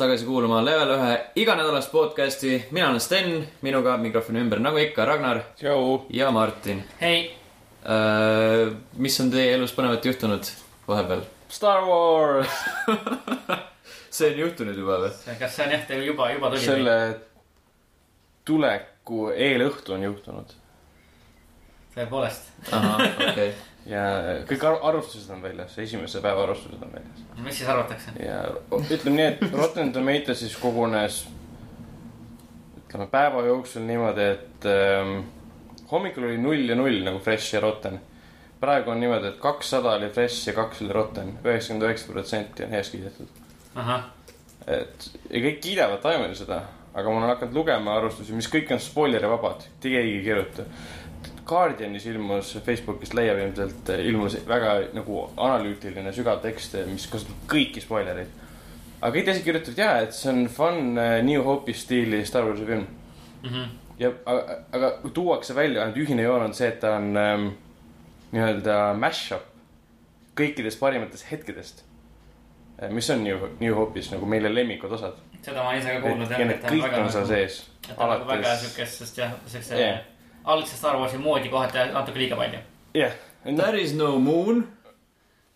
tagasi kuulama Level ühe iganädalast podcasti. mina olen Sten, minuga mikrofoni ümber nagu ikka Ragnar ja Martin. hei, mis on teie elus põnevat juhtunud vahepeal? Star Wars. see on juhtunud juba või? kas see on jah, teil juba, juba tuli? selle tuleku eelõhtu on juhtunud tõepoolest, ahah, okei okay.. Ja kõik ar- arvustused on väljas, esimese päeva arvustused on väljas. mis siis arvatakse? ja ütleme nii, et Rotten Tomatoesis kogunes ütleme päeva jooksul niimoodi, et ähm, hommikul oli null ja null nagu Fresh ja Rotten. praegu on niimoodi, et kakssada oli Fresh ja kaks oli Rotten, üheksakümmend üheksa protsenti on heaks kiidetud. et ja kõik kiidavad taimel seda, aga ma olen hakanud lugema arvustusi, mis kõik on spoileri vabad, keegi ei kirjuta. Guardianis ilmus, Facebookist leiab ilmselt, ilmus väga nagu analüütiline sügav tekst, mis kasutab kõiki spoilereid. aga kõik teised kirjutavad ja, et see on fun äh, New Hope'i stiili Star Warsi film. Mhm. ja, aga, aga tuuakse välja ainult ühine joon on see, et ta on ähm, nii-öelda mash-up kõikidest parimatest hetkedest. mis on New, New Hope'is nagu meile lemmikud osad seda ma ise ka kuulnud ja need kõik on seal sees. et ta on nagu väga siukest, sest jah, siukse Jah. Algse Star Warsi moodi kohati natuke liiga palju. jah, There is no moon.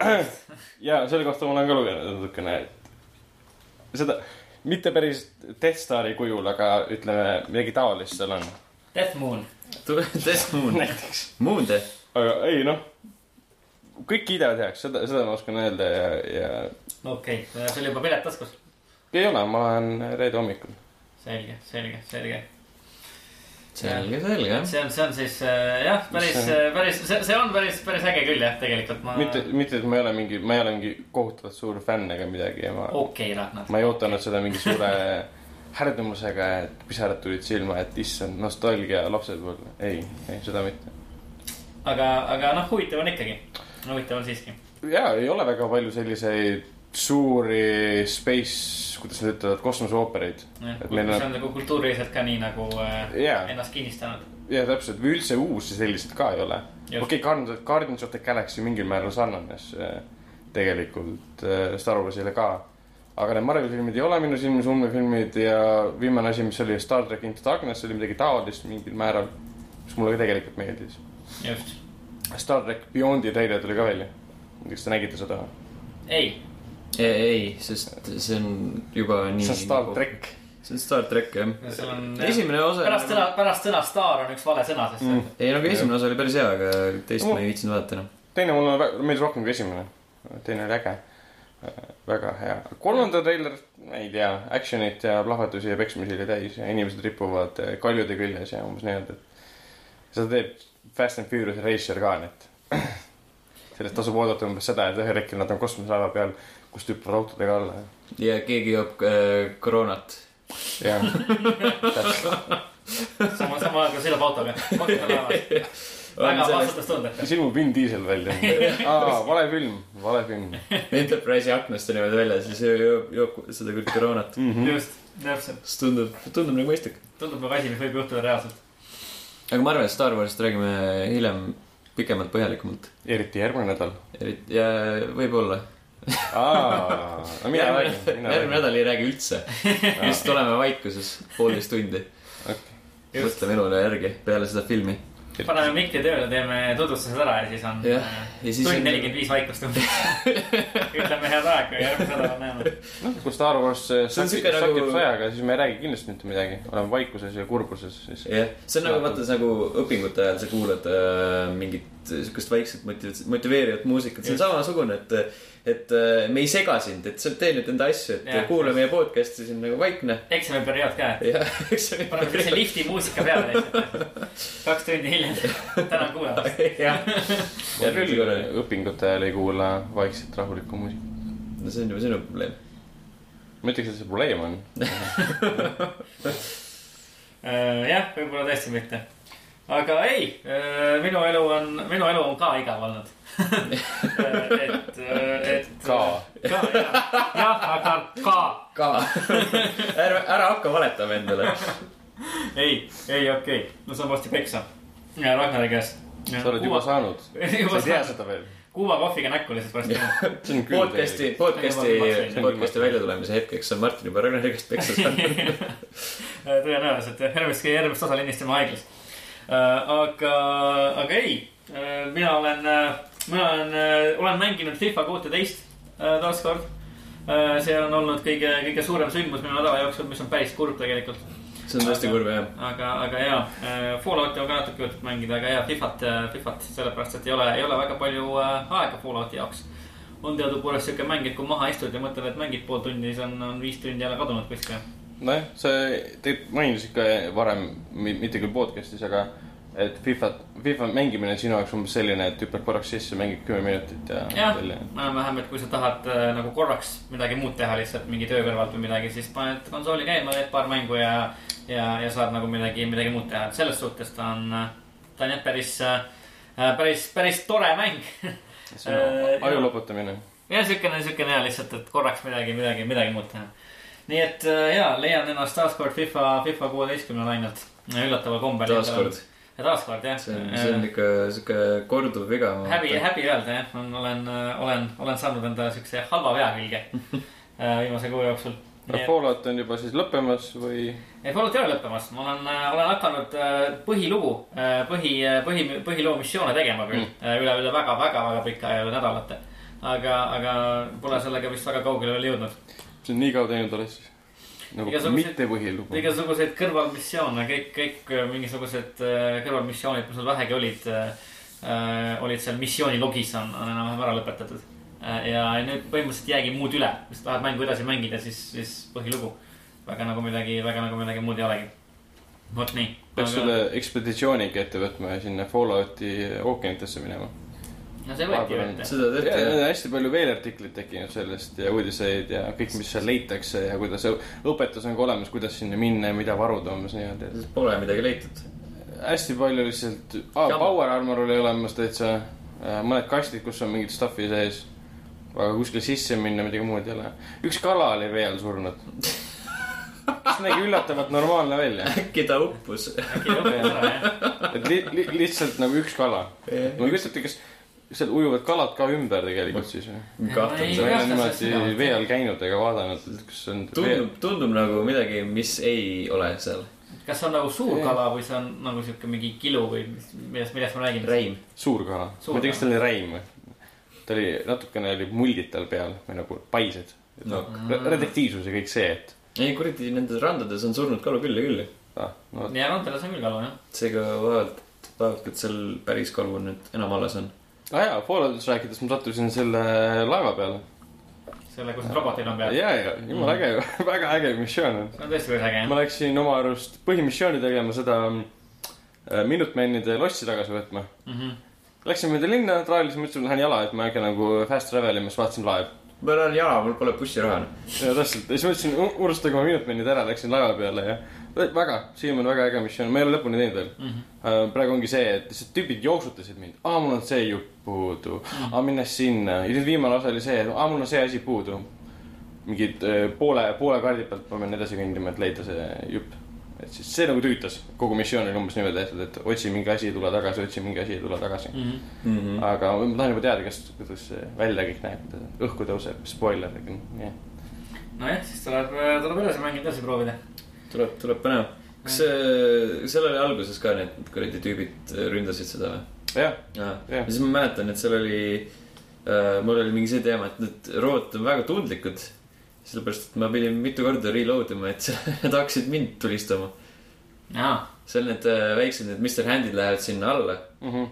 ja selle kohta ma olen ka lugenud natukene, et seda mitte päris Death Stari kujul, aga ütleme midagi taolist seal on. Death Moon, Death Moon. näiteks. Moon Death. aga ei noh, kõik kiidavad heaks, seda, seda ma oskan öelda ja, ja okei okay., sul juba pilet taskus. ei ole, ma olen reede hommikul. selge, selge, selge. selge, selge see on, see on siis äh, jah, päris see, päris, see, see on päris, päris äge küll jah, tegelikult ma. mitte, mitte, et ma ei ole mingi, ma ei ole mingi kohutavalt suur fänn ega midagi ja ma okei, Ragnar. ma ei ootanud seda mingi suure härdumusega, et pisarad tulid silma, et issand, nostalgia lapsepõlv. ei, ei seda mitte. aga, aga noh, huvitav on ikkagi, huvitav on siiski. ja ei ole väga palju selliseid suuri space, kuidas nad ütlevad, kosmoseoopereid. See on- nagu kultuuriliselt ka nii nagu äh, Jaa. ennast kinnistanud. ja täpselt, või üldse uusi selliseid ka ei ole. Okei, Guardians, Guardians of the Galaxy mingil määral sarnanes äh, tegelikult äh, Star Warsile ka. aga need Marveli filmid ei ole minu silmis ulmefilmid ja viimane asi, mis oli Star track Into Darkness, oli midagi taolist mingil määral, mis mulle ka tegelikult meeldis. just, Star track Beyondi treiler tuli ka välja. kas te nägite seda? ei, ei, ei, sest see on juba nii. see on Star track. see on Star track jah. seal on. esimene osa. pärast sõna, pärast sõna staar on üks vale sõna, sest Mm. ei, nagu esimene osa oli päris hea, aga teist No. ma ei viitsinud vaadata enam. teine mulle meeldis rohkem kui esimene. teine oli äge. väga hea. kolmanda treiler, ei tea, action'it ja plahvatusi ja peksmisi oli täis ja inimesed ripuvad eh, kaljude küljes ja umbes nii-öelda, et seda teeb Fast and Furious Racer ka, nii et sellest tasub oodata umbes seda, et ühel hetkel nad on kosmoselaeva peal, kus tüppavad autodega alla ja keegi joob äh, koroonat. ja täpselt. sama, sama aega sõidab autoga. väga vastutustundetu. siis ilmub Vin Diesel välja. aa, vale film, vale film. Enterprise'i aknast on niimoodi väljas ja siis joob, joob seda küll koroonat. just, täpselt. siis tundub, tundub nagu mõistlik. tundub nagu asi, mis võib juhtuda reaalselt. aga ma arvan, et Star Warsist räägime hiljem pikemalt, põhjalikumalt. eriti järgmine nädal. eriti, ja võib-olla. Mina räägin, järgmine nädal ei räägi üldse. lihtsalt oleme vaikuses poolteist tundi. mõtleme elule järgi peale seda filmi. paneme mikri tööle, teeme tutvustused ära ja siis on Jah, äh, ja siis tund on- nelikümmend viis vaikust umbes. ütleme head aega ja järgmine nädal näeme. noh, kui Star Wars on sakib nagu- sajaga, siis me ei räägi kindlasti mitte midagi. oleme vaikuses ja kurbuses, siis. jah, see on nagu vaata, nagu õpingute ajal sa kuulad äh, mingit siukest vaikset motiv-, motiveerivat muusikat, see on Just. samasugune, et, et äh, me ei sega sind, et sa tee nüüd enda asju, et Jah. kuula meie podcast'i, see on nagu vaikne. eksamiperiood ka, jah, eks see paneme sellise lifti muusika peale lihtsalt. kaks tundi hiljem, tänan kuulamast. jah, ja küll õpingute ajal ei kuula vaikset rahulikku muusikat. no see on juba sinu probleem. ma ütleks, et see probleem on. Äh, jah, võib-olla tõesti mitte. Aga ei, minu elu on, minu elu on ka igav olnud. et, et. Ka. ka, jah, jah, aga ka. ka, ära, ära hakka valetama endale. ei, ei, okei okay., no saan varsti peksa. Ragnari käest. sa oled juba saanud. sa ei tea seda veel. kuuma kohviga näkku lihtsalt varsti. see on küll podcast'i, podcast'i podcast'i väljatulemise hetkeks on Martin juba Ragnari käest peksa saanud. tõenäoliselt jah, järgmist, järgmist osa lindistame haiglas. aga, aga ei, mina olen, mina olen, olen mänginud FIFA kuuteteist taaskord. see on olnud kõige, kõige suurem sündmus minu nädala jooksul, mis on päris kurb tegelikult. see on tõesti kurb jah. aga, aga ja, Fallouti on ka natuke jutud mängida, aga ja Fifat, Fifat, sellepärast et ei ole, ei ole väga palju äh, aega Fallouti jaoks. on teadupoolest siuke mäng, et kui maha istud ja mõtled, et mängid pool tundi, siis on, on viis tundi jälle kadunud kuskile. nojah, sa tegelikult mainisid ka varem, mitte küll podcast'is, aga et FIFA, FIFA mängimine on sinu jaoks umbes selline, et hüppad korraks sisse, mängid kümme minutit ja jah, enam-vähem, et kui sa tahad äh, nagu korraks midagi muud teha lihtsalt mingi töö kõrvalt või midagi, siis paned konsooli käima, teed paar mängu ja, ja, ja saad nagu midagi, midagi muud teha, et selles suhtes ta on, ta on jah päris, päris, päris tore mäng. aju loputamine. ja siukene, siukene ja lihtsalt, et korraks midagi, midagi, midagi muud teha. Nii et äh, ja leian ennast taaskord FIFA, FIFA kuueteistkümne lainelt üllataval kombel. taaskord, ja taaskord jah. see on, see on ikka sihuke korduv viga. häbi, häbi öelda jah, olen, olen, olen saanud enda siukse halva vea külge äh, viimase kuu jooksul. Fallout on juba siis lõppemas või? ei, Fallout ei ole lõppemas, ma olen, olen hakanud äh, põhilugu, põhi, põhi, põhiloo missioone tegema küll mm.. üle, üle väga, väga, väga pika nädalate. aga, aga pole sellega vist väga kaugele veel jõudnud. See on nii kaua teinud oled siis? nagu Igasuguseid- mitte põhilugu. igasuguseid kõrvalmissioone, kõik, kõik äh, mingisugused äh, kõrvalmissioonid, mis mul vähegi olid, olid seal missiooni logis on, on enam-vähem ära lõpetatud. ja nüüd põhimõtteliselt jäägi muud üle, kui sa tahad mängu edasi mängida, siis, siis põhilugu. väga nagu midagi, väga nagu midagi muud ei olegi. vot nii. peaks selle ekspeditsiooniga ette võtma ja sinna Fallouti ookeanitesse minema. No see võeti ju ette. seda tehti ja jah. hästi palju veelartikleid tekkinud sellest ja uudiseid ja kõik, mis seal leitakse ja kuidas õpetus on ka olemas, kuidas sinna minna ja mida varuda umbes niimoodi. Pole midagi leitud. hästi palju lihtsalt ah,, power armor oli olemas täitsa. mõned kastid, kus on mingit stuff'i sees. aga kuskile sisse minna midagi muud ei ole. üks kala oli vee all surnud. mis nägi üllatavalt normaalne välja. äkki ta uppus. äkki lõpetas ära jah. et li, li, lihtsalt nagu üks kala. ma ei kujuta ette, kas seal ujuvad kalad ka ümber tegelikult siis või? kahtlen seda- niimoodi vee all käinud ega vaadanud, et kas on. tundub, tundub nagu midagi, mis ei ole seal. kas see on nagu suur kala või see on nagu siuke mingi kilu või mis- millest, millest ma räägin? Reim. suur kala. Ma ei tea, kas tal oli räim või? ta oli, natukene oli muldid tal peal või nagu paised No. no.. redaktiivsus ja kõik see, et ei kuradi, nendes randades on surnud kalu küll ja küll ju. ah, no, ja randades on küll kalu jah. seega vaevalt, vaevalt, et seal päris kalu nüüd enam alles on. Ah jaa, Falloutist rääkides ma sattusin selle laeva peale. selle, kus need robotid on peal. ja, ja jumala äge, väga äge missioon on. see on tõesti päris äge ma läksin oma arust põhimissiooni tegema seda äh, Minutemenide lossi tagasi võtma. Läksin mööda linna, traalisin, mõtlesin, et lähen jala, et ma äkki nagu fast travel ima, siis vaatasin laev. ma lähen jala, mul pole bussiraha. ja täpselt, ja siis mõtlesin, unustage oma Minutemenid ära, läksin laeva peale ja väga, siiamaani väga äge missioon, ma ei ole lõpuni teinud veel mm. -hmm. praegu ongi see, et lihtsalt tüübid jooksutasid mind, aa, mul on see jupp puudu mm, -hmm. aa, minne sinna ja nüüd viimane osa oli see, et aa, mul on see asi puudu. mingid äh, poole, poole kaardi pealt ma pean edasi kõndima, et leida see jupp. et siis see nagu tüütas, kogu missioon oli umbes niimoodi tehtud, et otsi mingi asi, tule tagasi, otsi mingi asi, tule tagasi mm. -hmm. aga ma tahan juba teada, kas, kuidas see välja kõik näeb, õhku tõuseb, spoiler, jah. nojah, siis tuleb, tuleb edasi mängida, edasi proovida. tuleb, tuleb põnev. kas seal oli alguses ka need kuradi tüübid ründasid seda või? jah, ja Jah. siis ma mäletan, et seal oli äh,, mul oli mingi see teema, et need robotid on väga tundlikud. sellepärast, et ma pidin mitu korda reload ima, et nad hakkasid mind tulistama. seal need äh, väiksed, need Mr Handid lähevad sinna alla mm -hmm.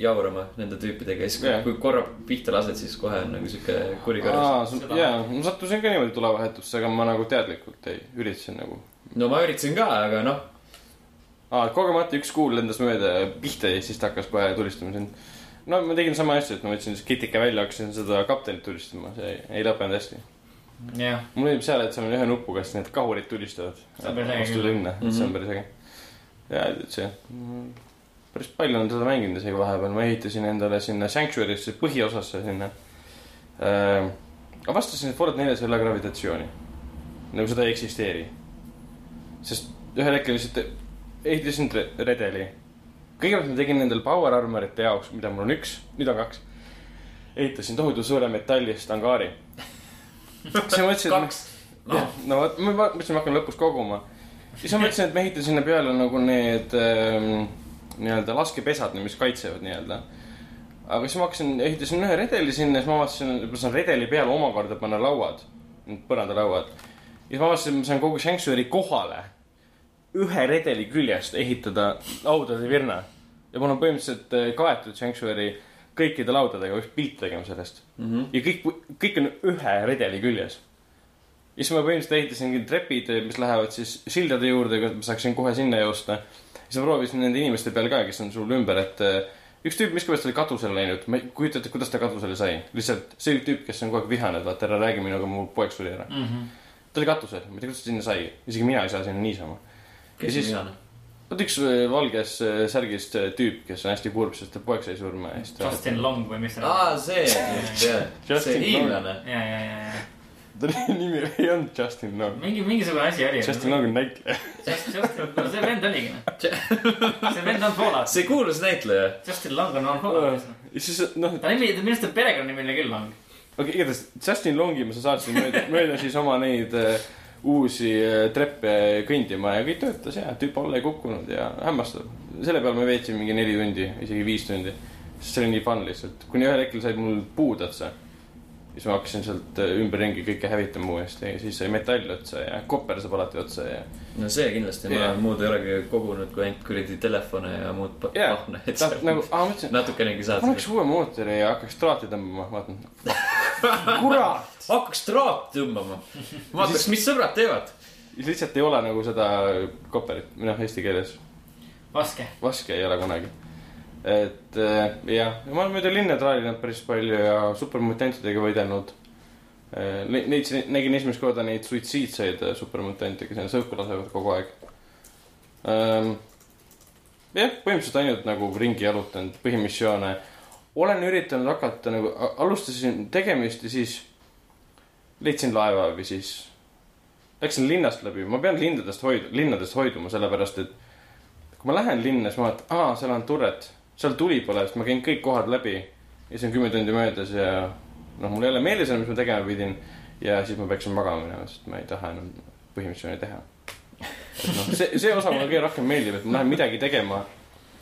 jaurama nende tüüpidega ja siis Jah. kui korra pihta lased, siis kohe on nagu sihuke kuri Seda- jaa, ma sattusin ka niimoodi tulevahetusse, aga ma nagu teadlikult ei, üritasin nagu. No ma üritasin ka, aga noh, aa, kogemata üks kuul lendas mööda pihta ja siis ta hakkas kohe tulistama sind. no ma tegin sama asja, et ma võtsin siis kitike välja, hakkasin seda kaptenit tulistama, see ei, ei lõppenud hästi. jah, mulle meeldib seal, et seal on ühe nupuga, siis need kahurid tulistavad. Vastu linna, et see on päris äge. ja, et see, päris palju on seda mänginud isegi vahepeal, ma ehitasin endale sinna Sanctuary'sse põhiosasse sinna äh,. avastasin, et Fallout neljas ei ole gravitatsiooni. nagu seda ei eksisteeri. Sest ühel hetkel lihtsalt ehitasin re- redeli. kõigepealt ma tegin nendel power armorite jaoks, mida mul on üks, nüüd on kaks. ehitasin tohutu suure metallist angaari. siis ma mõtlesin, kaks. jah, no vot, ma- mõtlesin, ma hakkan lõpus koguma. siis ma mõtlesin, et ma ehitan sinna peale nagu need ähm, nii-öelda laskepesad, mis kaitsevad nii-öelda. aga siis ma hakkasin, ehitasin ühe redeli sinna, siis ma avastasin, et ma saan redeli peale omakorda panna lauad, põrandalauad. Ja siis ma saan kogu Sanctuary kohale ühe redeli küljest ehitada laudade virna. ja mul on põhimõtteliselt äh, kaetud Sanctuary kõikide laudadega, peaks pilte tegema sellest ja kõik, kõik on ühe redeli küljes. ja siis ma põhimõtteliselt ehitasingi trepid, mis lähevad siis sildade juurde, et ma saaksin kohe sinna joosta. siis ma proovisin nende inimeste peale ka, kes on sul ümber, et äh, üks tüüp miskipärast oli katusele läinud, ma ei kujuta ette, kuidas ta katusele sai. lihtsalt see tüüp, kes on kogu aeg vihane, et vaata ära räägi minuga, mu poeg suri ära. Ta oli katusel, ma ei tea, kuidas ta sinna sai, isegi mina ei saa sinna niisama. kes Ja siis- vihane? vot üks äh, valges äh, särgis äh, tüüp, kes on hästi kurb, sest ta poeg sai surma ja siis ta. Justin Long või mis ta aa, see, see hiinlane. ja, ja, ja, ja ta nimi ei olnud Justin Long. mingi, mingisugune asi oli. Justin Long on näitleja. Just, Justin, no see vend oligi noh. see vend on Fallout. see kuulus näitleja. Justin Long on on Fallout. ja siis noh, ta nimi, minu arust ta perekonnanimi oli küll Long. okay,, igatahes Justin Longi ma saatsin mööda, mööda siis oma neid äh, uusi äh, treppe kõndima ja kõik töötas ja tüüp alla ei kukkunud ja hämmastav. selle peale ma veetsin mingi neli tundi, isegi viis tundi. sest see oli nii fun lihtsalt, kuni ühel hetkel said mul puud otsa. Siis ma hakkasin sealt äh, ümberringi kõike hävitama uuesti ja siis sai metall otsa ja kopper saab alati otsa ja. no see kindlasti, ma Jah. muud ei olegi kogunud kui ainult kuradi telefone ja muud Jaa. pahne, et ta nagu, aa ma mõtlesin, natukenegi saad. paneks uue mootori ja hakkaks traati tõmbama, vaatan. kurat, hakkaks traati tõmbama. vaataks, mis sõbrad teevad. lihtsalt ei ole nagu seda kopperit, või noh, eesti keeles vaske. vaske ei ole kunagi. Et äh, jah, ma olen mööda linna traalinud päris palju ja supermutantidega võidelnud. Leidsin, nägin esimest korda neid suitsiidseid äh, supermutante, kes ennast õhku lasevad kogu aeg. jah, põhimõtteliselt ainult nagu ringi jalutanud, põhimissioone. olen üritanud hakata nagu, alustasin tegemist ja siis leidsin laeva või siis läksin linnast läbi, ma pean lindadest hoid-, linnadest hoiduma, sellepärast et kui ma lähen linna, siis ma vaatan, aa, seal on turret, seal tuli põleb, siis ma käin kõik kohad läbi ja siis on kümme tundi möödas ja noh, mul ei ole meeles enam, mis ma tegema pidin ja siis ma peaksin magama minema, sest ma ei taha enam põhimissiooni teha. et noh, see, see osa mulle kõige rohkem meeldib, et ma lähen midagi tegema,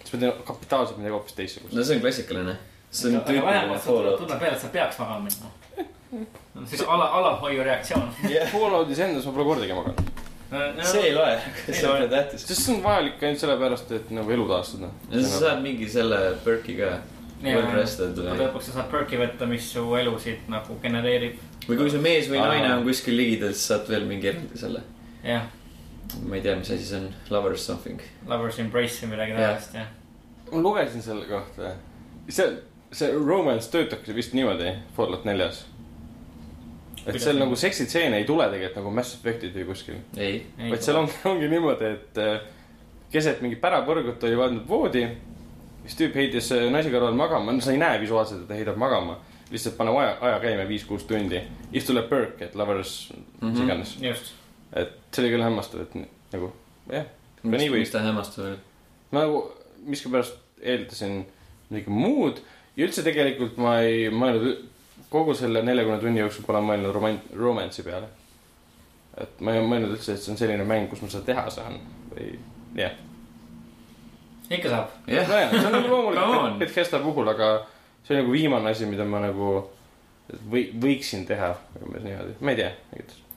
siis ma teen kapitaalselt midagi hoopis teistsugust. no see on klassikaline. see on aga tüüpiline Fallout. tunned peale, et sa peaks magama minema. see on ala, alalhoiu reaktsioon. Falloutis endas ma pole kordagi maganud, see ei loe, Ei see loe. on tähtis. sest see on vajalik ainult sellepärast, et nagu elu taastada. ja sa saad mingi selle perk'i ka. lõpuks sa saad perk'i võtta, mis su elusid nagu genereerib. või kui su mees või naine on kuskil ligidal, siis saad veel mingi eraldi selle. jah, ma ei tea, mis asi see on, lovers something. lovers embrace või midagi taolist, jah. ma lugesin selle kohta, see, see romance töötabki vist niimoodi Fallout neljas. Et seal nii? nagu seksitseene ei tule tegelikult nagu Mass Effect'id või kuskil, ei, vaid seal ongi, ongi niimoodi, et äh, keset mingit pärapõrgut oli pandud voodi. siis tüüp heitis äh, naise kõrval magama, no sa ei näe visuaalselt, et ta heidab magama. lihtsalt paneb aja, aja käima viis-kuus tundi. siis tuleb perk, et lovers mm, -hmm. mis Mhm. iganes. just. et see oli küll hämmastav, et nagu jah, võib. miks ta hämmastav oli? ma nagu miskipärast eeldasin midagi muud ja üldse tegelikult ma ei mõelnud, kogu selle neljakümne tunni jooksul pole mõelnud roman-, romance'i peale. et ma ei mõelnud üldse, et see on selline mäng, kus ma seda teha saan või jah. ikka saab. jah, nojah, see on nagu loomulik Bethesda puhul, aga see on nagu viimane asi, mida ma nagu või võiksin teha, umbes niimoodi, ma ei tea.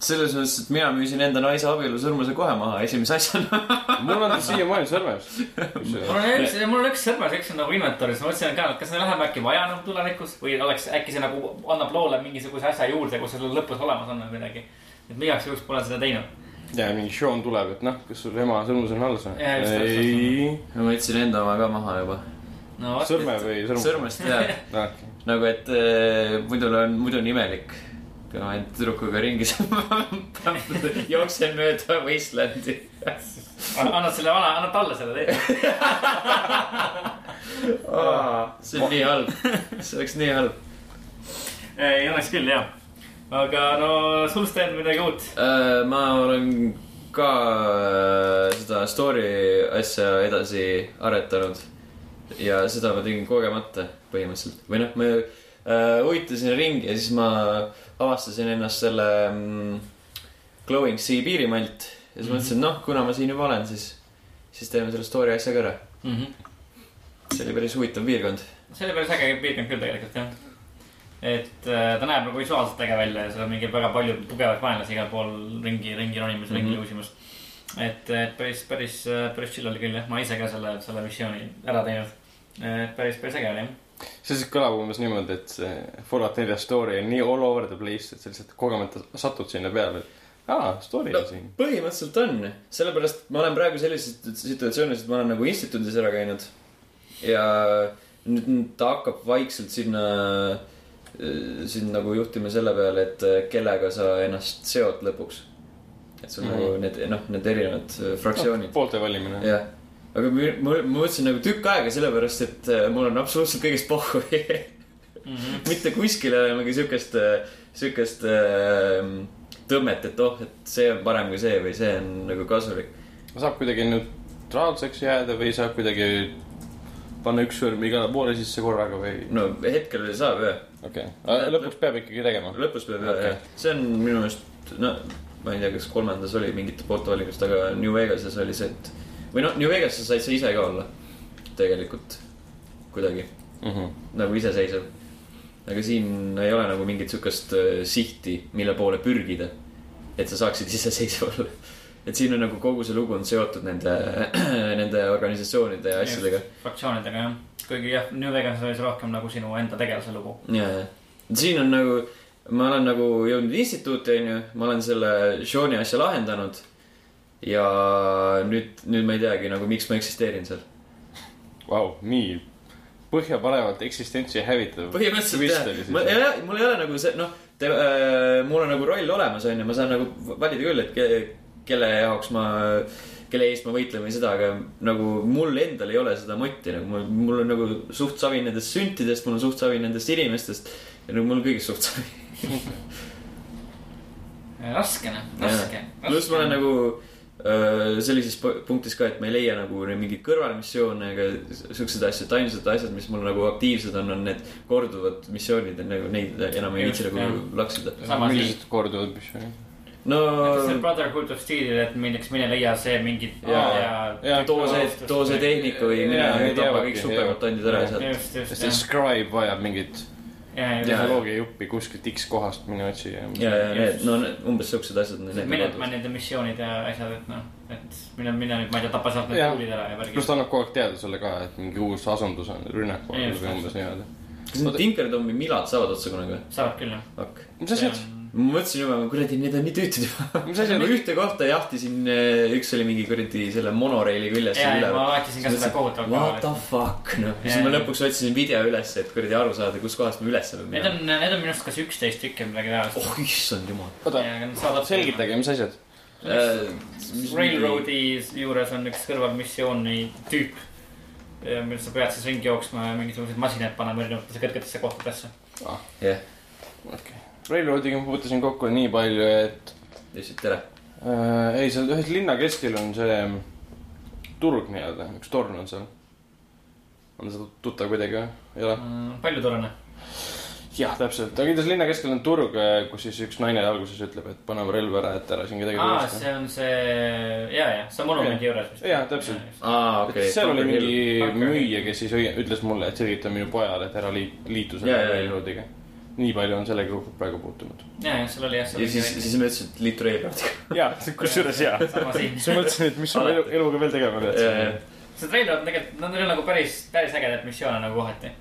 Selles mõttes, et mina müüsin enda naise abielusõrmuse kohe maha esimese asjana. mul on ta siiamaani sõrmes. mul on üks, mul on üks sõrmes, üks on nagu inventory's, ma mõtlesin ka, et kas seda läheb äkki vaja nagu tulevikus või oleks äkki see nagu annab loole mingisuguse asja juurde, kus seal lõpus olemas on või midagi. et ma igaks juhuks pole seda teinud. ja mingi Sean tuleb, et noh, kas sul ema sõrmus on alles täpselt. ei, ma võtsin enda oma ka maha juba. no sõrme või sõrm? sõrmest jah, nagu et äh, muidu on, muidu on imelik. Kui ma ainult tüdrukuga ringi jooksen mööda Wastelandi. annad selle vana, annad talle selle teed. see on nii halb, see oleks nii halb. ei oleks küll jah. aga no sul Sten midagi uut. Äh, ma olen ka äh, seda story asja edasi aretanud. ja seda ma tegin kogemata põhimõtteliselt või noh, ma äh, huvitasin ringi ja siis ma avastasin ennast selle mm, Glowing Sea piirimalt. ja siis Mhm. mõtlesin, et noh, kuna ma siin juba olen, siis, siis teeme selle story asja ka ära. mm. -hmm. see oli päris huvitav piirkond. see oli päris äge piirkond küll tegelikult jah. et äh, ta näeb nagu visuaalselt äge välja ja seal on mingi väga palju tugevaid vaenlasi igal pool ringi, ringi ronimas ja ringi Mhm. juusimas. et, et päris, päris, päris chill oli küll jah, ma ise ka selle, selle missiooni ära teinud. päris, päris äge oli jah. See siis kõlab umbes niimoodi, et see Fallout nelja story on nii all over the place, et sa lihtsalt kogemata satud sinna peale, et aa, story no on siin. põhimõtteliselt on, sellepärast ma olen praegu sellises situatsioonis, et ma olen nagu instituudis ära käinud. ja nüüd ta hakkab vaikselt sinna, sind nagu juhtima selle peale, et kellega sa ennast seod lõpuks. et sul mm Mhm. -hmm. nagu need, noh, need erinevad äh, fraktsioonid. poolte valimine. jah, aga ma, ma, mõtlesin nagu tükk aega sellepärast, et äh, mul on absoluutselt kõigest pohhu Mhm. mitte kuskil ei ole mingi siukest, siukest äh, tõmmet, et oh, et see on parem kui see või see on nagu kasulik. saab kuidagi neutraalseks jääda või saab kuidagi panna üks sõrm igale poole sisse korraga või? no hetkel veel saab jah, okei okay., lõpuks peab ikkagi tegema. lõpus peab jah okay., see on minu meelest, no ma ei tea, kas kolmandas oli mingite poolte valikust, aga New Vegases oli see, et või noh, New Vegases said sa ise ka olla tegelikult kuidagi Mm -hmm. nagu iseseisev. aga siin ei ole nagu mingit siukest äh, sihti, mille poole pürgida. et sa saaksid iseseisev olla. et siin on nagu kogu see lugu on seotud nende, nende organisatsioonide ja asjadega. fraktsioonidega jah, kuigi jah, New Vegas oli see rohkem nagu sinu enda tegelase lugu. ja, ja siin on nagu, ma olen nagu jõudnud instituuti, onju, ma olen selle Sean'i asja lahendanud. Ja nüüd, nüüd ma ei teagi nagu, miks ma eksisteerin seal. Vau, nii põhjapanevalt eksistentsi hävitav. põhimõtteliselt jah, mul ei ole, mul ei ole nagu see, noh, äh, mul on nagu roll olemas, onju, ma saan nagu valida küll, et ke, kelle jaoks ma, kelle eest ma võitlen või seda, aga nagu mul endal ei ole seda motti nagu mul, mul on nagu suht savi nendest süntidest, mul on suht savi nendest inimestest ja nagu mul on kõigest suht savi. raske noh, raske. pluss ma olen nagu sellises pu- punktis ka, et ma ei leia nagu mingeid kõrvalmissioone ega siukseid asju, et ainsad asjad, mis mul nagu aktiivsed on, on need korduvad missioonid, et nagu neid enam ei viitsi nagu. Sama millised korduvad missioonid? no see Brotherhood of Steelil, et minnaks mine leia see jaa. too see, too see tehnika või mine tapa kõik supermutandid ära sealt. just, just sest see scribe vajab mingit ja, ja, Jaa. tehnoloogia juppi kuskilt X kohast mine otsi ja. ja, ja need, no need umbes siuksed asjad. Minutemanide missioonid ja asjad, et noh, et mine, mine nüüd, ma ei tea, tapa sealt need kuulid ära ja pluss värgid. ta annab kogu aeg teada sulle ka, et mingi uus asundus on Just, või umbes niimoodi. kas need Tinkerdomi milad saavad otsa kunagi või? saavad küll jah. mis asjad?? Ma mõtlesin juba, kuradi, need on nii tüütud juba. mis asi ma on? ühte kohta jahtisin, üks oli mingi kuradi selle monoreili küljes ja, ja ma vaatasin ka seda kohutavalt What the fuck, noh. ja siis ma lõpuks otsisin video üles, et kuradi aru saada, kuskohast ma üles pean Need on, need on minu arust kas üksteist tükki või midagi taolist. oh issand jumal. oota, selgitage, mis asjad? Railroadi juures on üks kõrvalmissiooni tüüp. millest sa pead siis ringi jooksma ja mingisuguseid masinaid panema erinevatesse kõrgetesse kohtadesse. jah, okei. Railroadiga ma puutusin kokku nii palju, et lihtsalt tere. äh, ei, seal ühes linna keskel on see turg nii-öelda, üks torn on seal. on see tuttav kuidagi või? ei ole? palju torne. jah, täpselt, aga kindlasti linna keskel on turg, kus siis üks naine alguses ütleb, et paneme relva ära, et ära siin kedagi aa, see on see, ja, ja, see on monumendi juures vist. Jaa, täpselt.. aa, okei. seal oli mingi müüja, kes siis ütles mulle, et selgita minu pojale, et ära liit-, liitu selle. Railroadiga. Nii palju on sellega praegu puutunud. ja, ja seal oli jah. ja siis, siis ma ütlesin, et liitu Railroadiga. jaa, kusjuures siin. siis ma mõtlesin, et mis sa elu, eluga veel tegema pead. see on tegelikult, no neil on nagu päris, päris ägedaid missioone nagu kohati.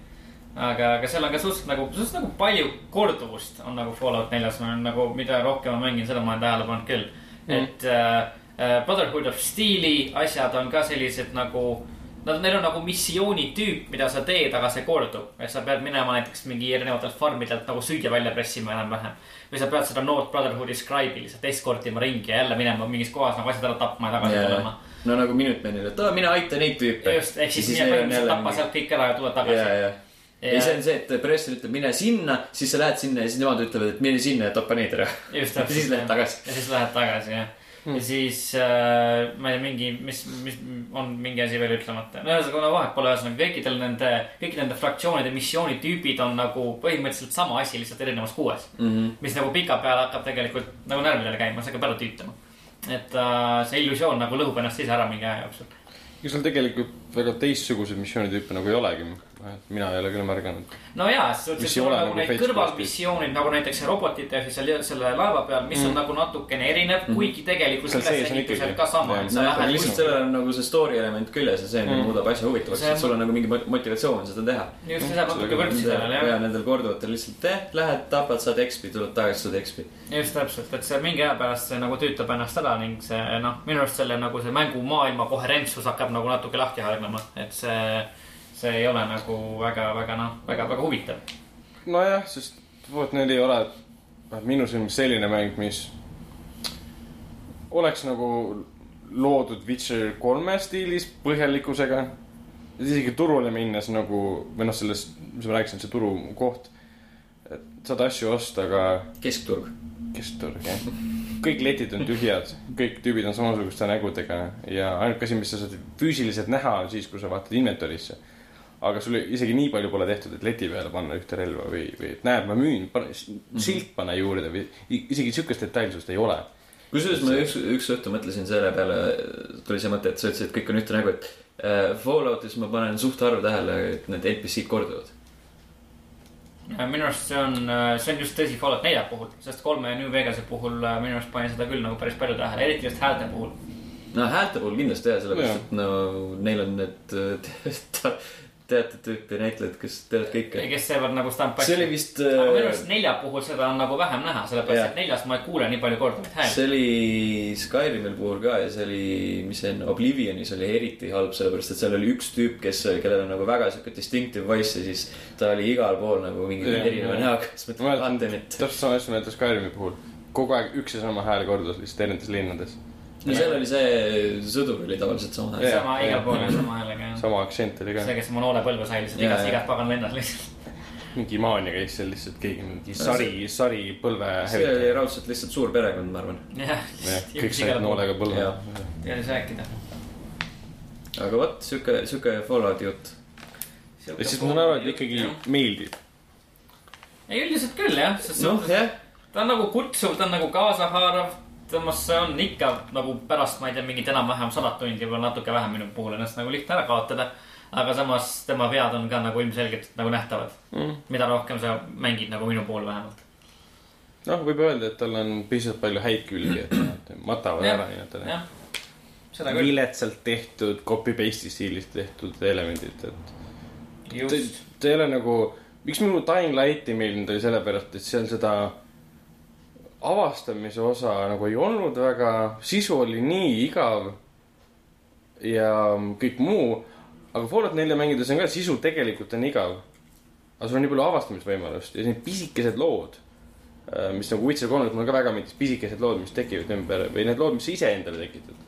aga, aga seal on ka suhteliselt nagu, suhteliselt nagu palju korduvust on nagu Fallout neljas, ma olen nagu, mida rohkem ma mängin, seda ma olen tähele pannud küll Mm. et äh, Brotherhood of Steel'i asjad on ka sellised nagu Nad, neil on nagu missiooni tüüp, mida sa teed, aga see kordub. et sa pead minema näiteks mingi erinevatelt farmidelt nagu süüa välja pressima enam-vähem. või sa pead seda Noort Brotherhoodi Scribe'i lihtsalt eskortima ringi ja jälle minema mingis kohas nagu asjad ära tapma ja tagasi tulema. no nagu Minutemenil, et aa, mine aita neid tüüpe. just, ehk siis mine põhimõtteliselt tappa sealt kõik ära ja tule ja, tagasi. ja, ja see on see, et Preston ütleb, mine sinna, siis sa lähed sinna ja siis nemad ütlevad, et mine sinna ja tapa neid ära. just ja siis lähed tagasi. ja siis lähed tagasi jah. Mm. ja siis äh, ma ei tea, mingi, mis, mis on mingi asi veel ütlemata. no ühesõnaga, no vahet pole, ühesõnaga kõikidel nende, kõikide nende fraktsioonide missioonitüübid on nagu põhimõtteliselt sama asi, lihtsalt erinevas kuues. Mhm. mis nagu pikapeale hakkab tegelikult nagu närvidele käima, see hakkab ära tüütama. et äh, see illusioon nagu lõhub ennast ise ära mingi aja jooksul. ega seal tegelikult väga teistsuguseid missioonitüüpe nagu ei olegi. Mina ei ole küll märganud. no jaa, selles suhtes on nagu nagu neid kõrvalmissioonid nagu näiteks see robotite ja siis selle, selle laeva peal, mis mm. on Mm. nagu natukene erinev mm., kuigi tegelikult ikkagi- ka sama, lihtsalt sellel on nagu see story element küljes ja see Mm. mm. muudab asja huvitavaks, See on- et sul on nagu mingi mot- motivatsioon seda teha. just lisab natuke võrdsi sellele ja jah, nendel korduvatel lihtsalt eh, lähed, tapad, saad XP, tuled tagasi, saad XP. just täpselt, et see mingi aja pärast see nagu tüütab ennast ära ning see noh, minu arust selle nagu see mängumaailma koherentsus hakkab nagu natuke lahti hargnema, et see, see ei ole nagu väga-väga noh, väga-väga huvitav. nojah, sest Fallout neli ei ole vähemalt minu silmis selline mäng, mis oleks nagu loodud Witcher kolme stiilis põhjalikkusega. isegi turule minnes nagu või noh, selles, mis ma rääkisin, see turukoht. et saad asju osta, aga keskturg. keskturg jah. kõik letid on tühjad, kõik tüübid on samasuguste nägudega ja ainuke asi, mis sa saad füüsiliselt näha, on siis, kui sa vaatad inventory'sse. Aga sul isegi nii palju pole tehtud, et leti peale panna ühte relva või, või et näed, ma müün, silt pane juurde või isegi sihukest detailsust ei ole. kusjuures ma üks, üks õhtu mõtlesin selle peale, tuli see mõte, et sa ütlesid, et kõik on ühte nägu, et äh, Falloutis ma panen suht harva tähele, et need NPC-d korduvad. minu arust see on, see on just tõsi Fallout nelja puhul, sest kolme ja New Vegase puhul äh, minu arust panin seda küll nagu päris palju tähele, eriti just häälte puhul. no häälte puhul kindlasti jah, sellepärast et no neil on need äh, teatud tüüpi näitlejad, kes teevad kõike. kes teevad nagu stampassi. see oli vist, aga minu arust nelja puhul seda on nagu vähem näha, sellepärast Jah. et neljas ma ei kuule nii palju korduvaid hääli. see oli Skyrimil puhul ka ja see oli, mis see on, Oblivionis oli eriti halb, sellepärast et seal oli üks tüüp, kes, kellel on nagu väga sihuke distinctive voice ja siis ta oli igal pool nagu mingi Jah, erineva jah. näoga, siis ma mõtled, nüüd. täpselt sama asja näiteks Skyrimi puhul. kogu aeg üks ja sama hääl kordus lihtsalt erinevates linnades. No seal oli see sõdur oli tavaliselt sama hääl. Sama igal pool on sama häälega jah. sama aktsent oli ka see, kes oma noolepõlve sai lihtsalt igas, igas pagan lennas lihtsalt. mingi maania käis seal lihtsalt keegi mingi sari, sari põlve see oli raudselt lihtsalt suur perekond, ma arvan. jah, jah, kõik said noolega põlve Jah.. teadis rääkida. aga vot sihuke, sihuke Fallouti jutt. et siis ma saan aru, et ikkagi meeldib. ei, üldiselt küll jah, sest noh, jah, ta on nagu kutsuv, ta on nagu kaasahaarav. Samas see on ikka nagu pärast, ma ei tea, mingit enam-vähem sadat tundi või natuke vähem minu puhul ennast nagu lihtne ära kaotada. aga samas tema vead on ka nagu ilmselgelt nagu nähtavad. Mm. mida rohkem sa mängid nagu minu puhul vähemalt. noh, võib öelda, et tal on piisavalt palju häid külgi, et nad matavad ära nii-öelda viletsalt tehtud, copy-paste'i stiilis tehtud elemendid, et ta, ei ole nagu, miks minu Dying Light ei meeldinud, oli sellepärast, et seal seda avastamise osa nagu ei olnud väga, sisu oli nii igav ja kõik muu, aga Fallout nelja mängides on ka sisu tegelikult on igav. aga sul on nii palju avastamisvõimalust ja need pisikesed lood, mis nagu Witcher kolmes mulle ka väga meeldis, pisikesed lood, mis tekivad ümber või need lood, mis sa ise endale tekitad.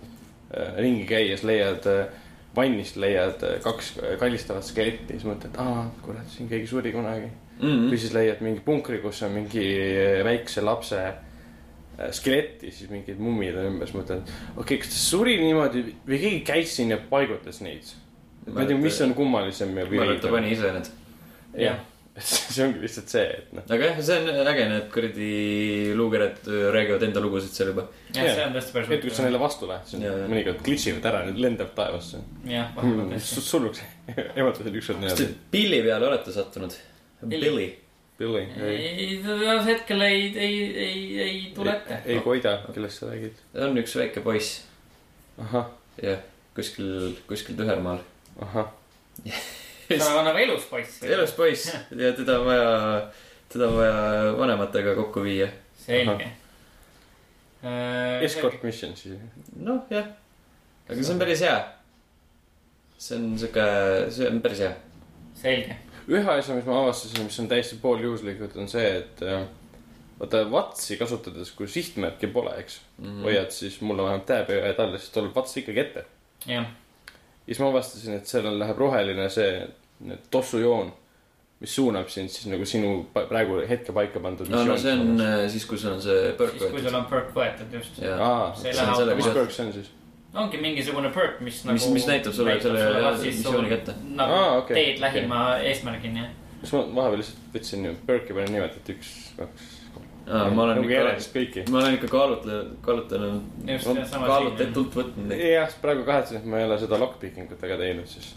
ringi käies leiad äh, vannist leiad äh, kaks kallistavat skeletti, siis mõtled, aa, kurat, siin keegi suri kunagi mm. Mhm. või siis leiad mingi punkri, kus on mingi väikse lapse äh, skelett ja siis mingid mummid on ümber, siis mõtled, okei okay,, kas ta suri niimoodi või keegi käis siin ja paigutas neid. ma ei tea, mis on kummalisem ma arvan, et ta pani ise need. jah. see ongi lihtsalt see, et noh, aga jah, see on äge, need kuradi luukered äh, räägivad enda lugusid seal juba. jah, see on tõesti päris hetk, kui sa neile vastu lähed, siis mõnikord glitch ivad ära, need lendavad taevasse. jah, vahepeal tõesti. surnuks, ematasid ükskord kas te. Pilli peale olete sattunud? Billy. Billy, ei, ühel hetkel ei, ei, ei, ei tule ette. ei koida, kellest sa räägid? on üks väike poiss, ahah, jah, kuskil, kuskil Tühermaal. ahah, see on nagu elus poiss. elus poiss ja teda on vaja, teda on vaja vanematega kokku viia. selge. escort mission siis. noh, jah, aga see on päris hea. see on sihuke, see on päris hea. selge. Ühe asja, mis ma avastasin, mis on täiesti pooljuhuslikult, on see, et äh, vaata Vatsi kasutades, kui sihtmärki pole, eks mm. -hmm. hoiad siis mulle vähemalt tääbe alla, siis tuleb Vats ikkagi ette. jah, ja siis ma avastasin, et sellel läheb roheline see, tossujoon, mis suunab sind siis nagu sinu praegu hetke paika pandud no, no see on äh, siis, kui sul on see siis, kui sul on perk võetud just. See ei see on lähe sellega mis automaatselt. perk see on siis? Ongi mingisugune perk, mis nagu. Mis- mis näitab sulle selle missiooni kätte. nagu Aa, okei, teed lähima eesmärgini, jah. kas ma vahepeal lihtsalt võtsin ju perk'i peale et üks, kaks. Aa, ma olen nagu ikka- järjest kõiki. ma olen ikka kaalutle-, kaalutlenud, kaalutletult võtnud jah, praegu kahetsen, et ma ei ole seda lockpicking ut väga teinud, siis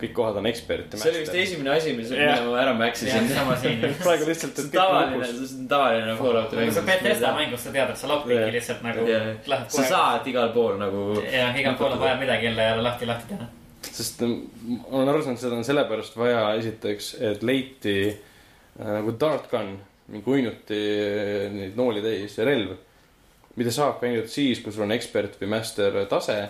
kõik kohad on ekspert. see oli vist esimene asi, mis, mille ma ära mäksisin. praegu lihtsalt, see et on tavaline, see on tavaline Fallouti kui sa Bethesda mäng. mängus, sa tead, et sa lockpicki lihtsalt nagu Jah. lähed sa. saad igal pool nagu. jah, igal pool on vaja midagi jälle jälle lahti, lahti teha. sest ähm, ma olen aru saanud, seda on sellepärast vaja, esiteks, et leiti äh, nagu dart gun, mingi uinuti äh, neid nooli täis relv, mida saab ka ainult siis, kui sul on ekspert või master tase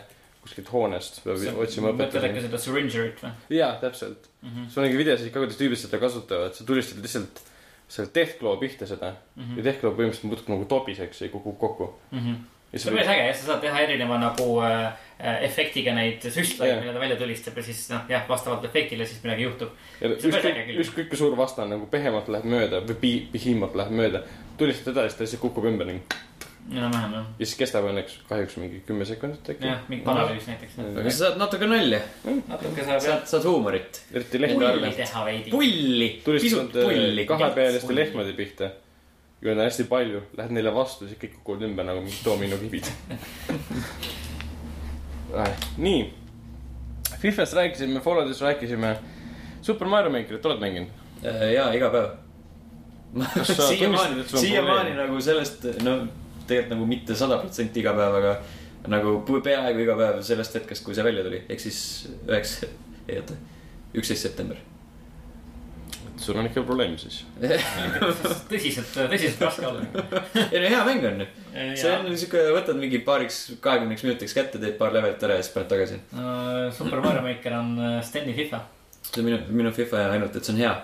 kuskilt hoonest, peab otsima mõtled äkki seda syringerit või jaa, täpselt. mm -hmm.? sul on mingi videosid ka, kuidas tüübid seda kasutavad, sa tulistad lihtsalt selle deathclaw pihta seda Mm ja -hmm. deathclaw põhimõtteliselt muutub nagu tobiseks ja kukub kokku. Mm -hmm. ja see on päris äge jah, sa saad teha erineva nagu äh, äh, efektiga neid süstlaid Jah. mida ta välja tulistab ja siis noh, jah, vastavalt efektile siis midagi juhtub. ja see ükskõik kui suur vastane nagu pehemalt läheb mööda või pi-, pihimalt läheb mööda, tulistad edasi, ta lihtsalt kukub ümber ning enam-vähem jah. ja siis kestab õnneks kahjuks mingi kümme sekundit äkki. jah, mingi analüüs näiteks. aga sa saad natuke nalja, natuke saab jah saad, saad huumorit. eriti lehmade arvel. pulli pisut tulistad pulli. äh, kahepealiste lehmade pihta. kui on hästi palju, lähed neile vastu, siis kõik kukuvad ümber nagu mingid doominokivid. nii, Fifast rääkisime, Falloutist rääkisime. Super Mario Makerit oled mänginud? Äh, jaa, iga päev. Siiamaani siiamaani nagu sellest, no tegelikult nagu mitte sada protsenti iga päev, aga nagu peaaegu iga päev sellest hetkest, kui see välja tuli, ehk siis üheksa, ei oota, üksteist september. sul on ikka probleem siis. tõsiselt, tõsiselt raske olla. ei no hea mäng on ju, see on siuke, võtad mingi paariks, kahekümneks minutiks kätte, teed paar levelit ära ja siis paned tagasi. Super Mario Maker on äh, Steni FIFA. see on minu, minu FIFA ja ainult, et see on hea.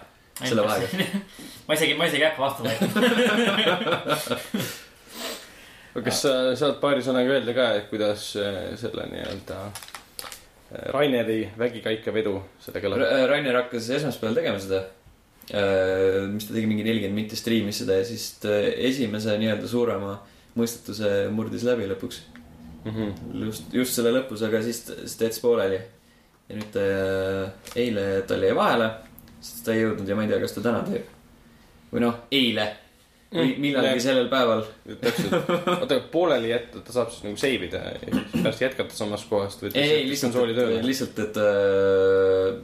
selle vahega. ma isegi, ma isegi ei hakka vastu võtma. Kas sa saad paari sõnaga öelda ka, et kuidas äh, selle nii-öelda äh, Raineri vägikaikavedu sellega läheb? Rainer hakkas esmaspäeval tegema seda. mis ta tegi, mingi nelikümmend minti striimis seda ja siis esimese nii-öelda suurema mõistatuse murdis läbi lõpuks. Mhm. just, just selle lõpus, aga siis, siis ta jättis pooleli. ja nüüd ta, eile tal jäi vahele, sest ta ei jõudnud ja ma ei tea, kas ta täna teeb. või noh, eile Mm, millalgi jah. sellel päeval. täpselt, oota, pooleli jätta, ta saab siis nagu save ida ja pärast jätkata samast kohast või? ei, lihtsalt, lihtsalt, et äh,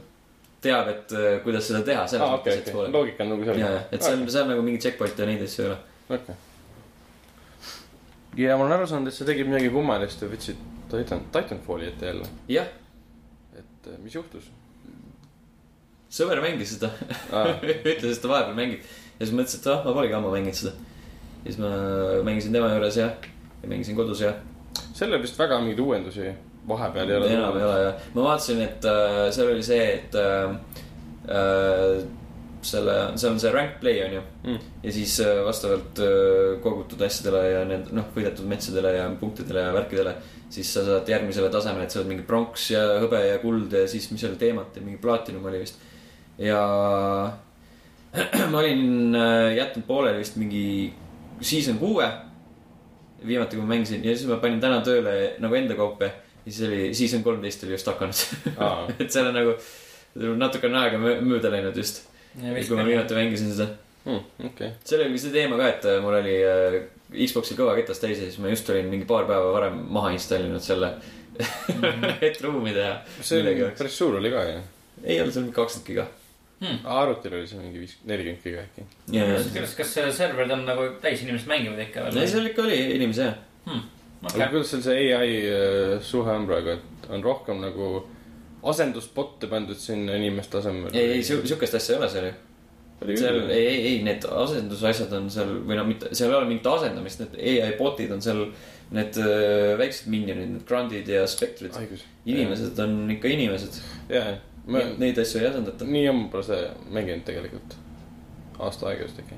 teab, et äh, kuidas seda teha. aa, okei, okei, loogika on nagu seal et seal, seal nagu mingi checkpoint'e ja neid asju ei ole. okei. ja ma olen aru saanud, et sa tegid midagi kummalist ja võtsid Titan, Titanfalli ette jälle, jah, et äh, mis juhtus? sõber mängis seda ütles, et ta vahepeal mängib. Ja siis mõtlesin, et ah, ma polegi ammu mänginud seda. ja siis ma mängisin tema juures ja, ja mängisin kodus ja. sellel vist väga mingeid uuendusi vahepeal ei ole. enam ei ole ja, ma vaatasin, et äh, seal oli see, et äh, äh, selle, seal on see rank play on ju Mm. ja siis äh, vastavalt äh, kogutud asjadele ja need noh, võidetud metsadele ja punktidele ja värkidele. siis sa saad järgmisele tasemele, et sa oled mingi pronks ja hõbe ja kuld ja siis, mis oli teemat ja mingi platinum oli vist. ja ma olin äh, jätnud pooleli vist mingi season kuue. viimati, kui ma mängisin ja siis ma panin täna tööle nagu enda kaupa ja siis oli season kolmteist oli just hakanud Aa. et seal on nagu natuke on aega mö- mööda läinud just, kui ma viimati mängisin seda. Hmm, okei, seal oli see teema ka, et äh, mul oli äh, Xbox'il kõva ketas täis ja siis ma just olin mingi paar päeva varem maha installinud selle, et ruumi teha. see oli päris suur oli ka ju. ei olnud seal mingi kakskümmend giga. Arvutil oli see mingi viis, nelikümmend giga äkki. kas, kas serverid on nagu täis inimesed mängivad ikka ei, veel? seal ikka oli inimesi jah. aga okei, kuidas seal see ai äh, suhe on praegu, et on rohkem nagu asendusbotte pandud sinna inimeste asemel? ei, ei siukest asja ei ole seal ju. seal ei, ei, ei need asendusasjad on seal või no mitte, seal ei ole mingit asendamist, need ai bot'id on seal. Need öö, väiksed minionid, need grandid ja spektrid. haigus. inimesed on ikka inimesed. jaa, ma Neid asju ei asendata. nii ammu pole see mänginud tegelikult. aasta aega vist äkki.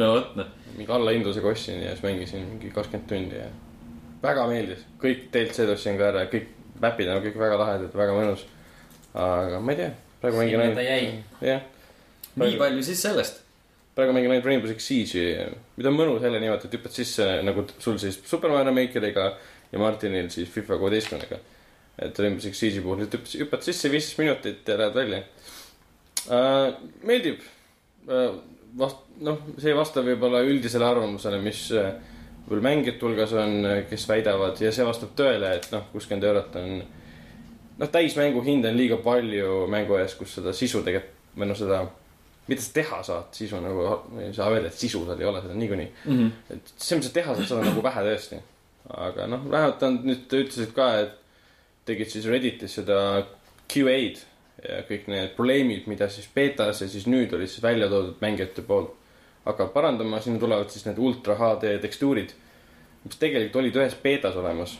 no vot noh. mingi allahindlusega ostsin ja siis mängisin mingi kakskümmend tundi ja väga meeldis. kõik DLC-d ostsin ka ära, kõik map'id on kõik väga lahedad, väga mõnus. aga ma ei tea, praegu mängin jäi.. jah, nii palju siis sellest. praegu mängin ainult Rainbow Six Siege'i, mida on mõnus jälle niimoodi, et hüppad sisse nagu sul siis Super Mario Makeriga ja Martinil siis FIFA kuueteistkümnega. Et Six Siege'i puhul hüppad, hüppad sisse viisteist minutit ja lähed välja uh,. meeldib uh,. vast-, noh, see ei vasta võib-olla üldisele arvamusele, mis uh, võib-olla mängijate hulgas on, kes väidavad ja see vastab tõele, et noh, kuuskümmend eurot on noh, täismängu hind on liiga palju mängu ees, kus seda sisu tegelikult, või noh, seda, mida sa teha saad, sisu nagu, ei saa öelda, et sisu seal ei ole, seda niikuinii. et see, mis sa teha saad, seda on nagu vähe tõesti. aga noh, vähemalt nad nüüd ütlesid ka, et tegid siis Redditis seda QA-d ja kõik need probleemid, mida siis betas ja siis nüüd olid siis välja toodud mängijate poolt. hakkavad parandama, sinna tulevad siis need ultra HD tekstuurid, mis tegelikult olid ühes betas olemas,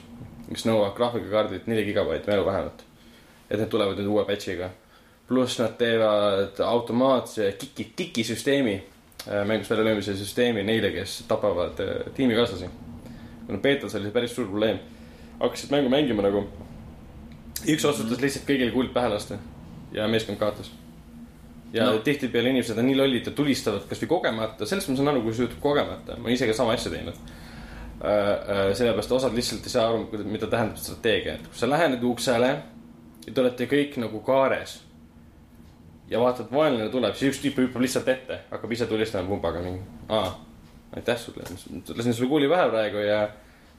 mis nõuavad graafikakaardilt neli gigabaiti mälu vähemalt. et need tulevad nüüd uue patch'iga. pluss nad teevad automaatse kiki, kikisüsteemi, mängust väljalöömise süsteemi neile, kes tapavad äh, tiimikaaslasi. kuna beetas oli see päris suur probleem. hakkasid mängu mängima nagu, üks otsustas lihtsalt kõigile kuld pähe lasta ja meeskond kaotas. ja No. tihtipeale inimesed on nii lollid ja tulistavad kasvõi kogemata, sellest ma saan aru, kui see juhtub kogemata, ma ise ka sama asja teinud. sellepärast osad lihtsalt ei saa aru, mida tähendab strateegia, et kui sa lähened uksele ja te olete kõik nagu kaares. ja vaatad, vaenlane tuleb, siis üks tüüp hüppab lihtsalt ette, hakkab ise tulistama pumbaga mingi, aa, aitäh sulle, lasin sulle kuuli pähe praegu ja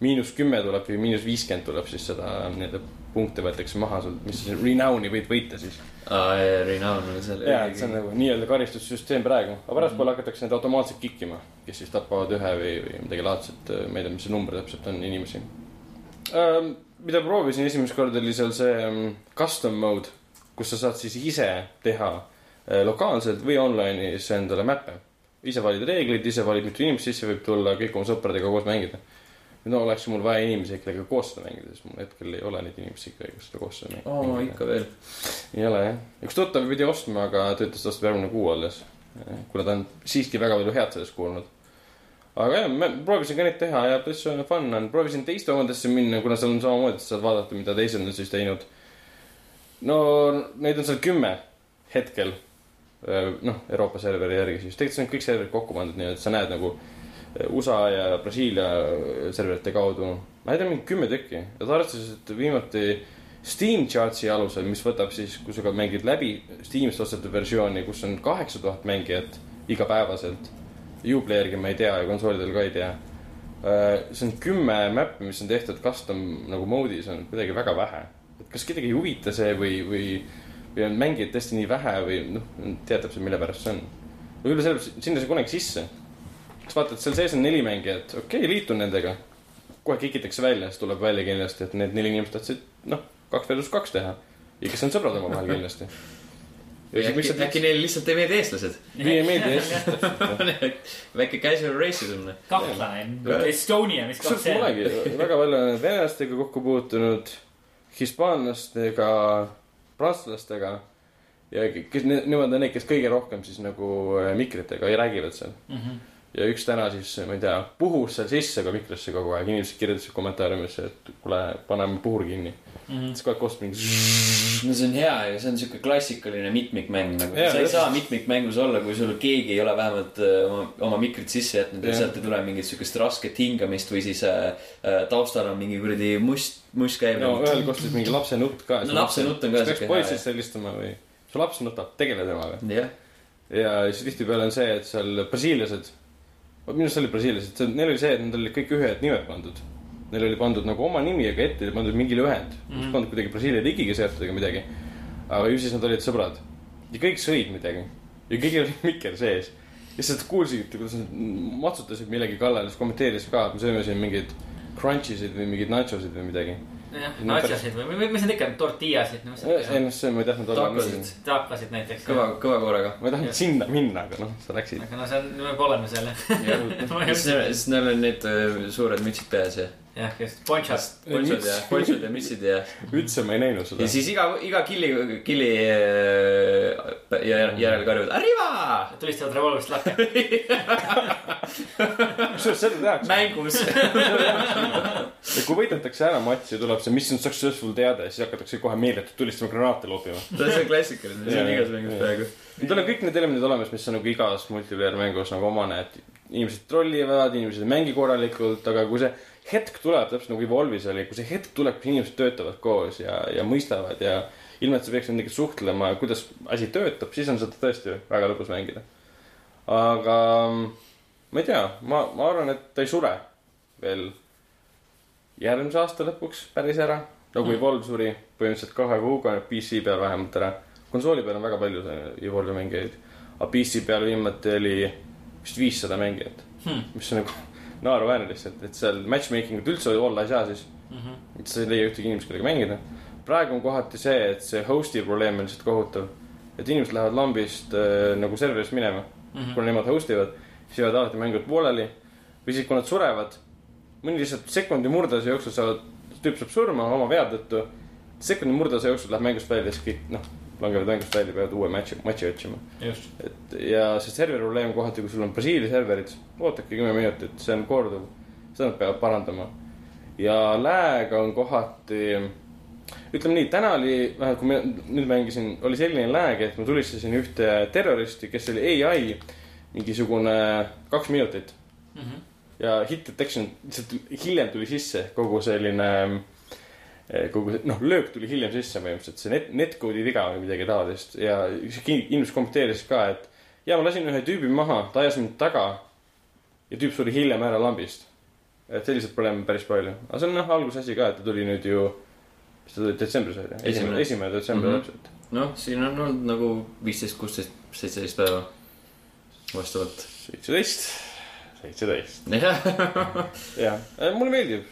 miinus kümme tuleb või miinus viiskümmend tuleb siis seda nii-öelda punkte võetakse maha sul, mis siis renown'i võid võita siis. aa, Renown on seal. ja, et see on nagu nii-öelda karistussüsteem praegu, aga pärastpoole hakatakse need automaatselt kikkima, kes siis tapavad ühe või, või midagi laadset, ma ei tea, mis see number täpselt on, inimesi. mida proovisin esimest korda, oli seal see um, custom mode, kus sa saad siis ise teha äh, lokaalselt või online'is endale mäppe. ise valid reeglid, ise valid, mitu inimest sisse võib tulla, kõik oma sõpradega koos mängida. No oleks mul vaja inimesi, kellega koos seda mängida, sest mul hetkel ei ole neid inimesi, kellega seda koos seda mängida. oo, ikka veel. ei ole jah, üks tuttav pidi ostma, aga ta ütles, et ostab järgmine kuu alles. kuna ta on siiski väga palju head sellest kuulnud. aga jah, ma proovisin ka neid teha ja päris fun on, proovisin teiste omadesse minna, kuna seal on samamoodi, sa saad vaadata, mida teised on siis teinud. no neid on seal kümme hetkel. noh, Euroopa serveri järgi siis, tegelikult see on kõik serverid kokku pandud nii, et sa näed nagu USA ja Brasiilia serverite kaudu. ma ei tea, mingi kümme tükki ja ta arvestas, et viimati Steam chart'i alusel, mis võtab siis, kui sa ka mängid läbi Steamist ostetud versiooni, kus on kaheksa tuhat mängijat igapäevaselt. Uplayer'gi ma ei tea ja konsoolidel ka ei tea. see on kümme mäppi, mis on tehtud custom nagu mode'is on kuidagi väga vähe. et kas kedagi ei huvita see või, või, või on mängijaid tõesti nii vähe või noh, tead täpselt, mille pärast see on. võib-olla sellepärast, sinna sai kunagi sisse. Siis vaatad, seal sees on neli mängijat, okei okay,, liitun nendega. kohe kikitakse välja, siis tuleb välja kindlasti, et need neli inimest tahtsid, noh, kaks versus kaks teha. ja kes on sõbrad omavahel kindlasti. äkki, äkki neile lihtsalt ei meeldi eestlased. ei meeldi jah. väike casual racism. kahtlane, Estonia, mis koht see on? väga palju olen venelastega kokku puutunud, hispaanlastega, prantslastega. ja kes, nemad on need, kes kõige rohkem siis nagu äh, mikritega räägivad seal. Mhm. Ja üks täna siis, ma ei tea, puhus seal sisse ka mikrisse kogu aeg, inimesed kirjutasid kommentaariumisse, et kuule, paneme puhur kinni. Mhm. siis kogu aeg kostab mingi. no see on hea ja see on siuke klassikaline mitmikmäng nagu. Sa ei saa mitmikmängus olla, kui sul keegi ei ole vähemalt äh, oma, oma mikrit sisse jätnud ja Jah. sealt ei tule mingit siukest rasket hingamist või siis äh, äh, taustal on mingi kuradi must, must käib no ühel kostis mingi lapse nutt ka. No lapse nutt on ka peaks siuke hea, politseisse helistama või, su laps nutab, tegele temaga. jah, ja siis tihtipeale on see, et seal brasiillased, minu arust oli brasiillased, neil oli see, et nad olid kõik ühed nimed pandud. Neil oli pandud nagu oma nimi, aga ette oli pandud mingi lühend mm, -hmm. pandud kuidagi Brasiilia riigiga seotud ega midagi. aga ju siis nad olid sõbrad ja kõik sõid midagi ja kõigil oli mikker sees. nad kuulsid, kuidas nad matsutasid millegi kallal, siis kommenteerisid ka, et me sööme siin mingeid crunchisid või mingeid nachosid või midagi. jah, natsasid või, või mis need ikka, tortillasid, no mis ei need noh, see ma ei tahtnud olla. Tacosid. taakasid näiteks. kõva, kõva koorega. ma ei tahtnud sinna minna, aga noh, sa läksid. aga no see on, me oleme seal siis neil on need äh, suured mütsid peas ja jah, just, ponchas. ponchod ja, ponchod ja mütsid ja. üldse ma ei näinud seda ja. siis iga, iga killi, killi äh, jä- järel karjuvad Arriva tulistavad revolvrist lahti. kusjuures seda tehakse. mängus. ja kui võidetakse ära matš ja tuleb see mission successful teade, siis hakatakse kohe meeletult tulistama granaate loopima. see on klassikaline, see on igas mängus peaaegu. Need on kõik need elemendid olemas, mis on nagu igas multiplayer mängus nagu omane, et inimesed trollivad, inimesed ei mängi korralikult, aga kui see hetk tuleb, täpselt nagu Evolve'is oli, kui see hetk tuleb, kus inimesed töötavad koos ja, ja mõistavad ja ilma, et sa peaksid nendega suhtlema, kuidas asi töötab, siis on seda tõesti väga lõbus mängida. aga ma ei tea, ma, ma arvan, et ta ei sure veel järgmise aasta lõpuks päris ära. nagu Evolve suri põhimõtteliselt kahe kuuga PC peal vähemalt ära. konsooli peal on väga palju Evolve'i mängijaid. aga PC peal viimati oli vist viissada mängijat Hmm. mis on nagu naeruväärne lihtsalt, et seal matchmaking ut üldse olla ei saa siis. Mhm. et sa ei leia ühtegi inimest, kellega mängida. praegu on kohati see, et see host'i probleem on lihtsalt kohutav. et inimesed lähevad lambist äh, nagu serverist minema mm. -hmm. kuna nemad host ivad, siis jäävad alati mängud pooleli. või siis, kui nad surevad, mõni lihtsalt sekundi murdase jooksul saavad, tüüp saab surma oma vea tõttu. sekundi murdase jooksul läheb mängust välja, siis kõik noh, langevad mängust välja, peavad uue match'i, match'i otsima. et ja see serveri probleem kohati, kui sul on Brasiilia serverid, oodake kümme minutit, see on korduv. seda nad peavad parandama. ja lääga on kohati, ütleme nii, täna oli, vähemalt kui ma nüüd mängisin, oli selline lääg, et ma tulistasin ühte terroristi, kes oli ai, mingisugune kaks minutit. Mhm. ja hit detection lihtsalt hiljem tuli sisse kogu selline, kogu see, noh, löök tuli hiljem sisse põhimõtteliselt, see net, netcode'i viga või midagi taolist ja see ki- inimene kommenteeris ka, et ja ma lasin ühe tüübi maha, ta ajas mind taga ja tüüp suri hiljem ära lambist. et selliseid probleeme on päris palju, aga see on noh, algusasi ka, et ta tuli nüüd ju, mis ta tuli, detsembris oli, esimene, Esimene. detsember Mhm. täpselt. noh, siin on olnud nagu viisteist, kuusteist, seitseteist päeva vastavalt. seitseteist, seitseteist. jah, jah, mulle meeldib.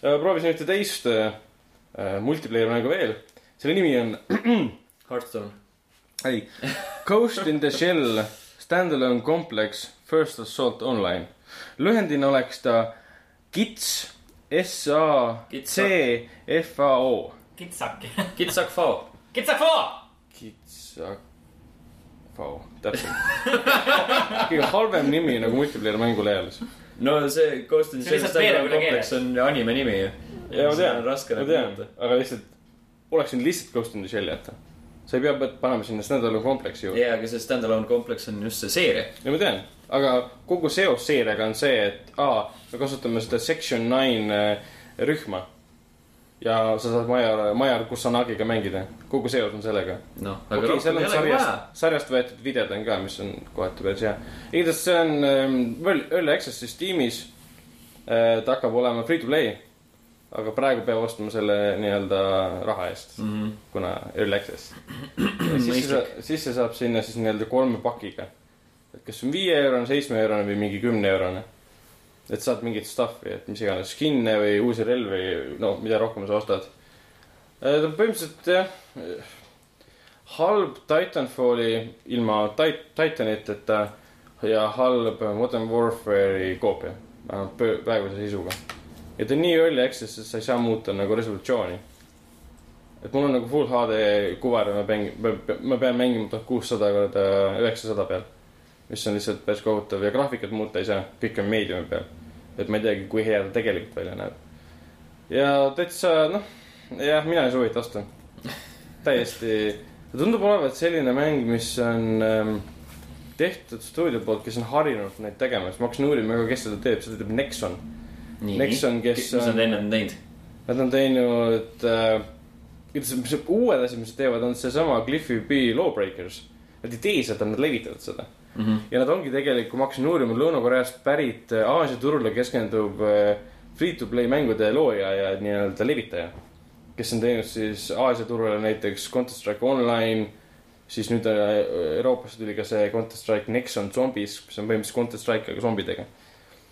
Proovisin ühte teist äh, multiplayer mängu veel, selle nimi on, Hearthstone. ei, Ghost in the Shell Standalone Complex First Assault Online. lühendina oleks ta KITS, S A C F A O. kitsak, Kitsak Fao. kitsak foo. KITS, täpselt. kõige halvem nimi nagu multiplayer mängule eales. No see Ghost in the Shell kompleks on anime nimi ju. ja ma tean, raske ma nagu tean aga lihtsalt, oleks võinud lihtsalt Ghost in the Shell'i jätta. sa ei pea panema sinna Standalone Complexi juurde. jaa, aga see standalone kompleks on just see seeria. ja ma tean, aga kogu seos seeriaga on see, et aa, me kasutame seda Section Nine rühma. Ja sa saad Major, Major Kusanagiga mängida, kogu seos on sellega. noh, aga okay,, rohkem ei olegi sarjast vaja., sarjast võetud videod on ka, mis on kohati päris hea. igatahes see on ähm, Early Early Access'is Steamis äh,. ta hakkab olema free to play. aga praegu peab ostma selle nii-öelda raha eest, mm. -hmm. kuna Early Access. sisse, sisse saab sinna siis nii-öelda kolme pakiga. et kas on viie eurone, seitsme eurone või mingi kümne eurone. Et saad mingit stuff'i, et mis iganes, skin'e või uusi relvi, no mida rohkem sa ostad. ta on põhimõtteliselt jah, halb Titanfalli ilma tit-, Titaniteta ja halb Modern Warfare'i koopia, vähemalt praeguse seisuga. ja ta on nii early access, et sa ei saa muuta nagu resolutsiooni. et mul on nagu full HD kuvar ja ma pean, ma pean mängima tuhat kuussada korda üheksasada peal. mis on lihtsalt päris kohutav ja graafikat muuta ei saa, kõik on meediumi peal. Et ma ei teagi, kui hea ta tegelikult välja näeb. ja täitsa noh, jah, mina ei soovita osta. täiesti, ta tundub olevat selline mäng, mis on ähm, tehtud stuudio poolt, kes on harjunud neid tegema, siis ma hakkasin uurima, kes seda teeb, seda teeb Nexon. Nexon, kes mis nad on- enne on teinud? Nad on teinud äh,, uued asjad, mis nad teevad, on seesama Cliffy B Lawbreakers. Nad ei tee seda, nad levitavad seda. Mhm. ja nad ongi tegelikult, ma hakkasin uurima, Lõuna-Koreast pärit äh, Aasia turule keskendub äh, free-to-play mängude looja ja nii-öelda levitaja. kes on teinud siis Aasia turule näiteks Counter Strike Online, siis nüüd äh, Euroopasse tuli ka see Counter Strike Nexon Zombies, mis on põhimõtteliselt Counter Strike aga zombidega.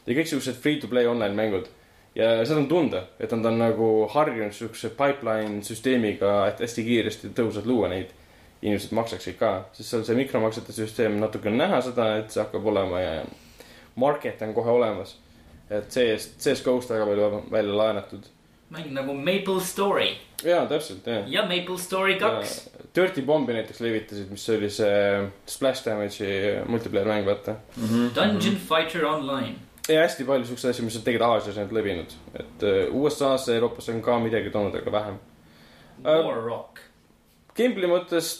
ja kõiksugused free-to-play online mängud ja seda on tunda, et nad on nagu harjunud siukse pipeline süsteemiga, et hästi kiiresti tõhusalt luua neid. Inimesed maksaksid ka, sest seal see mikromaksete süsteem natuke on näha seda, et see hakkab olema ja market on kohe olemas. et CS, CS-GO-st väga palju välja laenatud. mäng nagu Maple Story jaa, täpselt, jah. ja Maple Story kaks. Dirty Bombi näiteks levitasid, mis oli see Splash Damage'i multiplayer mäng, vaata. Dungeon Fighter Online. ja hästi palju siukseid asju, mis on tegelikult Aasias ainult levinud, et äh, USA-sse, Euroopasse on ka midagi toonud, aga vähem. War Rock. Gameplay mõttes,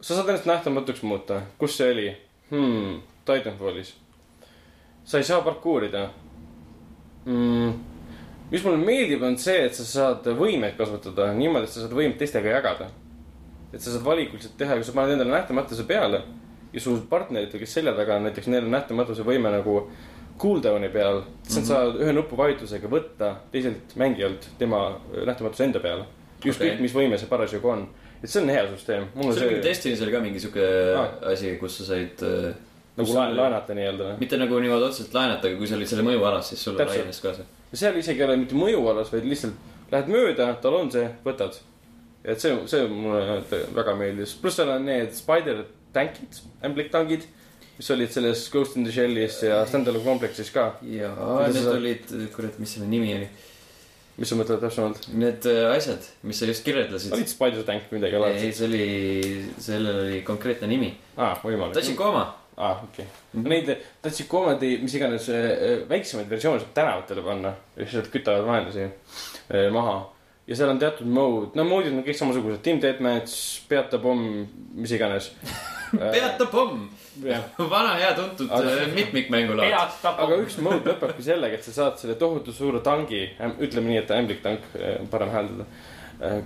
sa saad ennast nähtamatuks muuta, kus see oli hmm,? Titanfallis. sa ei saa parkuurida mm,. mis mulle meeldib, on see, et sa saad võimeid kasvatada niimoodi, et sa saad võimet teistega jagada. et sa saad valikuliselt teha, kui sa paned endale nähtamatuse peale ja su partneritel, kes selja taga on, näiteks neil on nähtamatuse võime nagu cooldown'i peal, siis nad saavad ühe nupuvajutusega võtta teiselt mängijalt tema nähtamatuse enda peale. ükskõik Okei. mis võime see parasjagu on, et see on hea süsteem. see oli mingi Destiny's oli ka mingi siuke Ah. asi, kus sa said äh, nagu laen- laenata nii-öelda. mitte nagu niimoodi otseselt laenata, aga kui sa olid selle mõjualas, siis sulle Täpselt. laienes ka see. seal isegi ei ole mitte mõjualas, vaid lihtsalt lähed mööda, tal on see, võtad. et see, see mulle väga meeldis, pluss seal on need spider tankid, ämbliktankid, mis olid selles Ghost in the Shell'is ja Stand-alone kompleksis ka. jaa, need olid, kurat, mis selle nimi oli? Mis sa mõtled täpsemalt? Need äh, asjad, mis sa just kirjeldasid. olid spider tank midagi ei, alati? see oli, sellel oli konkreetne nimi. aa, võimalik. Tachikoma. aa, okei okay.. Neid Tachikoomade, mis iganes äh, väiksemaid versioone saab tänavatele panna, lihtsalt kütavad vaenlasi äh, maha. ja seal on teatud mode, no mode'id on kõik samasugused, team deathmatch, peata pomm, mis iganes. Peata pomm. vana hea tuntud Aga- äh, mitmikmängulaad. aga üks mode lõpebki sellega, et sa saad selle tohutu suure tangi, ütleme nii, et ämbliktank, parem hääldada,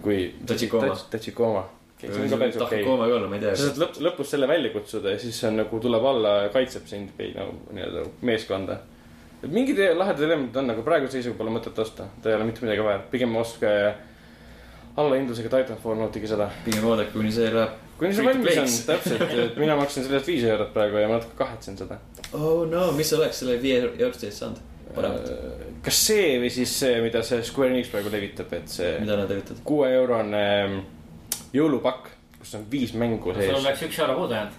kui. Tachikoma. Tachikoma. Tahkooma ka olla, ma ei sa tea. saad lõpp, lõpus selle välja kutsuda ja siis see on nagu tuleb alla ja kaitseb sind või nagu nii-öelda meeskonda. et mingid lahedad elemendid on, aga praeguse seisuga pole mõtet osta, ta ei ole mitte midagi väärt, pigem ostke allahindlusega Titanfall, nautige seda. pigem oodake, kuni see läheb. Kuni see valmis on täpselt, et mina maksan selle eest viis eurot praegu ja ma natuke kahetsen seda. oh no, mis oleks selle viie eurost eest saanud? paremat, kas see või siis see, mida see Square Enix praegu levitab, et see mida nad tegutavad? kuue eurone jõulupakk, kus on viis mängu sul sees. oleks üks euro puudu jäänud.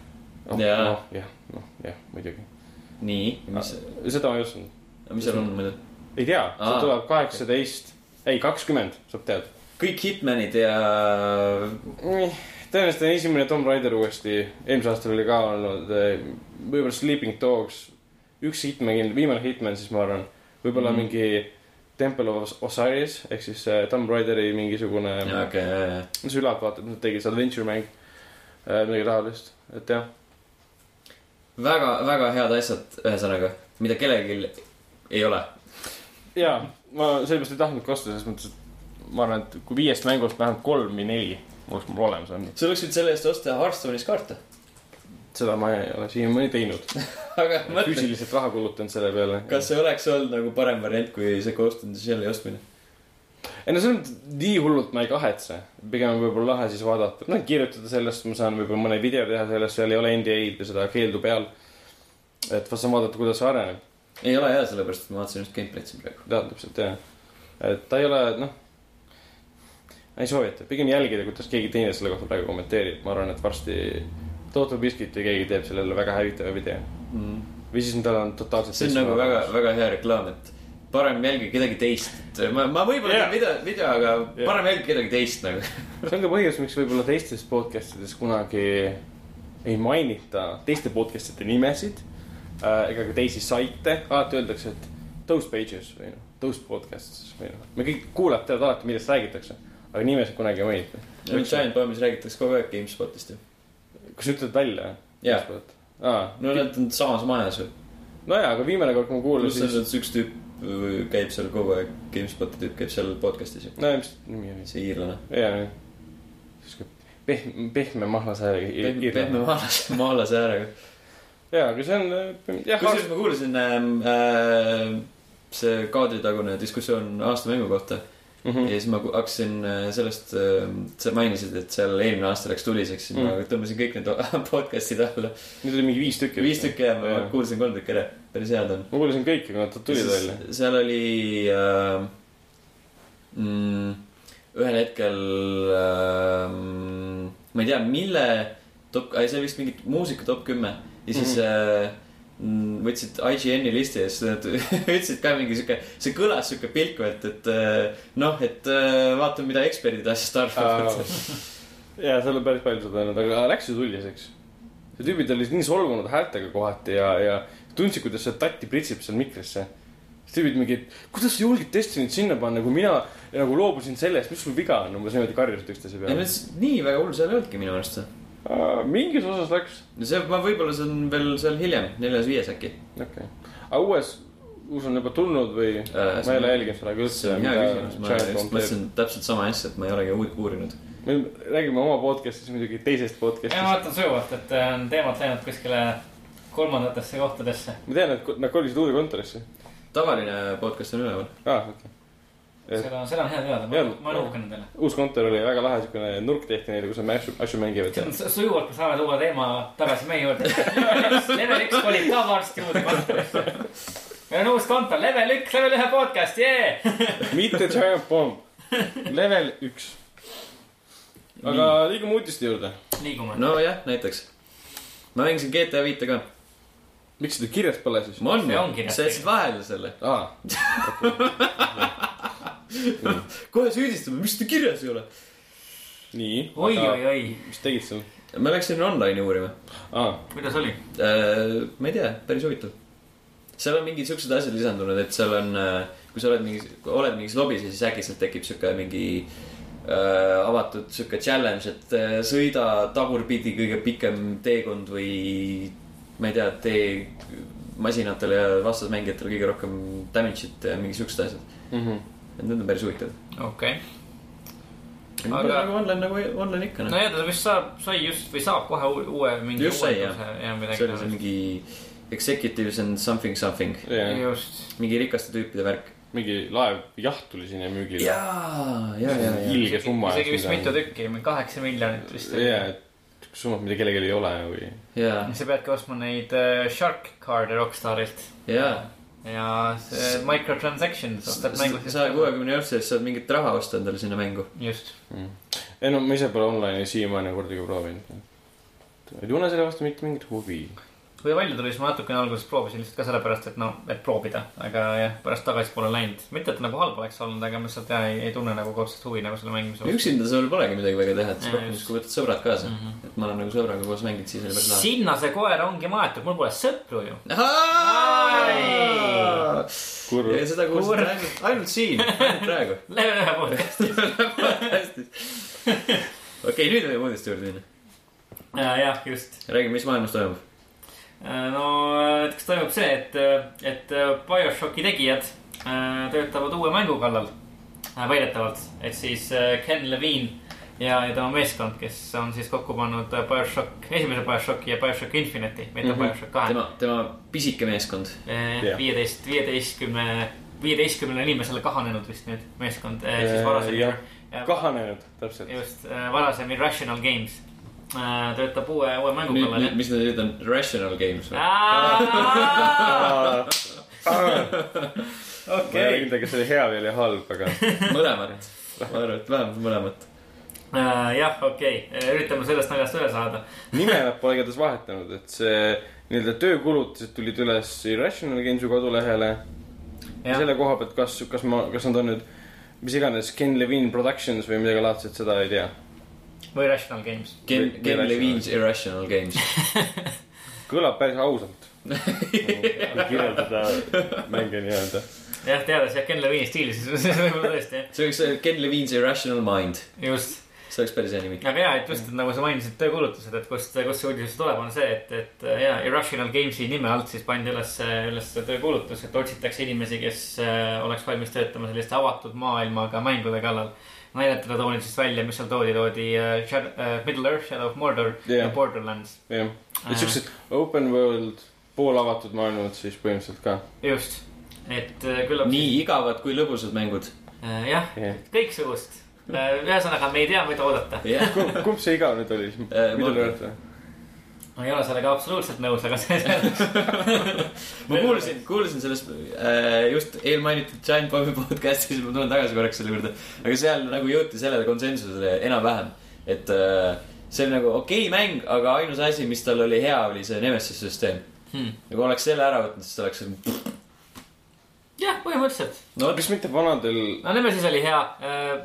Jaa. noh, jah, noh, jah, muidugi. nii, mis, seda ma ei osanud. mis seal on muidu? ei tea, see tuleb kaheksateist, ei kakskümmend, saab teada. kõik Hitmanid ja tõenäoliselt on esimene Tomb Raider uuesti, eelmisel aastal oli ka olnud, võib-olla Sleeping Dogs, üks Hitman, viimane Hitman siis ma arvan, võib-olla mm. mingi Temple of Osiris ehk siis äh, Tomb Raideri mingisugune, okei, ja, ja, mis ülalt vaatab, nad tegid adventure mäng, midagi taolist, et jah. väga, väga head asjad, ühesõnaga, mida kellelgi ei ole. ja ma sellepärast ei tahtnudki osta, selles mõttes, et ma arvan, et kui viiest mängust vähemalt kolm või neli oleks mul olemas olnud, sa võinud selle eest osta Hearthstone'is kaarte. seda ma ei ole siiamaani teinud. aga mõtle, füüsiliselt raha kulutanud selle peale. kas see oleks olnud nagu parem variant kui see Ghost in the Shell'i ostmine? ei no selles mõttes nii hullult ma ei kahetse, pigem on võib-olla lahe siis vaadata, noh kirjutada sellest, ma saan võib-olla mõne video teha sellest, seal ei ole NDA-d või seda keeldu peal. et ma saan vaadata, kuidas see areneb, ei ole hea, sellepärast et ma vaatasin just gameplay'd siin praegu. tead täpselt jah. et ta ei ole, noh. Ei soovita, pigem jälgida, kuidas keegi teine selle kohta praegu kommenteerib, ma arvan, et varsti Total Biscuit või keegi teeb sellele väga hävitava video. või siis tal on totaalselt. see on nagu väga, väga hea reklaam, et parem jälgige kedagi teist, et ma, ma võib-olla Jah. teen video, video, aga Jah. parem jälgige kedagi teist nagu. see on ka põhjus, miks võib-olla teistes podcast ides kunagi ei mainita teiste podcast'ide nimesid äh, ega ka teisi saite, alati öeldakse, et those pages või noh, those podcasts või noh, me kõik kuulajad teavad alati, millest räägitakse, aga nimesid kunagi ei mainita. Giant Bombis räägitakse kogu aeg GameSpotist ju. kas ütled välja? Aa, no nad on samas majas ju. nojaa, aga viimane kord, kui ma pluss kuulasin, on siis, üks tüüp äh, käib seal kogu aeg, GameSpoti tüüp käib seal podcast'is ju. no mis nimi oli, see iirlane. jaa, sihuke pehme, pehme mahlasääriga. pehme, pehme maalase, maalase äärega. jaa, aga see on jah, kusjuures ma kuulasin ähm, äh, see kaadritagune diskussioon aastamängu kohta Mhm. ja siis ma hakkasin äh, sellest äh,, sa mainisid, et seal eelmine aasta läks tuliseks, siis ma Mm. tõmbasin kõik need podcast'id alla. nüüd oli mingi viis tükki. viis tükki jah, ma kuulasin kolm tükki ära, päris head on. ma kuulasin kõiki, kui nad tulid välja. seal oli äh, mm, ühel hetkel äh,, ma ei tea, mille top, see oli vist mingi muusika top kümme ja siis mm -hmm. äh, mm, võtsid IGN-i listi ja siis nad ütlesid ka mingi sihuke, see kõlas sihuke pilkuvalt, et äh, noh, et äh, vaatame, mida eksperdid asjast arvavad. ja seal on päris palju seda olnud, aga läks ju tuliseks. see tüübid olid nii solvunud häältega kohati ja, ja tundsid, kuidas see tatti pritsib seal mikrisse. siis tüübid mingi, kuidas sa julged Destiny't sinna panna, kui mina nagu loobusin sellest, mis sul viga on, umbes niimoodi karjusid üksteise peale. nii väga hull seal ei olnudki minu arust. Mingis osas läks, see, ma võib-olla see on veel seal hiljem, neljas-viies äkki. okei okay.. aga uues, uus on juba tulnud või Äh, ma see ei ole jälginud praegu see üldse, on hea küsimus, ma just mõtlesin täpselt sama asja, et ma ei olegi uu- uurinud. me räägime oma podcast'is muidugi teisest ja ma podcast'ist. vaatan sujuvalt, et äh, on teemad läinud kuskile kolmandatesse kohtadesse. ma tean, et nad kolisid uude kontorisse. tavaline podcast on üleval. aa, okei okay.. seda, seda on hea teada, ma olen uhke nendele. uus kontor oli väga lahe, siukene nurk tehti neile, kus nad asju, asju mängivad sujuvalt, me saame tuua teema tagasi meie juurde. level üks kolib ka varsti uude kontorisse. meil on uus kontor, level üks, level ühe podcast, jee. mitte Giant Bomb, level üks. aga liigume uudiste juurde. liigume. nojah, näiteks. ma mängisin GTA viite ka. miks seda kirjas pole siis? ma on sa jätsid vahele selle. aa, kohe süüdistame, miks seda kirjas ei ole. nii. oi, oi, oi, mis tegid seal? ma läksin online'i uurima. aa, kuidas oli? ma ei tea, päris huvitav. seal on mingid siuksed asjad lisandunud, et seal on, kui sa oled mingis, oled mingis lobis ja siis äkitselt tekib sihuke mingi äh, avatud sihuke challenge, et äh, sõida tagurpidi kõige pikem teekond või ma ei tea, tee masinatele ja vastasmängijatele kõige rohkem damage'it ja mingi siuksed asjad. Et need on päris huvitavad. okei. aga Aga- nagu online nagu online ikka nojah, ta vist saab, sai just või saab kohe uue, mingi Just sai, jah. ja midagi. see oli see mingi executives and something something, just, mingi rikaste tüüpide värk. mingi laev, jaht tuli sinna müügile. jaa, ja, ja, ja. ilge summa. isegi vist mitu tükki, kaheksa miljonit vist. jaa, et summad, mida kellelgi ei ole või. ja, sa peadki ostma neid äh, Shark Card'e Rockstarilt. ja. Ja see microtransactions ostab mängu sa kuuekümne eurtsi eest saad mingit raha osta endale sinna mängu. just, ei no ma ise pole online'i siiamaani kordagi proovinud. ei tunne selle vastu mitte mingit huvi. Kui välja tuli, siis ma natukene alguses proovisin lihtsalt ka sellepärast, et noh, et proovida, aga jah, pärast tagasi pole läinud. mitte, et nagu halb oleks olnud, aga ma lihtsalt jah, ei, ei tunne nagu otsest huvi nagu selle mängimise vastu. üksinda sul polegi midagi väga teha, et siis rohkem just. siis kui võtad sõbrad kaasa. Mhm. et ma olen nagu sõbraga koos mänginud, siis oli päris lahe. sinna see koer ongi maetud, mul pole sõpru ju. kurb. ja seda kuulsid ainult, ainult siin, ainult praegu. Level ühe podcast. hästi. okei, nüüd võime uudiste juurde minna. jah, just. räägi, mis maailmas toimub. No näiteks toimub see, et, et BioShocki tegijad äh, töötavad uue mängu kallal äh, väidetavalt, et siis äh, Ken Levine ja, ja tema meeskond, kes on siis kokku pannud äh, BioShock, esimese BioShocki ja BioShock Infinite'i, mitte mm. -hmm. BioShock kahe. tema, tema pisike meeskond. Viieteist, viieteistkümne, viieteistkümnele inimesele kahanenud vist nüüd meeskond, siis varasem. kahanenud, täpselt. just, varasem Irrational Games äh, töötab uue, uue mängu kallal nüüd, mis need nüüd on, Rational Games või? Aa! ma ei okei, tea, kas see oli hea või oli halb, aga mõlemat. ma arvan, et vähemalt mõlemat. Äh, jah, okei, üritame sellest naljast üle saada. nime nad pole igatahes vahetanud, et see nii-öelda töökulutused tulid üles Irrational Games'i kodulehele. ja selle koha pealt, kas, kas ma, kas nad on nüüd, mis iganes, Ken Levine Productions või midagi laadset, seda ei tea. Või Rational Games. Ken või Levine's Irrational Games. kõlab päris ausalt. kirjeldada mänge nii-öelda. jah, teades jah Ken Levine'i stiili, siis siis võib-olla tõesti jah, see võiks olla Ken Levine's Irrational Mind. just. see oleks päris hea nimi. aga ja, et just, et nagu sa mainisid töökuulutused, et kust, kust see uudis tuleb, on see, et, et ja Irrational Games'i nime alt siis pandi üles, üles töökuulutus, et otsitakse inimesi, kes äh, oleks valmis töötama selliste avatud maailmaga mängude kallal. Näidetele toodi siis välja, mis seal toodi, toodi äh, Shad- äh, Middle Earth, Shadow of Mordor Jah. ja Borderlands. jah, et siuksed open world, poolavatud maailmad siis põhimõtteliselt ka. just, et äh, küllap. nii igavad kui lõbusad mängud. äh,. jah, jah, kõiksugust. ühesõnaga, me ei tea, mida oodata. jah, kumb, see igav nüüd oli siis? Äh, Middle Mordor. Earth või? Ma ei ole sellega absoluutselt nõus, aga see ma kuulsin, kuulsin sellest äh, just eelmainitud Giant Bombi podcast'is, ma tulen tagasi korraks selle juurde. aga seal nagu jõuti sellele konsensusele enam-vähem, et äh, see oli nagu okei okay mäng, aga ainus asi, mis tal oli hea, oli see Nemesis süsteem. hmm.. nagu oleks selle ära võtnud, siis ta oleks. jah, põhimõtteliselt. no kas mitte vanadel, no Nemesis oli hea,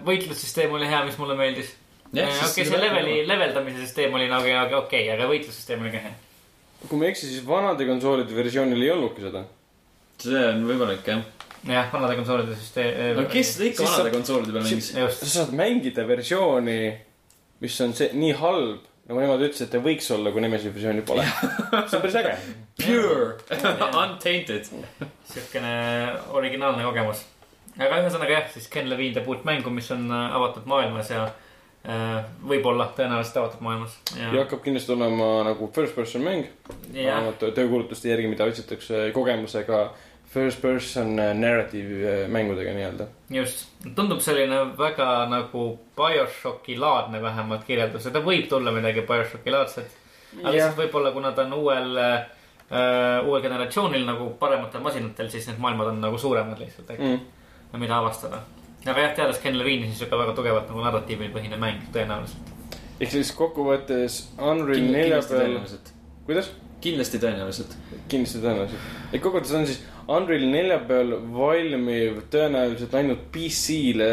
võitlussüsteem oli hea, mis mulle meeldis. Jah, okei, siis see leveli, leveldamise süsteem oli nagu, okei okay,, aga võitlussüsteem oli ka hea. kui ma ei eksi, siis vanade konsoolide versioonil ei olnudki seda. see on võimalik jah. jah, vanade konsoolide süsteem. no kes seda ikka vanade konsoolide peal mängis? just, sa saad mängida versiooni, mis on see nii halb, nagu nemad ütlesid, et ta võiks olla, kui Nemesi versiooni pole. see on päris äge. Pure, untainted. siukene originaalne kogemus. aga ühesõnaga jah, siis Ken Levine teeb uut mängu, mis on äh, avatud maailmas ja äh, võib-olla tõenäoliselt avatud maailmas. ja hakkab kindlasti olema nagu first person mäng. jah, vähemalt töökuulutuste järgi, mida otsitakse kogemusega first person narrative äh, mängudega nii-öelda. just, tundub selline väga nagu BioShocki laadne vähemalt kirjeldus ja ta võib tulla midagi BioShocki laadset. aga Jah. lihtsalt võib-olla, kuna ta on uuel äh,, uuel generatsioonil nagu parematel masinatel, siis need maailmad on nagu suuremad lihtsalt, Mm. mida avastada. Aga jah, teades Ken Levine'i, siis sihuke väga tugevalt nagu narratiivil põhine mäng tõenäoliselt. ehk siis kokkuvõttes Unreal nelja peal, kuidas? kindlasti tõenäoliselt. kindlasti tõenäoliselt. et kokkuvõttes on siis Unreal nelja peal valmiv tõenäoliselt ainult PC-le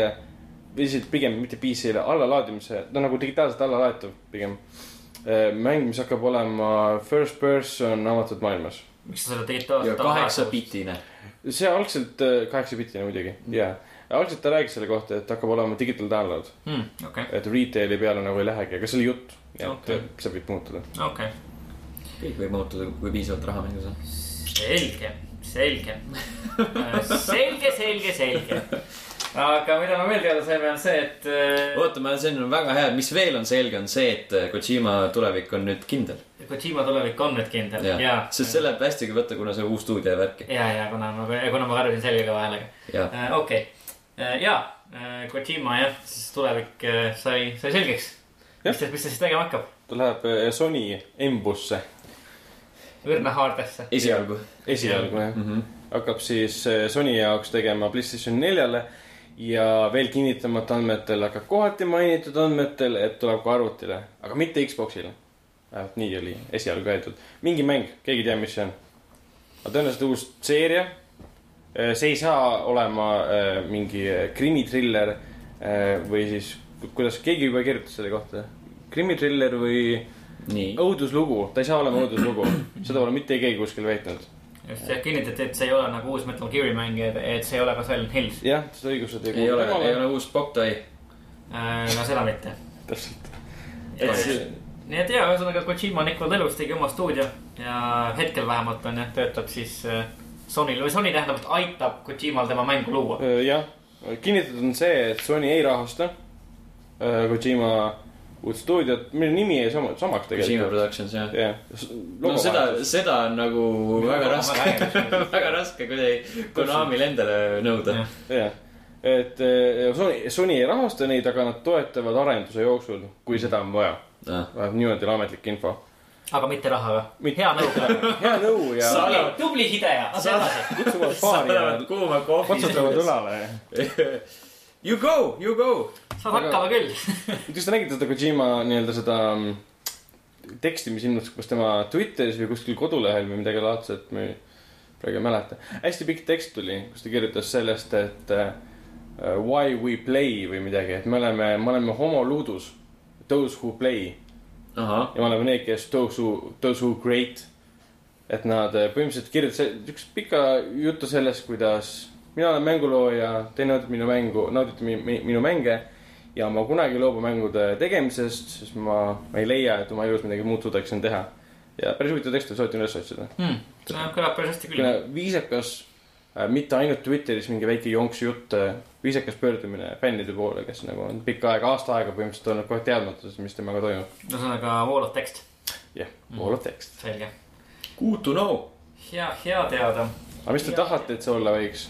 või siis pigem mitte PC-le allalaadimise, no nagu digitaalselt allalaetav pigem. mäng, mis hakkab olema first person avatud maailmas. miks sa selle digitaalselt kaheksa. bitine. see algselt äh, kaheksa bitine muidugi, jaa. Algselt ta rääkis selle kohta, et hakkab olema digital download, Hmm, okei, et retail'i peale nagu ei lähegi, aga see oli jutt. et Okei. okay. see võib muutuda. okei, kõik võib muutuda, kui piisavalt raha mängus on. selge, selge, selge, selge, selge. aga mida ma veel teada saime, on see, et äh, oota, ma, see on väga hea, mis veel on selge, on see, et Kojima tulevik on nüüd kindel. Kojima tulevik on nüüd kindel ja, ja, sest see läheb hästi võtta, kuna see on uus stuudio ja värki. ja, ja kuna ma, kuna ma karjusin häälega ja, äh,. okei okay., ja äh, Kojima jah, siis tulevik äh, sai, sai selgeks. mis ta, mis ta siis tegema hakkab? ta läheb äh, Sony embusse õrnahaardesse. esialgu esialgu jah mm. -hmm. hakkab siis äh, Sony jaoks tegema Playstation neljale ja veel kinnitamata andmetel, aga kohati mainitud andmetel, et tuleb ka arvutile, aga mitte Xbox'ile. vähemalt nii oli esialgu öeldud. mingi mäng, keegi ei tea, mis see on. aga tõenäoliselt uus seeria. See ei saa olema äh, mingi äh, krimitriller äh, või siis, kuidas keegi juba kirjutas selle kohta. krimitriller või nii. õuduslugu, ta ei saa olema õuduslugu, seda pole mitte keegi kuskil väitnud. just, ja kinnitati, et see ei ole nagu uus Metal Gear'i mäng, et see ei ole ka Silent Hills. jah, seda õigused ei ole, ei ole uus Boktai. no seda mitte. täpselt. nii et jaa, ühesõnaga Kojima on ikka veel elus, tegi oma stuudio ja hetkel vähemalt on jah, töötab siis äh, Sonyl või Sony tähendab, et aitab Kojimal tema mängu luua. jah, kinnitatud on see, et Sony ei rahasta äh, Kojima uut stuudiot, mille nimi jäi sama, samaks Kojima tegelikult. Productions jah. jah. no seda, seda on nagu väga raske, väga raske kuidagi Konamil endale nõuda. jah, et äh, Sony, Sony ei rahasta neid, aga nad toetavad arenduse jooksul, kui seda on vaja. vähemalt niimoodi on ametlik info. Aga mitte rahaga. Mitte- hea nõu. hea nõu ja Sa- tubli, tubli edasi. kutsuvad paari ja saadavad kuuma kohvi. patsutavad õlale. You go, you go. saad hakkama küll. kas te nägite seda Kojima nii-öelda seda mm, teksti, mis ilmus kas tema Twitteris või kuskil kodulehel või midagi laadset, ma ei- praegu ei mäleta. hästi pikk tekst tuli, kus ta kirjutas sellest, et uh, why we play või midagi, et me oleme, me oleme homoluudus. Those who play ahah, ja me oleme need, kes those who, those who great. et nad eh, põhimõtteliselt kirjutasid siukest pika juttu sellest, kuidas mina olen mängulooja, te naudite minu mängu, naudite mi, mi, minu mänge. ja ma kunagi ei loobu mängude tegemisest, sest ma, ma ei leia, et oma elus midagi muud suudaksin teha. ja päris huvitav tekst, soovitan üles otsida. Hmm, kõlab päris hästi küll. viisakas mitte ainult Twitteris mingi väike jonks jutt, viisakas pöördumine fännide poole, kes nagu on pikka aega, aasta aega põhimõtteliselt olnud aeg teadmatuses, mis temaga toimub. ühesõnaga wall of text, jah, pool of text. selge. good to know. hea, hea teada. aga mis te tahate, et see olla võiks?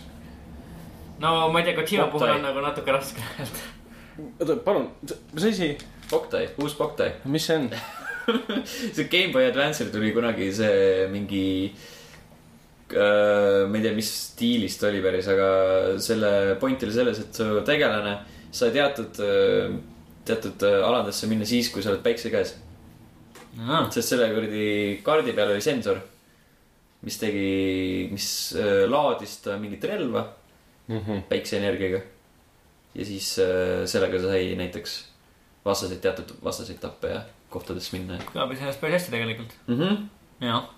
no ma ei tea, Kojima puhul on nagu natuke raske öelda. oota, palun, mis asi, Boktai, uus Boktai. mis see on? see Gameboy Advance'il tuli kunagi see mingi äh,. Ma ei tea, mis stiilis ta oli päris, aga selle point oli selles, et su tegelane sai teatud, teatud äh, aladesse minna siis, kui sa oled päikse käes. sest selle kuradi kaardi peal oli sensor, mis tegi, mis äh, laadis ta mingit relva päikseenergiaga. ja siis äh, sellega sai näiteks vastaseid, teatud vastaseid tappa ja kohtadesse minna kõlab iseenesest päris hästi tegelikult. mm. -hmm. jah.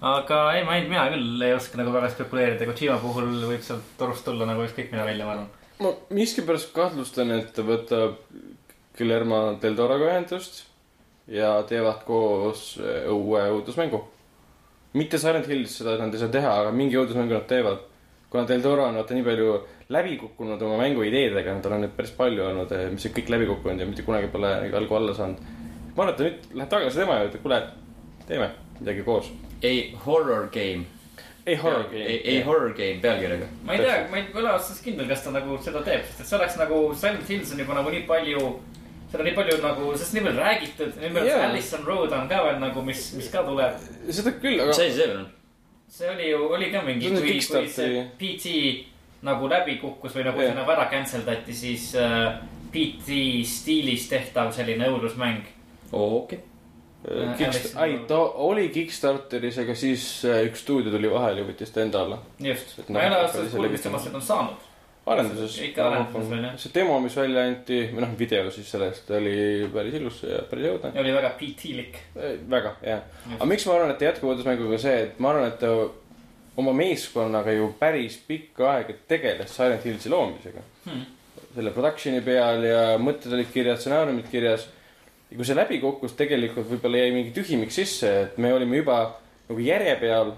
Aga ei, ma ei, mina küll ei oska nagu väga spekuleerida, Kojima puhul võib sealt torust tulla nagu ükskõik mida välja, ma arvan. ma miskipärast kahtlustan, et ta võtab Guillermo del Toroga ühendust ja teevad koos äh, uue õudusmängu. mitte Silent Hills, seda nad ei saa teha, aga mingi õudusmängu nad teevad. kuna Del Toro on vaata nii palju läbi kukkunud oma mänguideedega, tal on neid päris palju olnud, mis on kõik läbi kukkunud ja mitte kunagi pole nagu algu alla saanud. ma arvan, et ta nüüd läheb tagasi tema juurde, kuule, teeme midagi koos. ei, horror game. ei horror ei, ei horror game pealkirjaga. ma ei tea, ma ei ole otsast kindel, kas ta nagu seda teeb, sest et see oleks nagu Silent Hills on juba nagu nii palju. seda on nii palju nagu, sellest nii palju räägitud, nii palju Jaa. yeah. Allison Road on ka veel nagu, mis, mis ka tuleb. seda küll, mis aga asi see veel on? see oli ju, oli ka mingi, kui, kui see PT nagu läbi kukkus või nagu Jah. see nagu ära cancel dati, siis äh, PT stiilis tehtav selline õudusmäng. okei. Äh, Kickst-, Alice ei ta oli Kickstarteris, aga siis äh, üks stuudio tuli vahele ja võttis ta enda alla. just ma ei noh, ole hakkavad otsast ise kuulnud, mis temast nüüd on saanud. arenduses. Ikka arenduses veel, jah. see demo, mis välja anti, või noh, video siis sellest oli päris ilus ja päris õudne. ja oli väga PT-lik. väga, jah. aga miks ma arvan, et ta jätkab õudusmänguga see, et ma arvan, et ta oma meeskonnaga ju päris pikka aega tegeles Silent Hillsi loomisega Hmm. selle production'i peal ja mõtted olid kirjas, stsenaariumid kirjas. Ja kui see läbi kukkus, tegelikult võib-olla jäi mingi tühimik sisse, et me olime juba nagu järje peal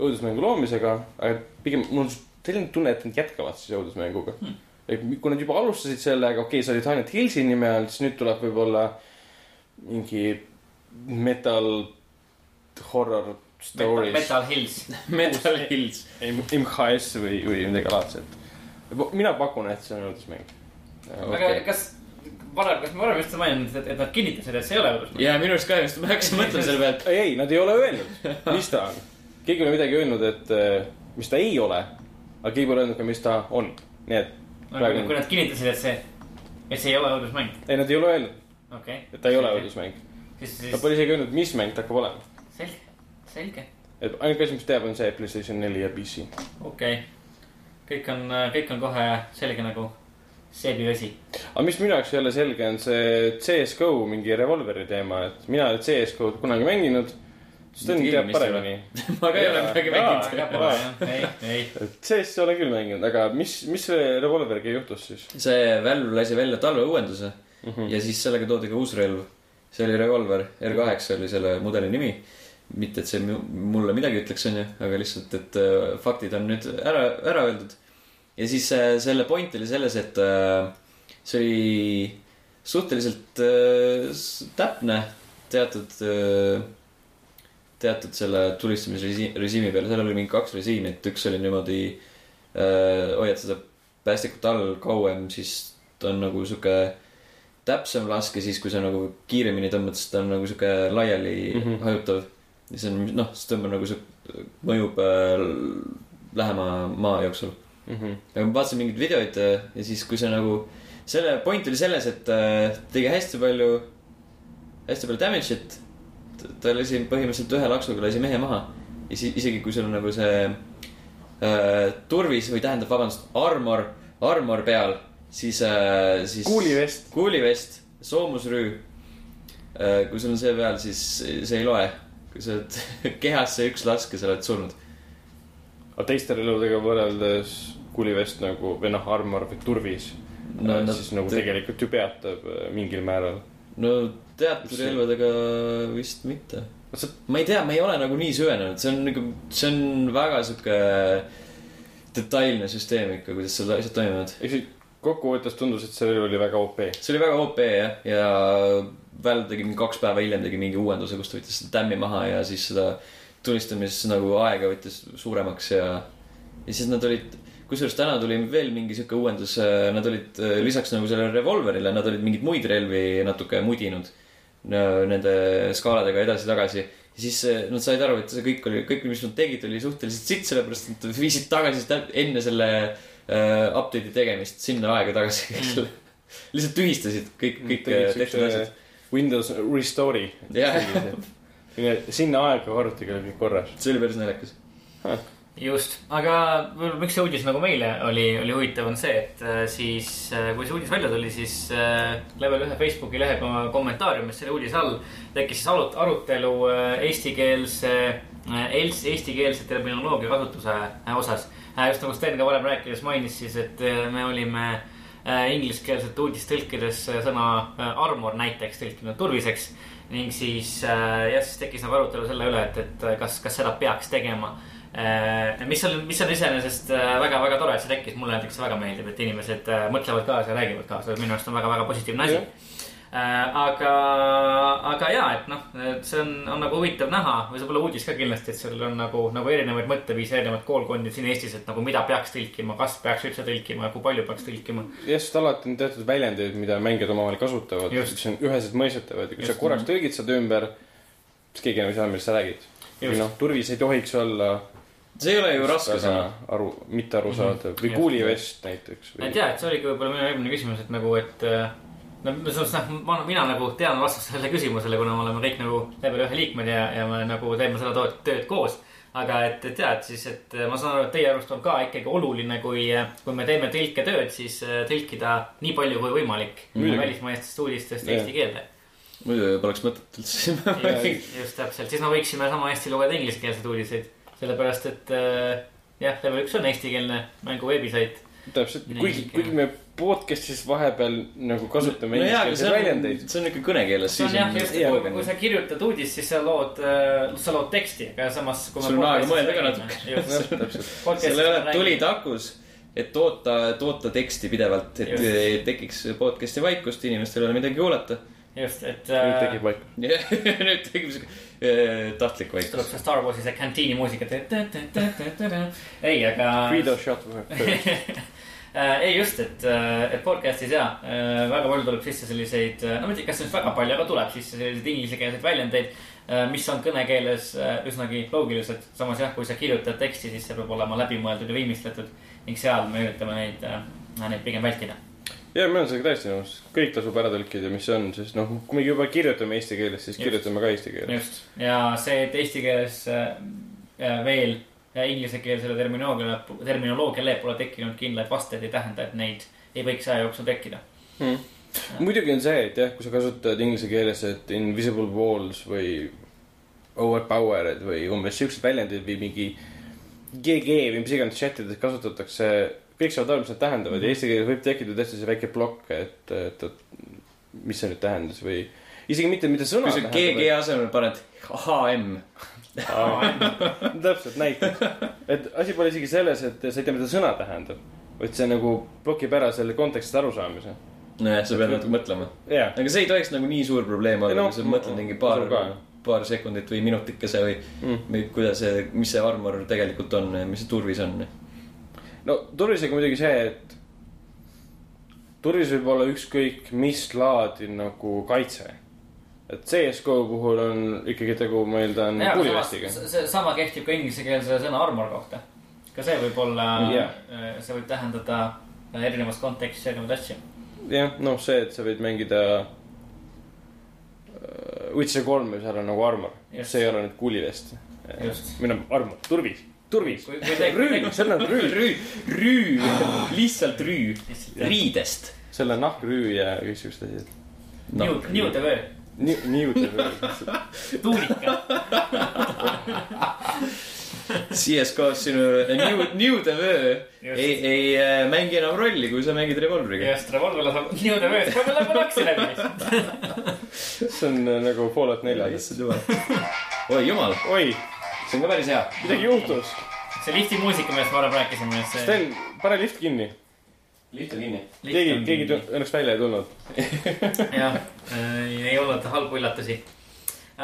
õudusmängu loomisega, aga pigem mul on selline tunne, et nad jätkavad siis õudusmänguga hmm.. et kui nad juba alustasid sellega, okei okay,, sa olid ainult Hillsi nime all, siis nüüd tuleb võib-olla mingi metal horror stories. Metal Hills. Metal Hills. MHS või, või midagi laadset. mina pakun, et see on õudusmäng. aga Okei. kas varem, kas me varem just maininud, et, et nad kinnitasid, et see ei ole õudusmäng? ja minu arust ka just, ma hakkasin mõtlema selle peale, et ei, nad ei ole öelnud, mis ta on. keegi ei ole midagi öelnud, et eh, mis ta ei ole, aga keegi pole öelnud ka, mis ta on. nii et praegu, kui nad kinnitasid, et see, et see ei ole õudusmäng, ei, nad ei ole öelnud, okei okay.. et ta ei ole. õudusmäng. Nad siis pole isegi öelnud, mis mäng ta hakkab olema. selge, selge, et ainuke asi, mis teab, on see Playstation neli ja PC. okei okay.. kõik on, kõik on kohe selge nagu seebivesi. aga mis minu jaoks ei ole selge, on see CS GO mingi revolveri teema, et mina ei ole CS GO-d kunagi mänginud. Sten teab paremini. ma ka ei ole midagi mänginud. ei, ei, et CS olen küll mänginud, aga mis, mis selle revolveriga juhtus siis see Valve lasi välja talveuuenduse mm? -hmm. ja siis sellega toodi ka uus relv. see oli revolver, R8 oli selle mudeli nimi. mitte, et see mu- mulle midagi ütleks, onju, aga lihtsalt, et äh, faktid on nüüd ära, ära öeldud. Ja siis äh, selle point oli selles, et äh, see oli suhteliselt äh, täpne teatud teatud selle tulistamisrežiimi peale, seal oli mingi kaks režiimi, et üks oli niimoodi hoiad seda päästikut all kauem, siis ta on nagu sihuke täpsem laske, siis kui sa nagu kiiremini tõmbad, siis ta on nagu sihuke laiali mm. -hmm. hajutav. ja see on noh, siis tõmbab nagu sihuke, mõjub äh, lähema maa jooksul. mm. -hmm. aga ma vaatasin mingeid videoid äh, ja siis, kui see nagu, selle point oli selles, et äh, tegi hästi palju, hästi palju damage'it. ta lasi põhimõtteliselt ühe laksuga lasi mehe maha. ja siis isegi kui sul on nagu see äh, turvis või tähendab, vabandust, armor, armor peal, siis äh,, siis. kuulivest. kuulivest, soomusrüü äh,. kui sul on see peal, siis see ei loe. kui sa oled kehasse üks lask ja sa oled surnud. aga teiste relvadega võrreldes kuulivest nagu või noh, armor või turvis No no,, nad- siis nagu tegelikult ju peatab äh, mingil määral. no teatud Mis see- relvadega vist mitte. sa, ma ei tea, ma ei ole nagu nii süvenenud, see on nagu, see on väga sihuke detailne süsteem ikka, kuidas seal asjad toimuvad. eks see kokkuvõttes tundus, et see oli väga OP. see oli väga OP jah, ja Valve tegi mingi kaks päeva hiljem tegi mingi uuenduse, kus ta võttis seda tämmi maha ja siis seda tulistamis nagu aega võttis suuremaks ja, ja siis nad olid, kusjuures täna tuli veel mingi sihuke uuendus, nad olid äh, lisaks nagu sellele revolverile, nad olid mingeid muid relvi natuke mudinud n- nende skaaladega edasi-tagasi. siis äh, nad said aru, et see kõik oli, kõik, mis nad tegid, oli suhteliselt sitt, sellepärast et nad viisid tagasi enne selle äh, update'i tegemist sinna aega tagasi, ole. lihtsalt tühistasid kõik, kõik äh, tehtud asjad. Windows Restore'i Jah.. sinna aega arvutiga oli kõik korras. see oli päris naljakas. just, aga miks see uudis nagu meile oli, oli huvitav, on see, et äh, siis äh, kui see uudis välja tuli, siis äh, level ühe Facebooki lehe kom- kommentaariumis selle uudise all tekkis siis arutelu eestikeelse, eestikeelse terminoloogia kasutuse osas. just nagu Sten ka varem rääkides mainis siis, et me olime ingliskeelset uudist tõlkides sõna armor näiteks tõlkinud turviseks ning siis jah, siis tekkis nagu arutelu selle üle, et, et kas, kas seda peaks tegema. Mis on, mis on iseenesest väga-väga tore, et see tekkis, mulle näiteks väga meeldib, et inimesed äh, mõtlevad kaasa ja räägivad kaasa, minu arust on väga-väga positiivne asi äh,. aga, aga ja, et noh, see on, on nagu huvitav näha või see pole uudis ka kindlasti, et seal on nagu, nagu erinevaid mõtteviise, erinevaid koolkondi siin Eestis, et nagu mida peaks tõlkima, kas peaks üldse tõlkima ja kui palju peaks tõlkima. jah, sest alati on teatud väljendeid, mida mängijad omavahel kasutavad, mis on üheselt mõistetavad ja kui sa Just. korraks tõlgid seda ümber, siis keegi enam ei saa, millest sa räägid. noh, turvis ei tohiks olla see ei ole ju raske sõna. aru, mitte arusaadav või Just. kuulivest näiteks et või. ja, et see oligi võib-olla minu eelmine küsimus, et nagu, et äh, no selles mõttes, noh, ma, mina nagu tean vastust sellele küsimusele, kuna me oleme kõik nagu level ühe liikmed ja, ja me nagu teeme seda tööd, koos. aga et, et et siis, et ma saan aru, et teie arust on ka ikkagi oluline, kui, kui me teeme tõlketööd, siis äh, tõlkida nii palju kui võimalik välismaistest uudistest eesti keelde. muidu poleks mõtet üldse. just, just täpselt, siis me võiksime sama hästi lugeda ingliskeelseid uudiseid, sellepärast et äh, jah, level üks on eestikeelne mängu veebisait täpselt, kuigi, kuigi me podcast'is vahepeal nagu kasutame no ingliskeelseid see on väljendeid., see on ikka kõnekeeles. see on jah, just, kui, kui sa kirjutad uudist, siis sa lood, sa lood teksti, aga samas. Sul on aega mõelda ka natuke. seal ei ole tulid akus, et toota, toota teksti pidevalt, et Just. ei tekiks podcast'i vaikust, inimestel ei ole midagi kuulata. just, et nüüd äh, tekib vaikus. nüüd tekib siuke äh, tahtlik tuleb vaikus. see Star Warsi see kantiini muusika. ei, aga. Guido shot ei just, et, et podcast'is ja äh, väga palju tuleb sisse selliseid, no ma ei tea, kas nüüd väga palju, aga tuleb sisse selliseid inglisekeelseid väljendeid, mis on kõnekeeles äh, üsnagi loogilised. samas jah, kui sa kirjutad teksti, siis see peab olema läbimõeldud ja viimistletud ning seal me üritame neid, neid pigem vältida. Ja ma olen sellega täiesti nõus, kõik tasub ära tõlkida, mis see on, sest noh, kui me juba kirjutame eesti keeles, siis Just. kirjutame ka eesti keeles. just, ja see, et eesti keeles äh, äh, veel äh, inglisekeelsele terminoloogiale, terminoloogiale pole tekkinud kindlaid vasteid, ei tähenda, et neid ei võiks aja jooksul tekkida. Hmm. muidugi on see, et jah, kui sa kasutad inglise keeles, et invisible walls või overpowered või umbes siuksed väljendid või mingi GG või mis iganes chatides kasutatakse, kõik saavad aru, mis nad tähendavad ja eesti keeles võib tekkida tõesti see väike plokk, et, et, et mis see nüüd tähendas või isegi mitte, mitte sõna kui sa GG asemel paned HM, täpselt näiteks, et asi pole isegi selles, et sa ei tea, mida sõna tähendab, vaid see nagu blokib ära selle kontekstist arusaamise. nojah, sa pead natuke mõtlema. jaa, aga see ei tohiks nagu nii suur probleem olla, noh, kui sa mõtled mingi paar usun ka., paar sekundit või minutikese või Mm. või kuidas see, mis see armor tegelikult on, mis see turvis on. No turvisega muidugi see, et turvis võib olla ükskõik mis laadi nagu kaitse. et CS-GO puhul on ikkagi tegu, ma eeldan, kuulivestiga. see sama kehtib ka inglisekeelse sõna armor kohta. ka see võib olla Jah. see võib tähendada erinevas kontekstis erinevaid asju. jah, noh, see, et sa võid mängida äh, Witcher kolme, seal on nagu armor, see ei ole nüüd kuulivest. Just. või noh, armor, turvis, turvis. Kui- kui te- rüü, seal on rüü, rüü, rüü, lihtsalt rüü, riidest. seal on nahkrüü ja kõik siuksed asjad. New, New the World, nii, niiutada. tuunika. CS-GO-s sinu New, New Just. ei, ei äh, mängi enam rolli, kui sa mängid revolvriga. just, revolver laseb New kohe läheb laksi läbi lihtsalt. see on äh, nagu Fallout neljas. issand jumal. oi jumal, oi, see on ka päris hea. midagi juhtus. see lifti muusika, millest me varem rääkisime, see. Sten, pane lift kinni. lift on kinni. keegi, keegi õnneks välja ei tulnud. jah, ei olnud halbu üllatusi.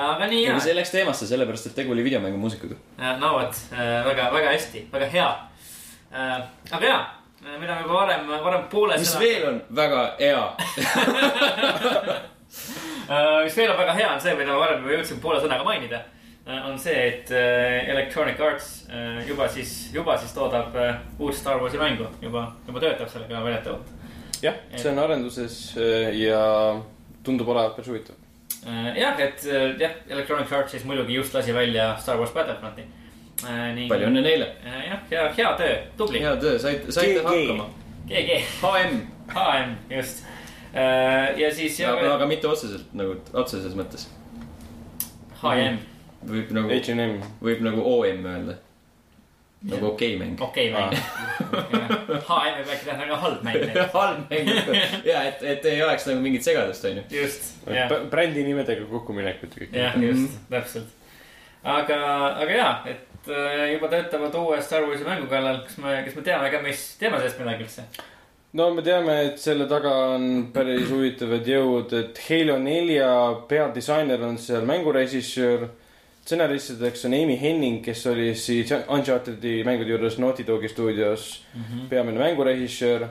aga nii hea see läks teemasse sellepärast, et tegu oli videomängu muusikaga. no vot, väga, väga hästi, väga hea. aga ja, me oleme juba varem, varem poole mis veel on väga hea? mis veel on väga hea, on see, mida ma varem juba jõudsin poole sõnaga mainida. On see, et äh, Electronic Arts äh, juba siis, juba siis toodab uut Star Warsi mängu, juba, juba töötab sellega väidetavalt. jah, see on arenduses ja tundub olevat päris huvitav. jah, et jah, Electronic Arts siis muidugi just lasi välja Star Wars Battlefronti. ning palju õnne neile. jah, hea, hea töö, tubli. hea töö, saite, saite hakkama. GG, HM, HM, just. ja siis ja aga, aga mitte otseselt nagu otseses mõttes. HM, võib nagu, H&M. võib nagu OM öelda. nagu okei mäng. okei mäng. HM võib äkki tähendada halb mäng. halb mäng. ja et, et ei oleks nagu mingit segadust, onju. just, brändi nimedega kokkuminekut ja kõik. jah, just, täpselt. aga, aga ja, et äh, juba töötavad uue Star Warsi mängu kallal, kas me, kas me teame ka, mis, teame sellest midagi üldse? no me teame, et selle taga on päris huvitavad jõud, et Halo nelja peadisainer on seal mängurežissöör. Stsenaristideks on Amy Henning, kes oli siis Uncharted'i mängude juures Naughty Dogi stuudios peamine mängurežissöör,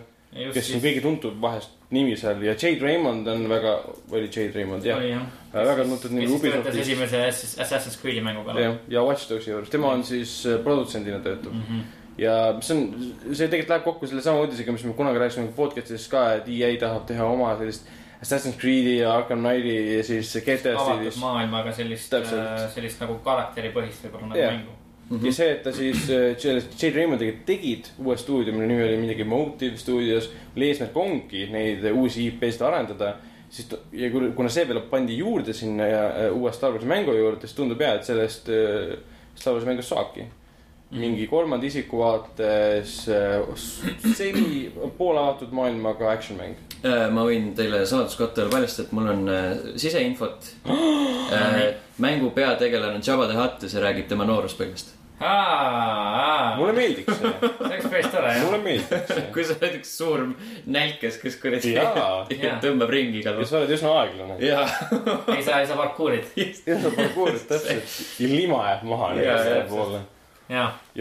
kes on kõige tuntum vahest nimi seal. Ja Jade Raymond on väga, oli Jade Raymond jah, oli jah. väga tuntud nimi Ubisoftis. esimese Assass- Assassin's Creed'i mängu kallal. jah, ja Watch Dogsi juures, tema on siis äh, produtsendina töötab. ja see on, see tegelikult läheb kokku sellesama uudisega, mis me kunagi rääkisime podcast'is ka, et EA tahab teha oma sellist Assassin's Creed'i ja Arkham Knighti ja siis GTA avatud stiilis. maailmaga sellist, Täpselt. sellist nagu karakteripõhist võib-olla nagu Jah. mängu. ja see, et ta siis äh, sellest Jade Raymondiga tegid uue stuudio, mille nimi oli midagi Motive Studios, mille eesmärk ongi neid uusi IP-sid arendada. siis ta- ja kui- kuna see veel pandi juurde sinna ja äh, uue Star Warsi mängu juurde, siis tundub ja, et sellest äh, Star Warsi mängust saabki. Mingi kolmanda isiku vaates äh, semi poolavatud maailmaga action mäng. Äh, ma võin teile saladuskotta veel paljastada, et mul on äh, siseinfot äh,. mängu peategelane on Jabba the Hutt ja see räägib tema nooruspõlvest. mulle meeldiks see, see oleks päris tore jah. mulle meeldiks see. kui sa oled üks suur nälkes, kes kuradi Jaa. Jaa. tõmbab ringi ja igal sa oled üsna aeglane. jaa, ei saa, ei saa parkuurid. ja sa parkuurid täpselt ja lima jääb maha Jaa, nii-öelda selle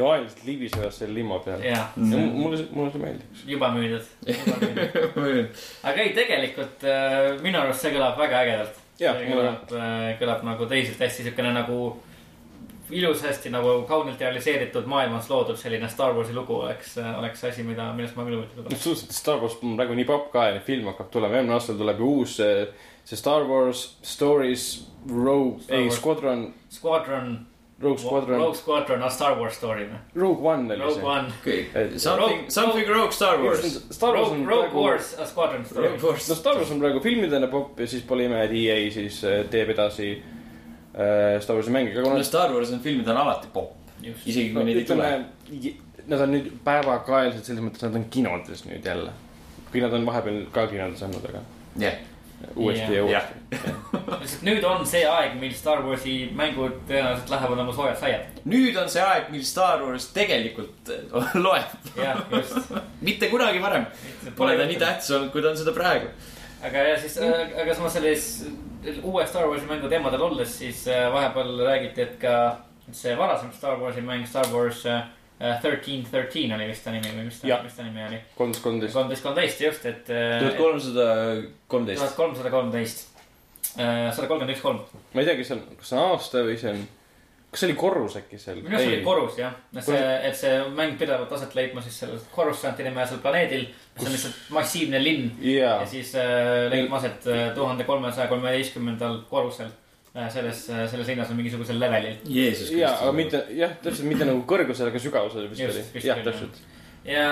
aeglaselt libisevad selle lima peal. ja mulle, mulle see meeldiks. juba müüdud. aga ei, tegelikult äh, minu arust see kõlab väga ägedalt. See mulle- kõlab, kõlab nagu teisalt hästi siukene nagu ilusasti nagu kaunilt realiseeritud maailmas loodud selline Star Warsi lugu oleks, oleks see asi, mida, millest ma küll huvitatud olen. absoluutselt, Star Wars on praegu nii popp ka ja film hakkab tulema, järgmine aastal tuleb ju uus see, Star Wars Stories Rogue, ei Squadron, Squadron, Rogue Squadron, Rogue Squadron on Star Wars story või? Rogue One oli Rogue see. One, Something, something Rogue Star Wars. Star Wars on Rogue, Rogue praegu, Wars, a Squadron story no Star Wars on praegu filmidena popp ja siis pole ime, et EA siis äh, teeb edasi äh, Star Warsi mänge, aga kuna no Star Wars on filmid on alati popp, isegi no, kui neid ei tule. nad on nüüd päevakajalised selles mõttes, nad on kinodes nüüd jälle. kui nad on vahepeal ka kinodes olnud, aga jah, uuesti ja jah uuesti. lihtsalt nüüd on see aeg, mil Star Warsi mängud tõenäoliselt lähevad oma soojad saiad. nüüd on see aeg, mil Star Wars tegelikult äh, loeb. jah, just. mitte kunagi varem pole ta nii tähtis olnud, kui ta on seda praegu. aga ja siis, aga samas selles uue Star Warsi mängu teemadel olles, siis äh, vahepeal räägiti, et ka see varasem Star Warsi mäng, Star Wars thirteen thirteen oli vist ta nimi või mis ta mis ta nimi oli? kolmteist, kolmteist. kolmteist, kolmteist just, et. äh, tuhat kolmsada kolmteist tuhat. kolmsada kolmteist. sada kolmkümmend üks kolm. ma ei tea, kas see on, kas see on aasta või see on, kas see oli korrus äkki seal? minu arust oli korrus jah, et see, et see mäng pidevalt aset leidma siis sellel Coruscanti nimesel planeedil, mis on lihtsalt massiivne linn jaa ja, siis äh, leidma aset tuhande kolmesaja kolmeteistkümnendal korrusel selles, selles linnas on mingisugusel levelil. Jeesus jaa, aga mitte, jah, täpselt mitte nagu kõrgusel, aga sügavusel vist Just, oli jah, täpselt. ja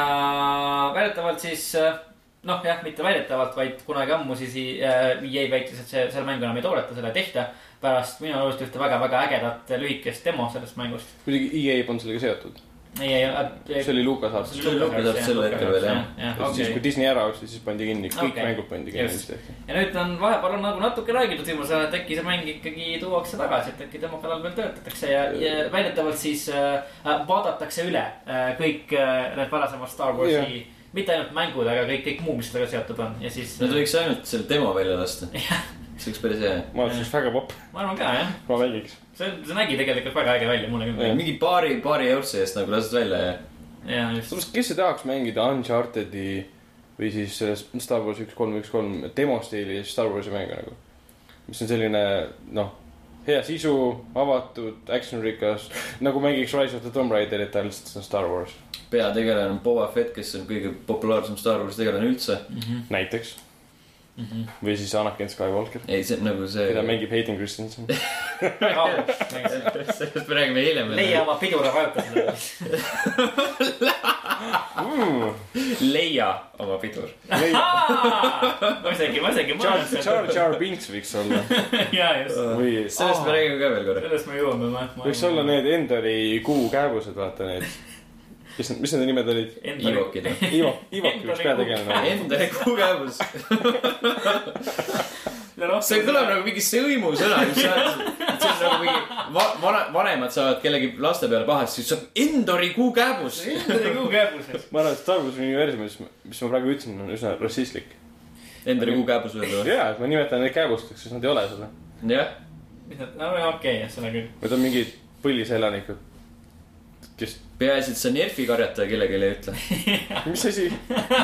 väidetavalt siis äh, noh, jah, mitte väidetavalt, vaid kunagi ammu siis äh, EA väitis, et see, selle mängu enam ei toodeta, seda ei tehta. pärast minu arust ühte väga-väga ägedat lühikest demo sellest mängust. kuidagi EA polnud sellega seotud. ei, ei, see oli Lucas Arts. See oli LucasArts sel hetkel veel, jah. jah, siis, kui. Disney ära ostis, siis pandi kinni, kõik Okei. mängud pandi kinni vist ja nüüd on vahepeal on nagu natuke räägitud viimasel ajal, et äkki see mäng ikkagi tuuakse tagasi, et äkki tema kallal veel töötatakse ja, ja väidetavalt siis äh, äh, vaadatakse üle äh, kõik äh, need varasemad Star Warsi yeah., mitte ainult mängud, aga kõik, kõik muu, mis sellega seotud on ja siis. Nad võiks ainult selle demo välja lasta. see oleks päris hea. ma oleks väga popp, ma arvan ka jah, ma mängiks. see, see nägi tegelikult väga äge välja, mulle küll. mingi paari, paari eurtsi eest nagu lased välja ja. ja just, kes ei tahaks mängida Uncharted'i või siis selles Star Wars üks kolm, üks kolm demo stiilis Star Warsi mängu nagu. mis on selline, noh, hea sisu, avatud, action rikas, nagu mängiks Rise of the Tomb Raiderit, aga lihtsalt see on Star Wars, peategelane on Boba Fett, kes on kõige populaarsem Star Warsi tegelane üldse. näiteks. Või siis Anakin Skywalker, ei, see on nagu see. keda mängib Hayden Christensen. sellest me räägime hiljem. leia oma pidure vajuta seda. leia oma pidur. ma isegi, ma isegi Jar, Jar, Binks võiks olla ja just, või sellest me räägime ka veel korra. sellest me jõuame. võiks olla need Endori kuukääbused, vaata need. mis, mis nende nimed olid? Ivokid. Ivo, Ivok üks peategelane. Enda kuukäevus. see kõlab nagu mingi sõimusõna, mis sa, see on nagu mingi va, vana, vanemad saavad kellegi laste peale pahasti, siis saab Endori kuukääbus. Endori kuukääbuses. ma arvan, et Star Warsi universumis, mis ma praegu ütlesin, on üsna rassistlik. Endori kuukääbus veel või? jaa, et ma nimetan neid kääbusteks, sest nad ei ole seda. jah, mis nad, no okei okay,, seda küll. Need on mingid põliselanikud, kes, peaasi, et sa Nerfi karjataja kellelegi ei ütle. mis asi?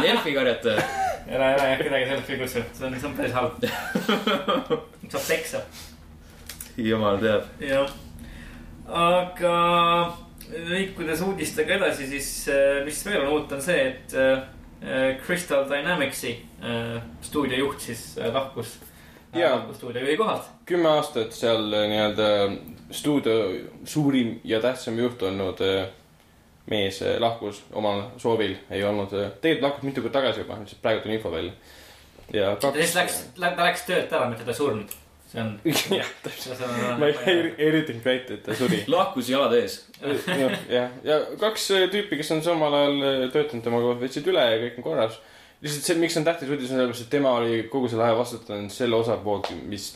Nerfi karjataja, ära, ära jah kedagi sellest ei kutsu, see on, see on päris halb. saab peksa. jumal teab. jah, aga liikudes uudistega edasi, siis äh, mis veel on uut, on see, et äh, Crystal Dynamicsi äh, stuudiojuht siis lahkus. Jaa. lahkus stuudiojuhi kohalt. kümme aastat seal nii-öelda stuudio suurim ja tähtsam juht olnud äh, mees äh, lahkus omal soovil, ei olnud, tegelikult lahkus mitu kuud tagasi juba, lihtsalt praegu tuli info välja. ja ta kaks siis läks, ta läks töölt ära, mitte ta ei surnud. see on. jah, ma ei, ei, ei üritanud väita, et ta suri. lahkus jalad ees. jah, ja, ja kaks äh, tüüpi, kes on samal ajal töötanud temaga, võtsid üle ja kõik on korras. lihtsalt see, miks on tähtis uudis, on sellepärast, et tema oli kogu selle aja vastutanud selle osa poolt, mis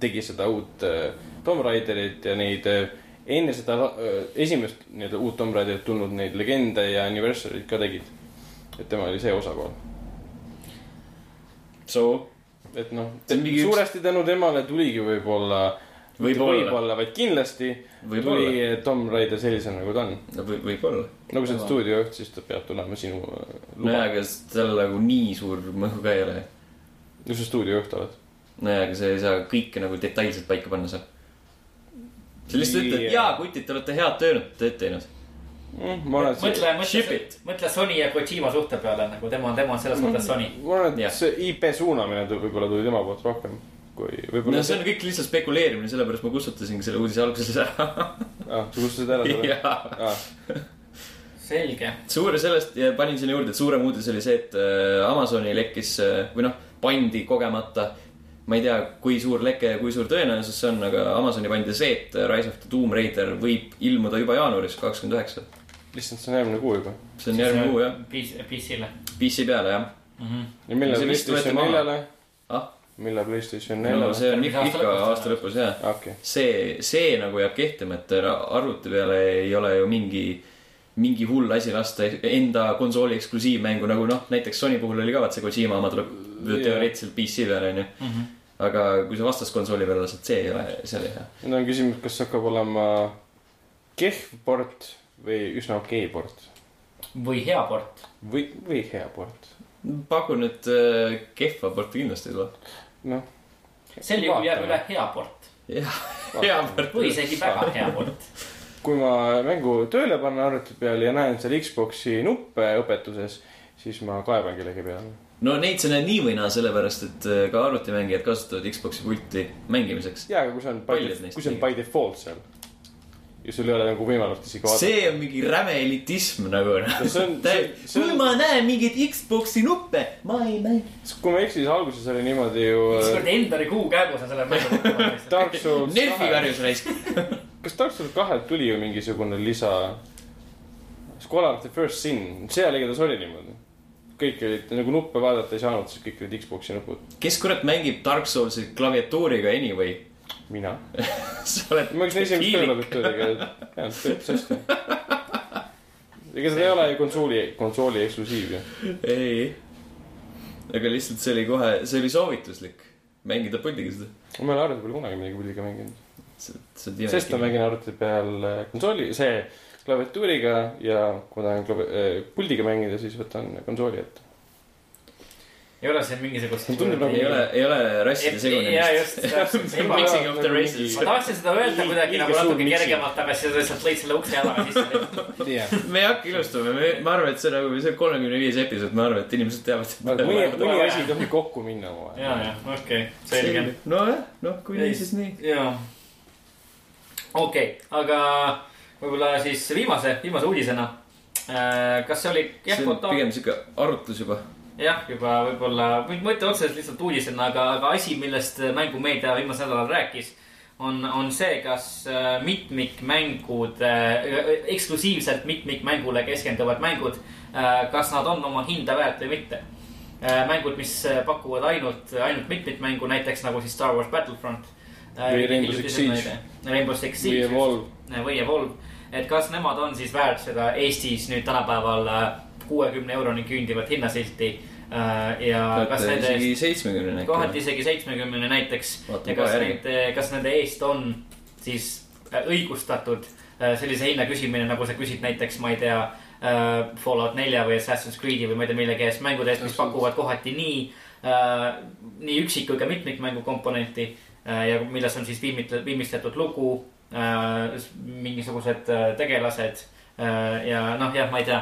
tegi seda uut äh, Tomb Raiderit ja neid äh, enne seda äh, esimest nii-öelda uut Tomb Raiderit tulnud neid legende ja anniversary'd ka tegid. et tema oli see osapool, So, et noh, mingi üks- suuresti tänu temale tuligi võib-olla, Võib-olla. võib-olla, vaid kindlasti võib-olla tuli. Tomb Raider sellisena, nagu ta on. või, võib-olla. nagu sa oled stuudiojuht, siis ta peab tulema sinu äh, nojah, luba. aga tal nagu nii suur mõju ka ei ole. no sa stuudiojuht oled. nojah, aga sa ei saa kõike nagu detailselt paika panna seal. Sa lihtsalt ütled, Yeah. jaa, kutid, te olete head tööd, tööd teinud. Mm, mõtle, mõtle mõtle Sony ja Kojima suhte peale nagu tema, tema on selles mõttes Sony. ma arvan, et see IP suunamine võib-olla tuli tema poolt rohkem kui võib-olla no see on kõik lihtsalt spekuleerimine, sellepärast ma kustutasingi selle uudise alguses ära. ah,. sa kustutasid ära selle ah,? selge. suur sellest ja panin sinna juurde, et suurem uudis oli see, et äh, Amazoni lekkis äh, või noh, pandi kogemata. Ma ei tea, kui suur leke ja kui suur tõenäosus see on, aga Amazoni pandi see, et Rise of the Tomb Raider võib ilmuda juba jaanuaris kakskümmend üheksa. lihtsalt see on järgmine kuu juba. see on järgmine kuu jah, PC-le. PC peale jah. ja millal See vist võeti PlayStation neljale? ah, millal PlayStation no neljale? see on ikka, ikka aasta lõpus jah. okei, see, see nagu jääb kehtima, et arvuti peale ei ole ju mingi, mingi hull asi lasta enda konsooli eksklusiivmängu nagu noh, näiteks Sony puhul oli ka vaat see Kojima oma tuleb Jaa. teoreetiliselt PC peale onju. aga kui sa vastaskonsooli peale lased, see ei ole, see ei ole hea. nüüd on küsimus, kas hakkab olema kehv port või üsna okei port või hea port. või, või hea port. pakun, et äh, kehva porti kindlasti ei tule. noh, sel juhul jääb üle hea port jah, hea port. või isegi väga hea port. kui ma mängu tööle panen arvuti peal ja näen seal Xbox'i nuppe õpetuses, siis ma kaeban kellegi peale. No neid sa näed nii või naa, sellepärast et äh, ka arvutimängijad kasutavad Xbox'i pulti mängimiseks. jaa, aga kui see on by neist kui see on by default seal ja sul ei ole nagu võimalust isegi vaadata. see on mingi räme elitism nagu. see kui on, ma näen mingeid Xbox'i nuppe, ma ei mängi. kui ma ei eksi, siis alguses oli niimoodi ju äh, ükskord Endari kuukäegus on selle mängu Dark Souls Nerfi karjus raisk. kas Dark Souls kahelt tuli ju mingisugune lisa? Scholar of the First Sin, seal igatahes oli niimoodi. Kõik olid nagu nuppe vaadata ei saanud, siis kõik olid Xbox'i nupud. kes kurat mängib Dark Soulsi klaviatuuriga anyway? mina. sa oled. ma hakkasin esimest tööklaviatuuriga, jah, töötas hästi. ega seda ei ole ju konsooli, konsooli eksklusiiv ju. ei. aga lihtsalt see oli kohe, see oli soovituslik. mängida puldiga seda. ma ei ole arvuti peal kunagi midagi puldiga mänginud. sest sest ma mängin arvuti peal äh, konsooli, see klaviatuuriga ja kui tahan klavi-, puldiga mängida, siis võtan konsooli ette. ei ole siin mingisugust. See tundub nagu ei ole, ei ole rasside ja just, segunemist. täpselt. Mixing of the Nagu races ma tahtsin seda öelda kuidagi nagu natuke kergemalt, aga siis sa lihtsalt lõid selle ukse jalaga sisse. me ei hakka ilustama, me, ma arvan, et see nagu, see on kolmekümne viies episood, ma arvan, et inimesed teavad. mõni, mõni asi ei tohi kokku minna omavahel. ja, ja, okei, selge. nojah, noh, kui nii, siis nii. jaa. okei, aga võib-olla siis viimase, viimase uudisena. kas see oli, on pigem sihuke arutlus juba. jah, juba võib-olla, mõtle otseselt lihtsalt uudisena, aga, aga asi, millest mängumeedia viimasel nädalal rääkis, on, on see, kas äh, mitmikmängud, eksklusiivselt mitmikmängule keskenduvad mängud, kas nad on oma hinda väärt või mitte. mängud, mis äh, pakuvad ainult, ainult mitmikmängu, näiteks nagu siis Star Wars Battlefront. Või Rainbow Six Siege. Rainbow Six või Siege. Evolve. või Evolve, et kas nemad on siis väärt seda Eestis nüüd tänapäeval kuuekümne euroni küündivat hinnasilti äh, ja kas nende isegi seitsmekümnene kohati isegi seitsmekümne näiteks. Ja kas järgi. need, kas nende eest on siis äh, õigustatud äh, sellise hinna küsimine, nagu sa küsid näiteks, ma ei tea äh, Fallout nelja või Assassin's Creed'i või ma ei tea millegi eest, mängude eest, mis pakuvad kohati nii äh,, nii üksik kui ka mitmikmängu komponenti äh, ja milles on siis viimit-, viimistletud lugu äh,, mingisugused äh, tegelased äh, ja noh, jah, ma ei tea,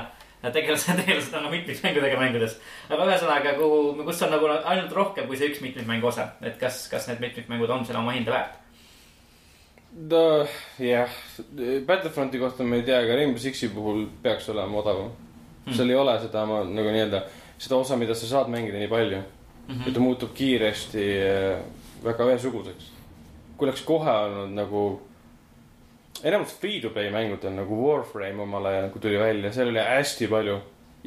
tegelased, tegelased on mitmikmängudega mängudes. aga ühesõnaga, kuhu, kus on nagu ainult rohkem kui see üks mitmikmängu osa, et kas, kas need mitmikmängud on selle oma hinda väärt? ta, jah, Battlefronti kohta ma ei tea, aga Rainbow Sixi puhul peaks olema odavam Hmm. seal ei ole seda ma, nagu nii-öelda, seda osa, mida sa saad mängida nii palju Mhm. ja ta muutub kiiresti äh, väga ühesuguseks. kui oleks kohe olnud nagu, enamus free-to-play mängudel nagu Warframe omal ajal, kui tuli välja, seal oli hästi palju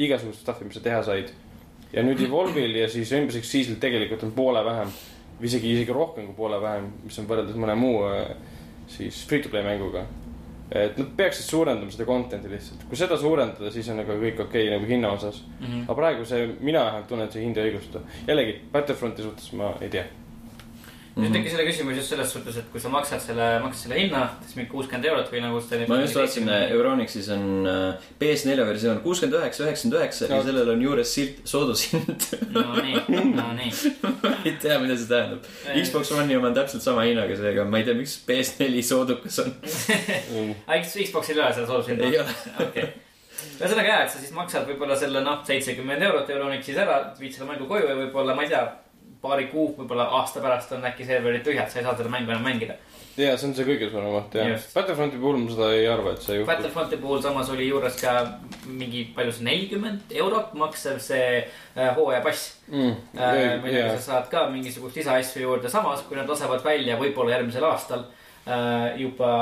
igasugust stuff'i, mis sa teha said. ja nüüd Evolve'il ja siis Six Siege'il tegelikult on poole vähem, isegi, isegi rohkem kui poole vähem, mis on võrreldes mõne muu äh, siis free-to-play mänguga. et nad peaksid suurendama seda content'i lihtsalt, kui seda suurendada, siis on nagu kõik okei okay, nagu hinna osas. Mhm. aga praegu see, mina vähemalt tunnen, et see hind ei õigusta. jällegi, Battlefronti suhtes ma ei tea. Nüüd tekkis selle küsimus just selles suhtes, et kui sa maksad selle, maksad selle hinna, siis mingi kuuskümmend eurot või nagu seda. ma just vaatasin, Euronixis on äh, PS4 versioon kuuskümmend üheksa, üheksakümmend üheksa ja sellel on juures silt soodushind. no nii, no nii. ei tea, mida see tähendab. Xbox One'i oma on täpselt sama hinnaga, seega ma ei tea, miks PS4 soodukas on. Xboxil ei ole seda soodushinda ei? ole. okei. ühesõnaga jah, et sa siis maksad võib-olla selle noh, seitsekümmend eurot Euronixis ära, viid selle mängu koju ja võib-olla, ma ei tea, paari kuu, võib-olla aasta pärast on äkki serverid tühjad, sa ei saa seda mängu enam mängida. ja see on see kõige suurem oht jah. Battlefronti puhul ma seda ei arva, et see juhtub. Battlefronti puhul samas oli juures ka mingi, palju see, nelikümmend eurot maksev see äh, hooajapass mm,. äh,, millega sa, saad ka mingisugust lisaasju juurde, samas kui nad lasevad välja võib-olla järgmisel aastal äh, juba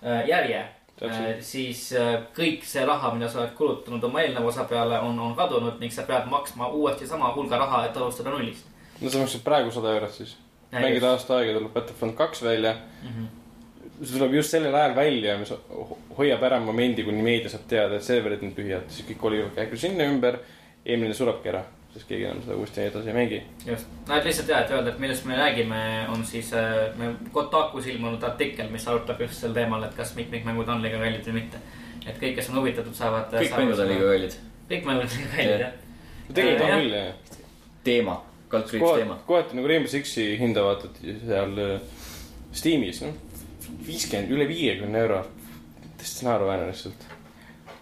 äh, järje äh, siis äh, kõik see raha, mida sa oled kulutanud oma eelneva osa peale, on, on kadunud ning sa pead maksma uuesti sama hulga raha, et alustada nullist. No sa maksad praegu sada eurot siis. mängid aasta aega, tuleb Battlefront kaks välja. see tuleb just sellel ajal välja, mis ho- hoiab ära momendi, kuni meedia saab teada, et serverid on tühjad, siis kõik kolivad käigu sinna ümber. eelmine surebki ära, sest keegi enam seda uuesti edasi ei mängi. just, no et lihtsalt jah, et öelda, et millest me räägime, on siis äh, me Kotakus ilmunud artikkel, mis arutab just sel teemal, et kas mitmikmängud on liiga kallid või mitte. et kõik, kes on huvitatud, saavad. kõik mängud on liiga. kallid. kõik mängud on liiga kallid jah. tegelikult on küll jah. teema, kaldkriips teema., kohati nagu Rainbow Sixi hinda vaatad seal äh, Steamis, noh, viiskümmend, üle viiekümne euro. täiesti naeruväärne lihtsalt.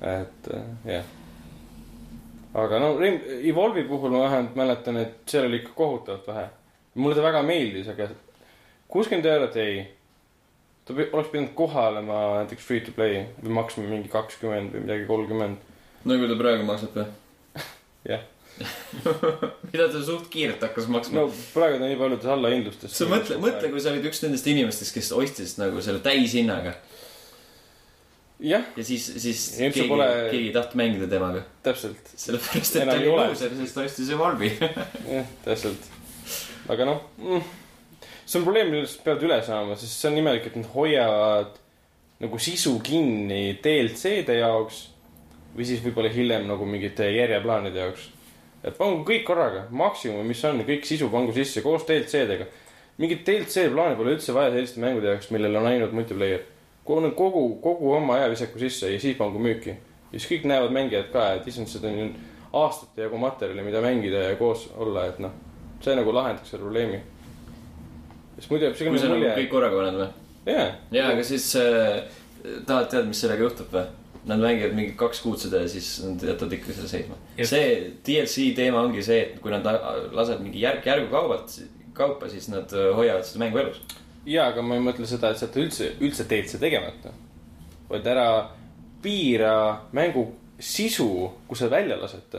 et äh, jah. aga no Evolve'i puhul ma vähemalt mäletan, et seal oli ikka kohutavalt vähe. mulle ta väga meeldis, aga kuuskümmend eurot ei. ta oleks pidanud kohe olema näiteks free to play või maksma mingi kakskümmend või midagi kolmkümmend. nagu ta praegu maksab või? Jah. mida ta suht kiirelt hakkas maksma no praegu ta nii paljudes allahindlustes. sa mõtle, mõtle, kui sa olid üks nendest inimestest, kes ostis nagu selle täishinnaga jah, ja siis, siis ilmselt keegi pole- keegi ei tahtnud mängida temaga. täpselt. sellepärast, et Enam ta ei oli luuser, sest ta ostis Evolve'i. jah, täpselt. aga noh mm,, see on probleem, millest peavad üle saama, sest see on imelik, et nad hoiavad nagu sisu kinni DLC-de jaoks või siis võib-olla hiljem nagu mingite järjeplaanide jaoks. Et pangu kõik korraga, maksimum, mis on, kõik sisu pangu sisse koos DLC-dega. mingit DLC plaani pole üldse vaja selliste mängude jaoks, millel on ainult multiplayer. kogu, kogu, kogu oma ajavisaku sisse ja siis pangu müüki. ja siis kõik näevad mängijad ka, et issand, seda on aastate jagu materjali, mida mängida ja koos olla, et noh, see nagu lahendaks selle probleemi. sest muidu jääb kui sa nagu kõik, korraga paned või? jaa, ja, aga siis äh, tahad teada, mis sellega juhtub või? Nad mängivad mingi kaks kuud seda ja siis nad jätavad ikka selle seisma. See DLC teema ongi see, et kui nad lasevad mingi järk, järgu kaubalt, kaupa, siis nad äh, hoiavad seda mängu elus. jaa, aga ma ei mõtle seda, et sa üldse, üldse teed see tegemata. vaid ära piira mängu sisu, kui sa välja lased.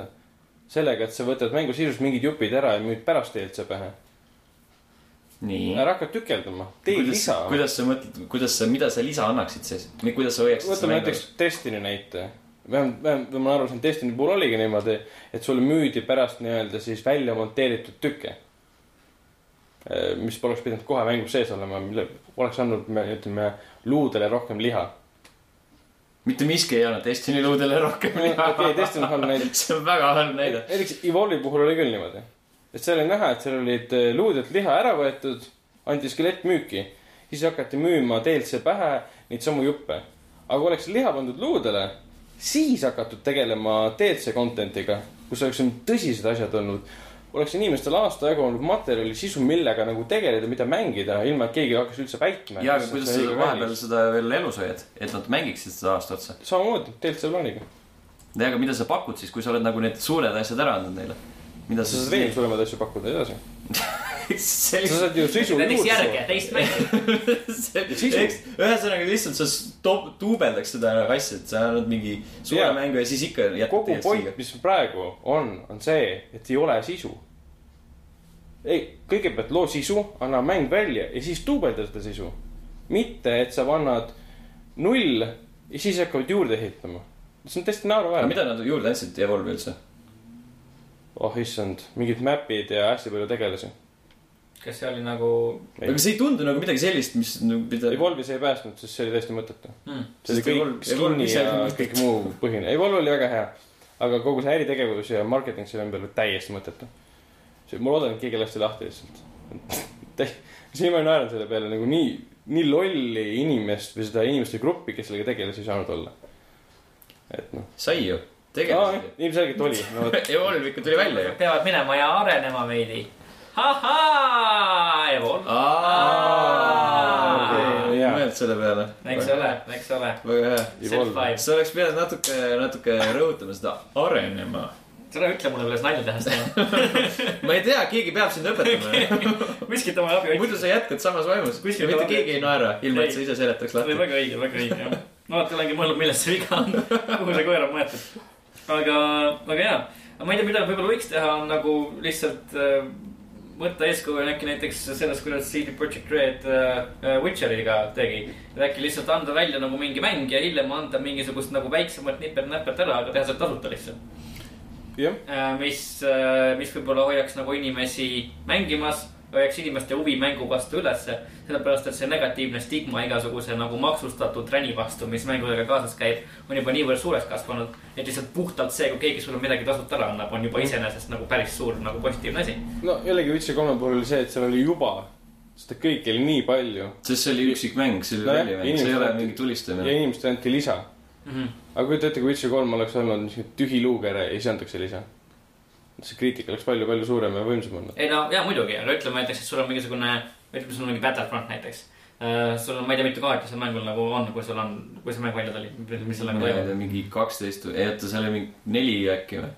sellega, et sa võtad mängu sisust mingid jupid ära ja müüd pärast DLC pähe. nii. ära hakka tükeldama, tee kuidas lisa,. kuidas sa mõtled, kuidas sa, mida sa lisa annaksid siis? kuidas sa hoiaksid võtame näiteks Destiny näite. vähemalt, vähemalt ma aru saan, Destiny puhul oligi niimoodi, et sulle müüdi pärast nii-öelda siis välja monteeritud tükke. mis poleks pidanud kohe mängus sees olema, mille oleks andnud, ütleme, luudele rohkem liha. mitte miski ei anna Destiny luudele rohkem liha. okei, Destiny on halb näide. see on väga halb näide. näiteks Evolve'i puhul oli küll niimoodi. Et seal oli näha, et seal olid eh, luudelt liha ära võetud, anti skelett müüki. siis hakati müüma DLC pähe neid samu juppe. aga oleks liha pandud luudele, siis hakatud tegelema DLC content'iga, kus oleks olnud tõsised asjad olnud. oleks inimestel aasta jagu olnud materjali, sisu, millega nagu tegeleda, mida mängida, ilma et keegi hakkaks üldse väitma. ja, aga kuidas sa vahepeal seda veel elus hoiad, et nad mängiksid seda aasta otsa? samamoodi, DLC plaaniga. ja, aga mida sa pakud siis, kui sa oled nagu need suured asjad ära andnud neile? Mida sa sa saad veel suuremaid asju pakkuda edasi. sa sellist, saad ju sisu näiteks juurde järge teist mängu. ühesõnaga lihtsalt sa stop- duubeldaks seda asja, et sa annad mingi suure Jaa. mängu ja siis ikka jätad kogu point, mis praegu on, on see, et ei ole sisu. ei, kõigepealt loo sisu, anna mäng välja ja siis duubelda seda sisu. mitte, et sa annad null ja siis hakkavad juurde ehitama. see on täiesti naeruväärne. mida nad juurde andsid Evolve'i üldse? Oh issand, mingid map'id ja hästi palju tegelasi. kas see oli nagu Ei. aga see ei tundu nagu midagi sellist, mis nagu mida. Evolve'i see ei päästnud, sest see oli täiesti mõttetu. hmm.? see oli kõik skin'i ja kõik muu põhine. Evolve oli väga hea. aga kogu see äritegevus ja marketing selle ümber oli täiesti mõttetu. ma loodan, et keegi lasti lahti lihtsalt. siin ma naeran selle peale nagu nii, nii lolli inimest või seda inimeste gruppi, kes sellega tegeles, ei saanud olla. et noh, sai ju, tegelesid ju. ilmselgelt oli, no. Evolve ikka tuli välja ju. peavad minema ja arenema veidi. ahhaa, Evolve. mõelnud selle peale. eks ole, eks ole. väga hea. Sa oleks pidanud natuke, natuke rõhutama seda arenema. ära ütle mulle veel nalja teha seda. ma ei tea, keegi peab sind õpetama. kuskilt oma abi muidu sa jätkad samas vaimus. Mitte keegi ei naera, ilma et sa ise seletaks lahti. väga õige, väga õige jah. ma alati olengi mõelnud, milles see viga on, kuhu see koer on mõeldud. aga, aga jaa, ma ei tea, mida võib-olla võiks teha, on nagu lihtsalt äh, võtta eeskuju äkki näiteks sellest, kuidas CD Projekt Red äh, Witcheriga tegi. et äkki lihtsalt anda välja nagu mingi mäng ja hiljem anda mingisugust nagu väiksemat nipet-näpet ära, aga teha see tasuta lihtsalt. jah, mis, mis võib-olla hoiaks nagu inimesi mängimas, hoiaks inimeste huvi mängu vastu ülesse. sellepärast, et see negatiivne stigma igasuguse nagu maksustatud räni vastu, mis mängudega kaasas käib, on juba niivõrd suureks kasvanud. et lihtsalt puhtalt see, kui keegi sulle midagi tasuta ära annab, on juba iseenesest nagu päris suur nagu positiivne asi. no jällegi Witcher kolme puhul oli see, et seal oli juba seda kõike oli nii palju sest see oli üksik mäng, see oli Nojah, rallimäng, see ei ole mingi ja tulistamine. inimestele anti lisa. aga kujuta ette, kui Witcher kolm oleks olnud niisugune tühi luukere ja siis antakse lisa. See kriitika oleks palju-palju suurem ja võimsam olnud. ei no ja muidugi, aga ütleme näiteks, et sul on mingisugune, ütleme, sul on mingi Battlefront näiteks. sul on, ma ei tea, mitu kaarti seal mängul nagu on, kui sul on, kui see mäng välja tuli, mis sellega ma ei toimub. mingi kaksteist või, ei oota, seal oli mingi neli äkki või?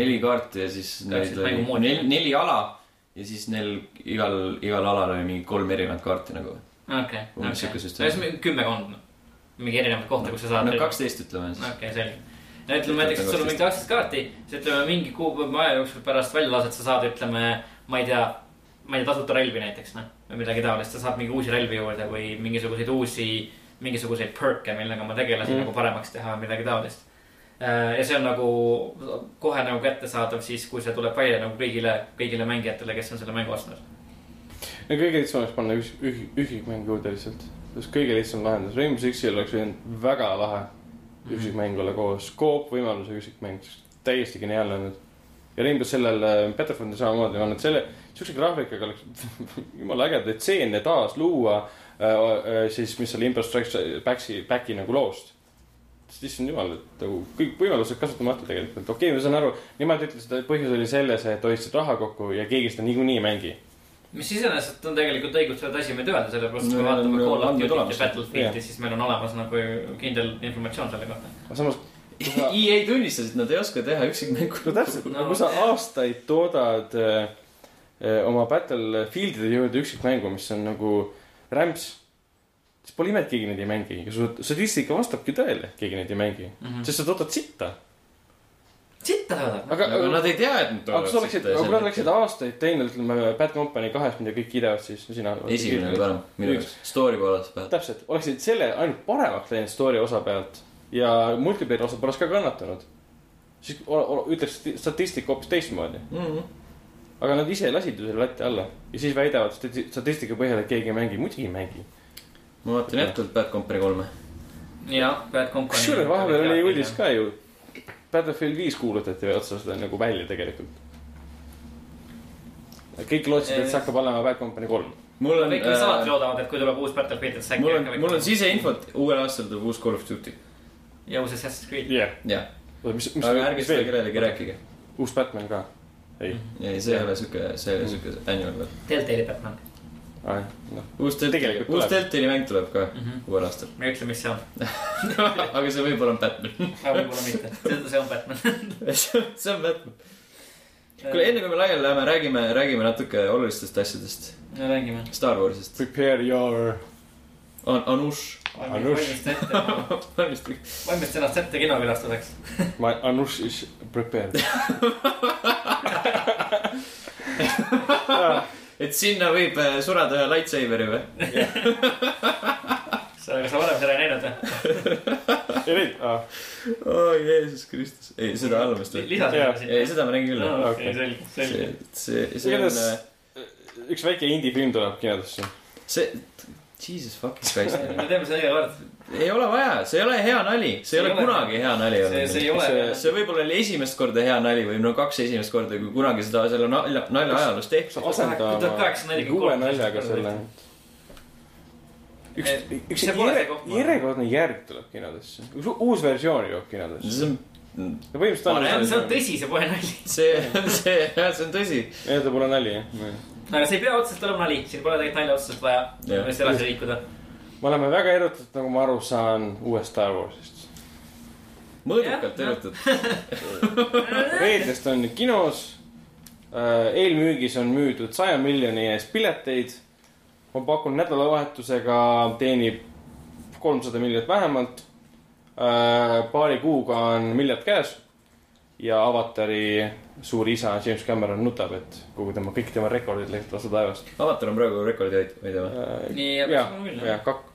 neli kaarti ja siis neid oli neli, neli ala ja siis neil igal, igal alal oli mingi kolm erinevat kaarti nagu. okei, okei. kümmekond, mingi erinevaid kohti, kus sa saad. no kaksteist ütleme siis. okei, selge. No ütleme näiteks, et sul on mingi kaksteist kaarti, siis ütleme mingi kuupäeva aja jooksul pärast väljalaset sa saad, ütleme, ma ei tea, ma ei tea, tasuta relvi näiteks noh, või midagi taolist, sa saad mingi uusi relvi juurde või mingisuguseid uusi, mingisuguseid perk'e, millega oma tegelasi Mm. nagu paremaks teha või midagi taolist. ja see on nagu kohe nagu kättesaadav siis, kui see tuleb välja nagu kõigile, kõigile mängijatele, kes on selle mängu ostnud. no kõige lihtsam oleks panna üks, üh-, üksikmäng juurde lihtsalt. sest kõige lihtsam lahendus, Rainbow Sixil oleks võinud väga lahe üksikmäng olla koos, koop võimalusega üksikmäng, täiesti geniaalne olnud. ja Rainbow sellel äh, Battlefrontil samamoodi on, et selle, siukse graafikaga oleks jumala ägedaid stseene taas luua äh,. äh, siis, mis oli Strikes Back'i, Back'i nagu loost. sest issand jumal, et nagu kõik võimalused kasutamata tegelikult. okei okay,, ma saan aru, nemad ütlesid, et põhjus oli selles, et hoidsid raha kokku ja keegi seda niikuinii ei mängi. Mis iseenesest on tegelikult õigustatud asi, mida öelda, sellepärast kui vaatame Call of Duty't ja Battlefieldi siis meil on olemas nagu kindel informatsioon selle kohta. aga samas, sa, EA tunnistas, et nad ei oska teha üksikmängu. no täpselt No kui sa aastaid toodad äh, äh, oma Battlefieldide juurde üksikmängu, mis on nagu rämps, siis pole ime, et keegi neid ei mängi statistika vastabki tõele, keegi neid ei mängi mm. -hmm. sest sa toodad sitta. Sitta saadab. aga, aga nad ei tea, et nad aga kui sa oleksid, kui nad oleksid aastaid teinud, ütleme, Bad Company kahes, mida kõik kiidavad, siis sina. esimene oli parem, minu jaoks, story poolest pealt. täpselt, oleksid selle ainult paremaks läinud story osa pealt ja multiplayer osa poleks ka kannatanud. siis ütleks sti- statistika hoopis teistmoodi. aga nad ise lasid ju selle lati alla ja siis väidavad stati- statistika põhjal, et keegi ei mängi, muidugi ei mängi. ma vaatan jätkuvalt Bad Company kolme. jah, Bad Company. kusjuures vahepeal oli uudis. ka ju. Battlefield viis kuulutati otseselt nagu välja tegelikult. kõik lootsid, et see hakkab olema Bad Company kolm. mul on, kõik vist alati loodavad, et kui tuleb uus Battlefield, et see äkki mul on, mul on. siseinfot, uuel aastal tuleb uus Call of Duty. ja uus Assassin's Creed. jah. jah, mis, mis, aga ärge seda kellelegi rääkige. uus Batman ka. ei, ei, see ei ole siuke, see ei ole siuke annual. Deltali Batman. noh. uus Deltali, Tegelikult uus. Deltali mäng tuleb ka Mhm. uuel aastal. ma ei ütle, mis see on, aga see võib-olla on Batman. aga võib-olla mitte, see on Batman. see on Batman. kuule, enne kui me laiali läheme, räägime, räägime natuke olulistest asjadest. no räägime. Star Warsist. Prepare your. An-, Anush. Anush. valmista ette, valmistage. valmista ennast ette kinokülastuseks. My Anush is prepared. et sinna võib äh, surada ühe lightsaberi või? sa, kas sa varem seda ei näinud või? ei aa. oo oh, Jeesus Kristus. ei, seda allumist või? lisas Jaa. seda ei, sinna. seda ma nägin küll. okei, okei. selge, selge see., see, see on Igatahes-, üks väike indie-film tuleb kinodesse. see, Jesus fucking Christ. me teeme seda iga kord. Ei ole vaja, see ei ole hea nali, see ei ole kunagi hea nali see, see ei olnud. ole See-. see võib-olla oli esimest korda hea nali või no kaks esimest korda, kui kunagi seda selle nalja, nalja ajaloos tehti. sa asenda tuhat oma kaheksasada nelikümmend uue naljaga selle. üks üks see see järjekordne järg tuleb kinodesse. üks uus versioon jõuab kinodesse. see on, põhimõtteliselt see on tõsi, see pole nali. see, see, see on tõsi. ei, ta pole nali, jah. aga see ei pea otseselt olema nali, siin pole tegelikult nalja otseselt vaja, Jah. millest edasi liikuda. Me oleme väga erutatud, nagu ma aru saan, uuest Star Warsist. mõõdukalt Jah, erutatud. reedest on kinos. eelmüügis on müüdud saja miljoni eest pileteid. ma pakun nädalavahetusega teenib kolmsada miljonit vähemalt. paari kuuga on miljard käes. ja avatari suur isa James Cameron nutab, et kogu tema, kõik tema rekordid läksid vastu taevast. avatar on praegu rekordi hoidja või? nii, ja ja, küll. ja kak-,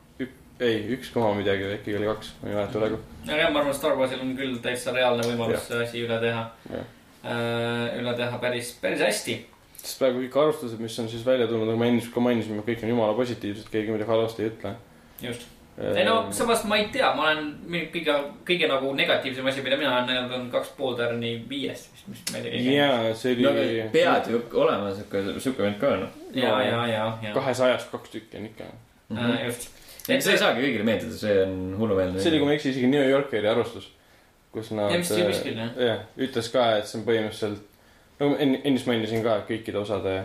ei, üks koma midagi või äkki oli kaks, ma ei mäleta praegu. aga jah, ma arvan, et Star Warsil on küll täitsa reaalne võimalus see asi üle teha Jah.. üle teha päris, päris hästi. sest praegu kõik arvustused, mis on siis välja tulnud, nagu me enne ka mainisime, kõik on jumala positiivsed, keegi midagi halvasti ei ütle. just. ei no samas ma ei tea, ma olen kõige, kõige nagu negatiivsem asi, mida mina olen näinud, on kaks pool tärni viiest, mis, mis ma ei tea. jaa, see no oli aga pead ju olema siuke, siuke vend ka noh. ja, ja, ja, ja. kahesajast kaks tükki on ikka. just. ei, see ei saagi kõigile meeldida, see on hullumeelne. see oli, kui ma ei eksi, isegi New Yorkeri arvustus, kus nad. Kuskil, jah. ütles ka, et see on põhimõtteliselt, nagu ma ennist mainisin ka kõikide osade,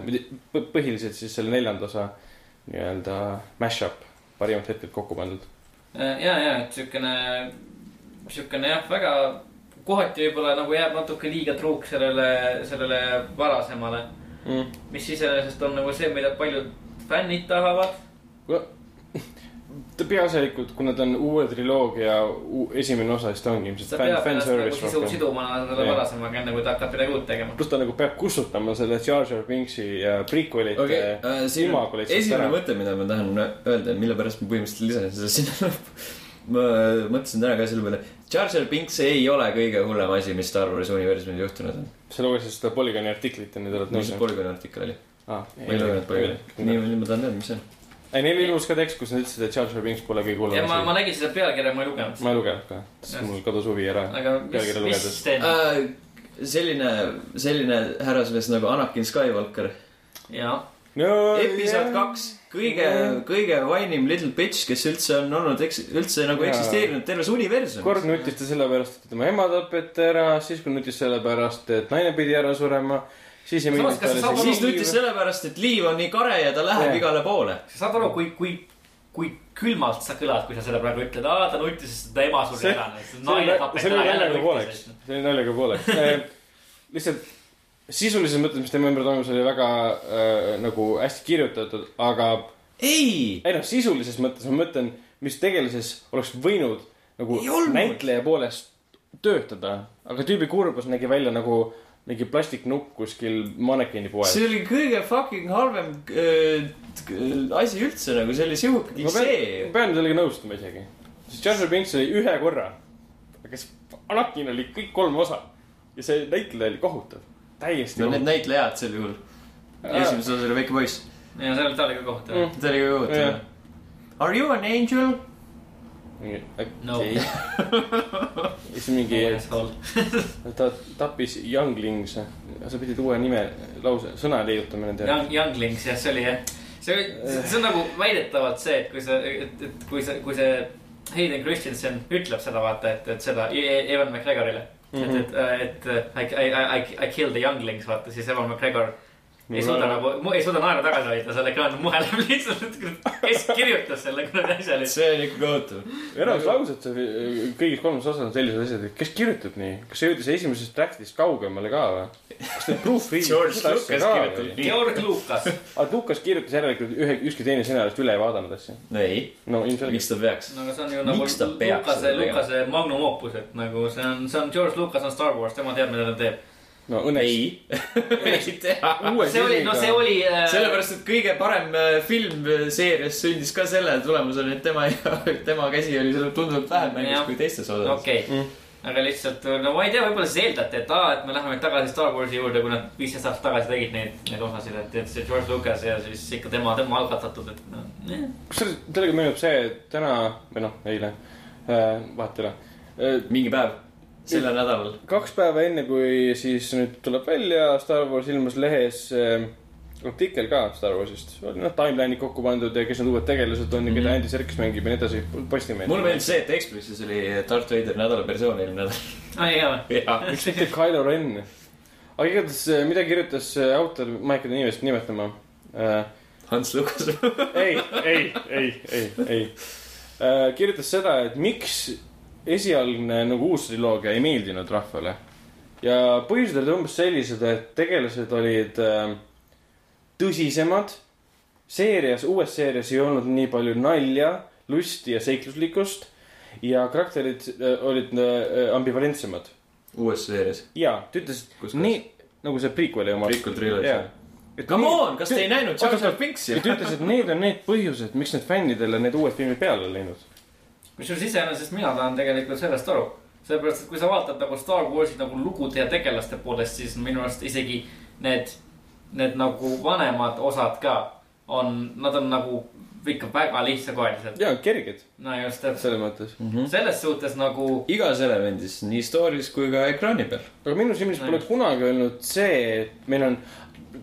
põhiliselt siis selle neljanda osa nii-öelda mash-up, parimad hetked kokku pandud. ja, ja, et siukene, siukene jah, väga kohati võib-olla nagu jääb natuke liiga truuks sellele, sellele varasemale, Mm. mis iseenesest on nagu see, mida paljud fännid tahavad. Ta peaasjalikult, kuna ta on uue triloogia esimene osa, siis ta ongi ilmselt peab ennast nagu rohkem. siduma selle varasemaga, enne kui ta hakkab midagi uut tegema. pluss ta nagu peab kustutama selle Jar Jar Binksi ja prequel'ite okei okay,, äh, lihtsalt esimene ära. mõte, mida ma tahan öelda, mille pärast ma põhimõtteliselt lisasin seda sinna lõppu. ma mõtlesin täna ka selle peale, Jar Jar Binks ei ole kõige hullem asi, mis Star Warsi universumil juhtunud on. sa lugesid seda Polygoni artiklit ja nüüd oled mis nõus see? Polygoni artikkel oli? aa, ma ei lugenud Polygoni. nii, nüüd ma tahan teada, mis see on. ei, neil ilmus ka tekst, kus nad ütlesid, et Jar Jar Binks pole kõige ja hullem ma, ma nägin seda pealkirja, ma ei lugenud. ma ei lugenud ka, sest mul kadus huvi ära. aga mis, mis lugedes. teed? Äh, selline, selline härrasmees nagu Anakin Skywalker, jaa, no episood. kaks, kõige, kõige vainim little bitch, kes üldse on olnud, üldse nagu Jaa. eksisteerinud terves universumis. kord nutis ta sellepärast, et tema ema tapeti ära, siis kui nutis sellepärast, et naine pidi ära surema, siis ei sa saad talle siis nutis sellepärast, et liiv on nii kare ja ta läheb Jaa. igale poole. sa saad aru, kui, kui, kui külmalt sa kõlad, kui sa seda praegu ütled, aa ta nutis, sest ta ema suri See- ära. see oli, see naljaga pooleks, see oli naljaga pooleks. lihtsalt sisulises mõttes, mis tema ümber toimus, oli väga äh, nagu hästi kirjutatud, aga ei, ei noh, sisulises mõttes ma mõtlen, mis tegelises oleks võinud nagu näitleja poolest töötada, aga tüübi kurbus nägi välja nagu mingi plastiknukk kuskil mannekeeni poes. see oli kõige fucking halvem äh, asi üldse nagu, see oli sihuke ma pean, see ma. pean sellega nõustuma isegi. sest Jar Jar Binks oli ühe korra, aga see Anakin oli kõik kolm osa ja see näitleja oli kohutav, täiesti no need kohutav. näitlejad sel juhul. esimeses osas oli väike poiss, ja seal ta oli ka kohutav Mm. ta oli ka kohutav. Are you an angel? No. okei. siis mingi, ta tappis Younglings, sa pidid uue nime, lause, sõna leiutama nende. Young, Younglings jah, see oli jah. see oli, see on nagu väidetavalt see, et kui sa, et, et kui sa, kui see Hayden Christensen ütleb seda vaata, et, et seda E- Evan McGregorile mm. -hmm. et, et I, I, I, I killed the younglings vaata, siis Evan McGregor ei suuda nagu, ei suuda naeru tagasi hoida, seal ekraanil muheleb lihtsalt, kes kirjutas selle kuradi asja lihtsalt. see on ikka kohutav. enamus laused kõigis kolmes osas on sellised asjad, et kes kirjutab nii, kas see jõudis esimesest track'ist kaugemale ka või? kas need proofread'id George seda asja Lucas ka kirjutab või? nii. Georg Lukas, aga Lukas kirjutas järelikult ühe, ükski teine stsenarist üle ei vaadanud asja. no ei, no ilmselgelt. miks ta peaks? no aga see on ju nagu Lukase? Lukase magnum opus, et nagu see on, see on George Lucas on Star Wars, tema teab, mida ta teeb. No õnneks. ei, ei tea. see oli, no see oli äh,. sellepärast, et kõige parem äh, film äh, seerias sündis ka selle tulemusel, et tema, tema käsi oli seal tunduvalt vähem mängus kui teistes osades. okei okay. Mm. aga lihtsalt, no ma ei tea, võib-olla siis eeldati, et aa, et me läheme tagasi Star Warsi juurde, kui nad viisteist aastat tagasi tegid neid, neid osasid, et, et see George Lucas ja siis ikka tema, tema algatatud, et noh eh.. kusjuures sellega meenub see, et täna või noh, eile, vahet ei ole. mingi päev, sellel nädalal. kaks päeva enne, kui siis nüüd tuleb välja Star Wars ilmus lehes äh, artikkel ka Star Warsist. noh, timeline'id kokku pandud ja kes need uued tegelased on ja keda Mhm. Andy Serkis mängib ja nii edasi, Postimees. mulle meeldis see, et Ekspressis oli Darth Vader nädala versioon eelmine nädal. aa, ei jaa. miks mitte Kylo Ren? aga igatahes, mida kirjutas äh, autor, ma ei hakka ta nimest nimetama äh,. Hans Lukas. ei, ei, ei, ei, ei äh,. kirjutas seda, et miks esialgne nagu uus triloogia ei meeldinud rahvale. ja põhjused olid umbes sellised, et tegelased olid äh, tõsisemad. seerias, uues seerias ei olnud nii palju nalja, lusti ja seikluslikkust ja karakterid äh, olid äh, ambivalentsemad. uues seerias. ja ta ütles, nii nagu see prequel'i oma. Prequel trilogy. jaa. Come on, kas te ei näinud Binksi ja? ta ütles, et need on need põhjused, miks need fännidele need uued filmid peale on läinud. Kusjuures iseenesest mina tahan tegelikult sellest aru. sellepärast, et kui sa vaatad nagu Star Warsi nagu lugude ja tegelaste poolest, siis minu arust isegi need, need nagu vanemad osad ka on, nad on nagu ikka väga lihtsakoelised. ja kerged no just, et selles mõttes. selles suhtes nagu igas elemendis, nii story's kui ka ekraani peal. aga minu silmis pole kunagi olnud see, et meil on,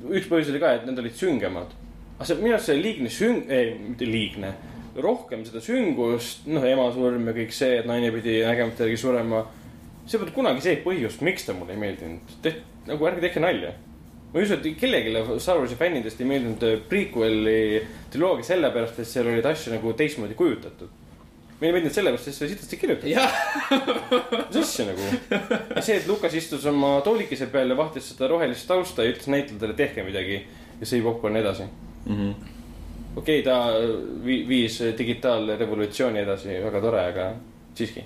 üks põhjus oli ka, et need olid süngemad. aga see minu arust see liigne süng-, ei, mitte liigne, rohkem seda süngust, noh, ema surm ja kõik see, et naine pidi nägemata järgi surema. see pole kunagi see põhjus, miks ta mulle ei meeldinud. nagu ärge tehke nalja. ma ei usu, et kellelegi Star Warsi fännidest ei meeldinud äh, prequel'i triloogia sellepärast, et seal olid asju nagu teistmoodi kujutatud. meile ei meeldinud sellepärast, et see oli sitasti kirjutatud. mis asja nagu? ja see, et Lukas istus oma toolikese peal ja vahtis seda rohelist tausta ja ütles näitlejatele, tehke midagi ja sõi popkorni edasi. Okei okay,, ta vi- viis digitaalrevolutsiooni edasi, väga tore, aga siiski.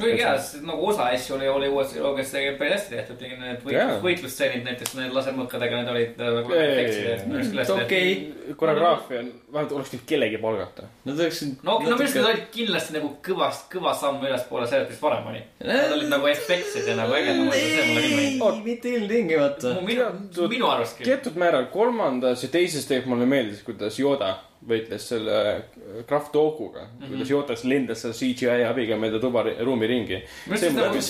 Kuigi jaa, nagu osa asju oli, oli uues tegelikult päris hästi tehtud, tegin need võitlus, võitlusstseenid näiteks need lasermõõkadega, need olid äh, nagu hästi tehtud. okei. koreograafia on, vähemalt oleks võinud kellegi palgata. Nad oleksid. no, no minu arust nad olid kindlasti nagu kõvast, kõva samm ülespoole sellest, mis varem oli. Nad olid nagu efektsed ja nagu ägedamad ja see mulle küll meeldis. ei, mitte ilmtingimata. minu, minu arust küll. teatud määral kolmandas ja teises tegelikult mulle meeldis, kuidas Yoda võitles selle Kraft Dooguga mm, -hmm. kuidas Jotas lendas seal CGI abiga mööda tuba, ruumi ringi.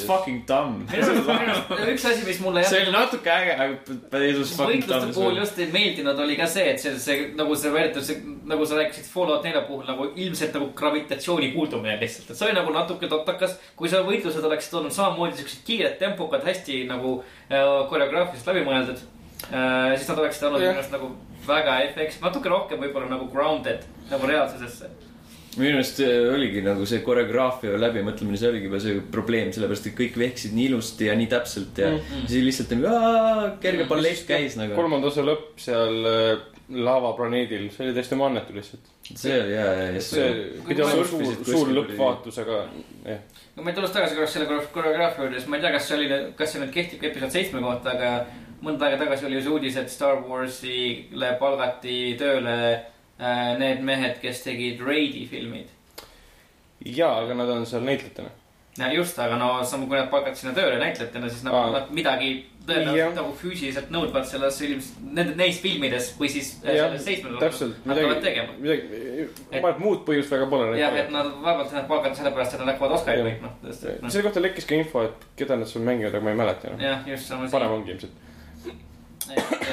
fucking dumb. üks asi, mis mulle see oli natuke äge, aga but it was fucking võitluste puhul dumb. just ei meeldinud, oli ka see, et see, see nagu see võetud, see nagu sa rääkisid Fallout nelja puhul nagu ilmselt nagu gravitatsiooni puudumine lihtsalt, et see oli nagu natuke totakas. kui seal võitlused oleksid olnud samamoodi siuksed kiired, tempokad, hästi nagu äh, koreograafiliselt läbi mõeldud äh,. siis nad oleksid olnud minu arust nagu väga efekts, natuke rohkem võib-olla nagu grounded nagu reaalsusesse. minu arust äh, oligi nagu see koreograafia läbimõtlemine, see oligi juba see probleem, sellepärast et kõik vehkisid nii ilusti ja nii täpselt ja mm -hmm. siis lihtsalt nagu kerge ballett käis nagu. kolmanda osa lõpp seal äh, laavaplaneedil, see oli täiesti mannetu lihtsalt. see oli hea, hea, see pidi olema suur, suur lõppvaatus, aga jah. no ma ei tulles tagasi korraks selle kore- koreograafia juurde, siis ma ei tea, kas see oli, kas see nüüd kehtib ka episood seitsme kohta, aga mõnda aega tagasi oli ju see uudis, et Star Warsile palgati tööle äh, need mehed, kes tegid Raidi filmid. jaa, aga nad on seal näitlejatena. just, aga no samas, kui nad palgati sinna tööle näitlejatena, siis nagu nad midagi tõenäoliselt nagu füüsiliselt nõudvat selles ilms-, nende, neis filmides või siis äh, jah selles, seitsmendas hakkavad tegema., midagi, ma arvan, muud põhjust väga pole. jah, et nad vaevalt nad palgati sellepärast, et nad hakkavad Oscari võitma. noh. selle kohta lekkis ka info, et keda nad seal mängivad, aga ma ei mäleta enam. jah, just sama parem ongi ilmselt. et,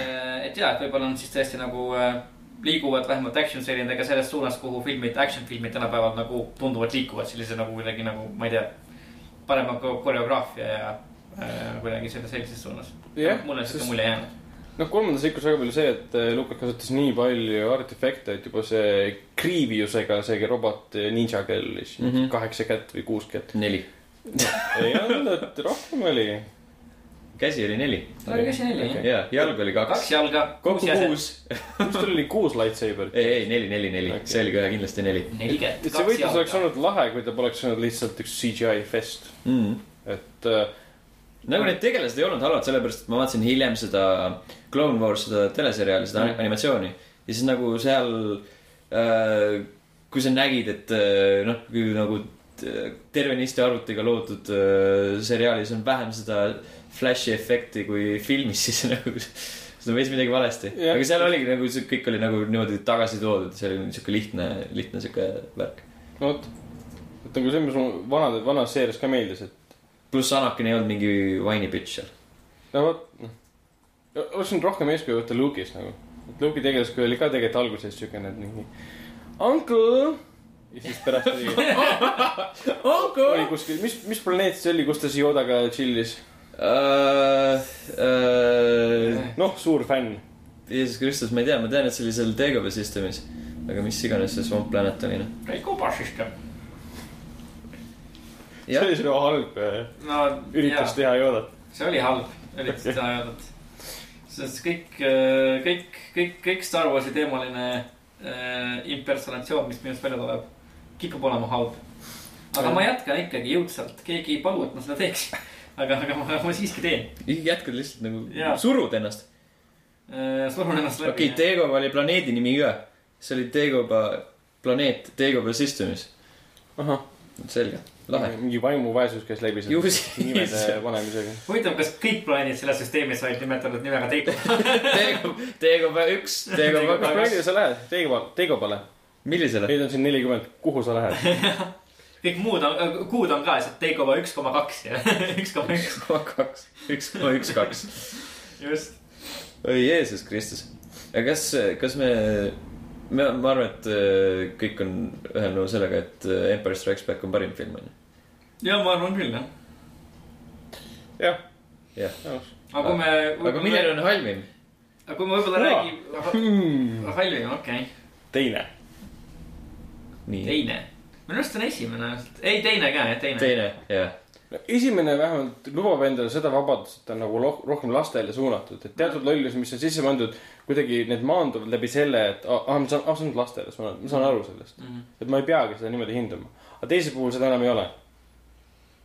et ja, et võib-olla nad siis tõesti nagu äh, liiguvad vähemalt action seriadega selles suunas, kuhu filmid, action filmid tänapäeval nagu tunduvalt liikuvad sellise nagu kuidagi nagu, ma ei tea, parema ko- koreograafia ja äh, kuidagi selle sellises suunas. Jah, mulle on siuke sest- mulje jäänud. noh, kolmandas liikus väga palju see, et eh, Lukas kasutas nii palju artefakte, et juba see Grieviusega see robot ninja kellis mm Mhm. -hmm. kaheksa kätt või kuus kätt. neli, ei olnud, rohkem oli. Käsi oli neli. oli käsi neli Okei. jah? ja, jalg oli kaks kaks. jalga, kokku kuus kas tal oli kuus lightsaber'it? ei, ei neli, neli, neli Okei., see oli kohe kindlasti neli neli kätt, et see kaks võitlus oleks jalga. olnud lahe, kui ta poleks olnud lihtsalt üks CGI fest, mm.. et äh, nagu need tegelased ei olnud halvad, sellepärast et ma vaatasin hiljem seda Clone Wars, seda teleseriaali, seda Mm. animatsiooni. ja siis nagu seal äh,, kui sa nägid, et äh, noh, kui nagu t- tervenisti arvutiga loodud äh, seriaalis on vähem seda flash'i efekti kui filmis, siis nagu on veits midagi valesti. Aga seal oligi nagu see kõik oli nagu niimoodi tagasi toodud, see oli sihuke lihtne, lihtne sihuke värk. no vot. et nagu see, mis mulle vanade, vanas seerias ka meeldis, et pluss Anakin ei olnud mingi whiny bitch seal. no vot, noh. oleks nüüd rohkem eeskuju võtta Luke'ist nagu. et Luke'i tegelaskuju oli ka tegelikult alguses siukene, mingi uncle. ja siis pärast oli, oli kuskil, mis, mis planeet see oli, kus ta Yodaga chill'is? uh,. Uh, noh, suur fänn. Jeesus Kristus, ma ei tea, ma tean, et see oli seal Dagobah systemis. aga mis iganes see Swamp Planet oli, noh. Raiko Pašistam. see oli selline halb äh, no üritus jaa, teha Yodat. see oli halb, üritas teha öeldud. sest kõik, kõik, kõik, kõik Star Warsi teemaline äh, impersonatsioon, mis minust välja tuleb, kipub olema halb. aga ma jätkan ikkagi jõudsalt, keegi ei palu, et ma seda teeks. aga, aga ma, ma siiski teen. jätkad lihtsalt nagu surud ennast. surun ennast läbi. okei okay,, Dagobah oli planeedi nimi ka. see oli Dagobah planeet Dagobah systemis. ahah, selge, lahe. mingi vaimuvaesus käis läbi Ju selle siis. nimede panemisega. huvitav, kas kõik planeedid selles süsteemis olid nimetatud nimega Teiko? Dagobah, Dagobah üks, kas kaks. planeedile sa lähed? Teigobale, Teigobale. millisele? Neid on siin nelikümmend, kuhu sa lähed? kõik muud on, kuud on ka lihtsalt Teikova üks koma kaks ja üks koma üks. üks koma kaks, üks koma üks, kaks. just. oi Jeesus Kristus. aga kas, kas me, me, ma arvan, et äh, kõik on ühel nõul sellega, et äh, Empire Strikes Back on parim film, onju. ja ma arvan küll jah. jah, jah. aga kui me. aga milline on halvim? aga kui me võib-olla räägime. halvim, okei okay.. teine. teine. Minu arust on esimene, ei teine ka teine, teine, jah. esimene vähemalt lubab endale seda vabadust, et ta on nagu loh- rohkem lastele suunatud, et teatud lollusi, mis on sisse pandud, kuidagi need maanduvad läbi selle, et ah, ah, ma saan, ah, see on lastele, ma saan, ma saan aru sellest mm. Mhm. et ma ei peagi seda niimoodi hindama. aga teise puhul seda enam ei ole.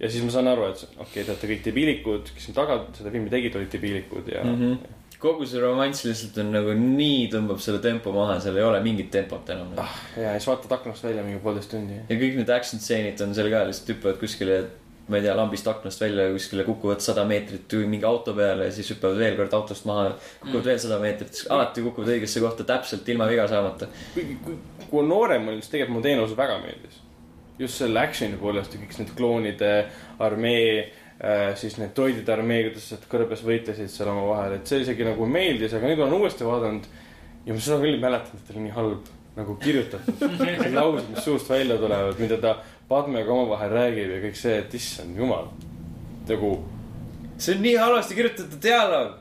ja siis ma saan aru, et okei okay,, te olete kõik debiilikud, kes siin taga seda filmi tegid, olid debiilikud ja mm. Mhm. Kogu see romanss lihtsalt on nagu nii tõmbab selle tempo maha, seal ei ole mingit tempot enam. ah,. ja siis vaatad aknast välja mingi poolteist tundi. ja kõik need action stseenid on seal ka lihtsalt hüppavad kuskile ma ei tea, lambist aknast välja kuskile, kukuvad sada meetrit mingi auto peale ja siis hüppavad veel kord autost maha. kukuvad veel sada meetrit, alati kukuvad õigesse kohta täpselt ilma viga saamata. kuigi, kui, kui noorem olin, siis tegelikult mulle teine osa väga meeldis. just selle action'i poolest ja kõik need kloonide armee, siis need droidide armee, kuidas nad kõrbes võitlesid seal omavahel, et see isegi nagu meeldis, aga nüüd olen uuesti vaadanud. ja ma seda küll ei mäletanud, et ta oli nii halb nagu kirjutatud. Laused, mis suust välja tulevad, mida ta Padmega omavahel räägib ja kõik see, et issand jumal. nagu see on nii halvasti kirjutatud dialoog.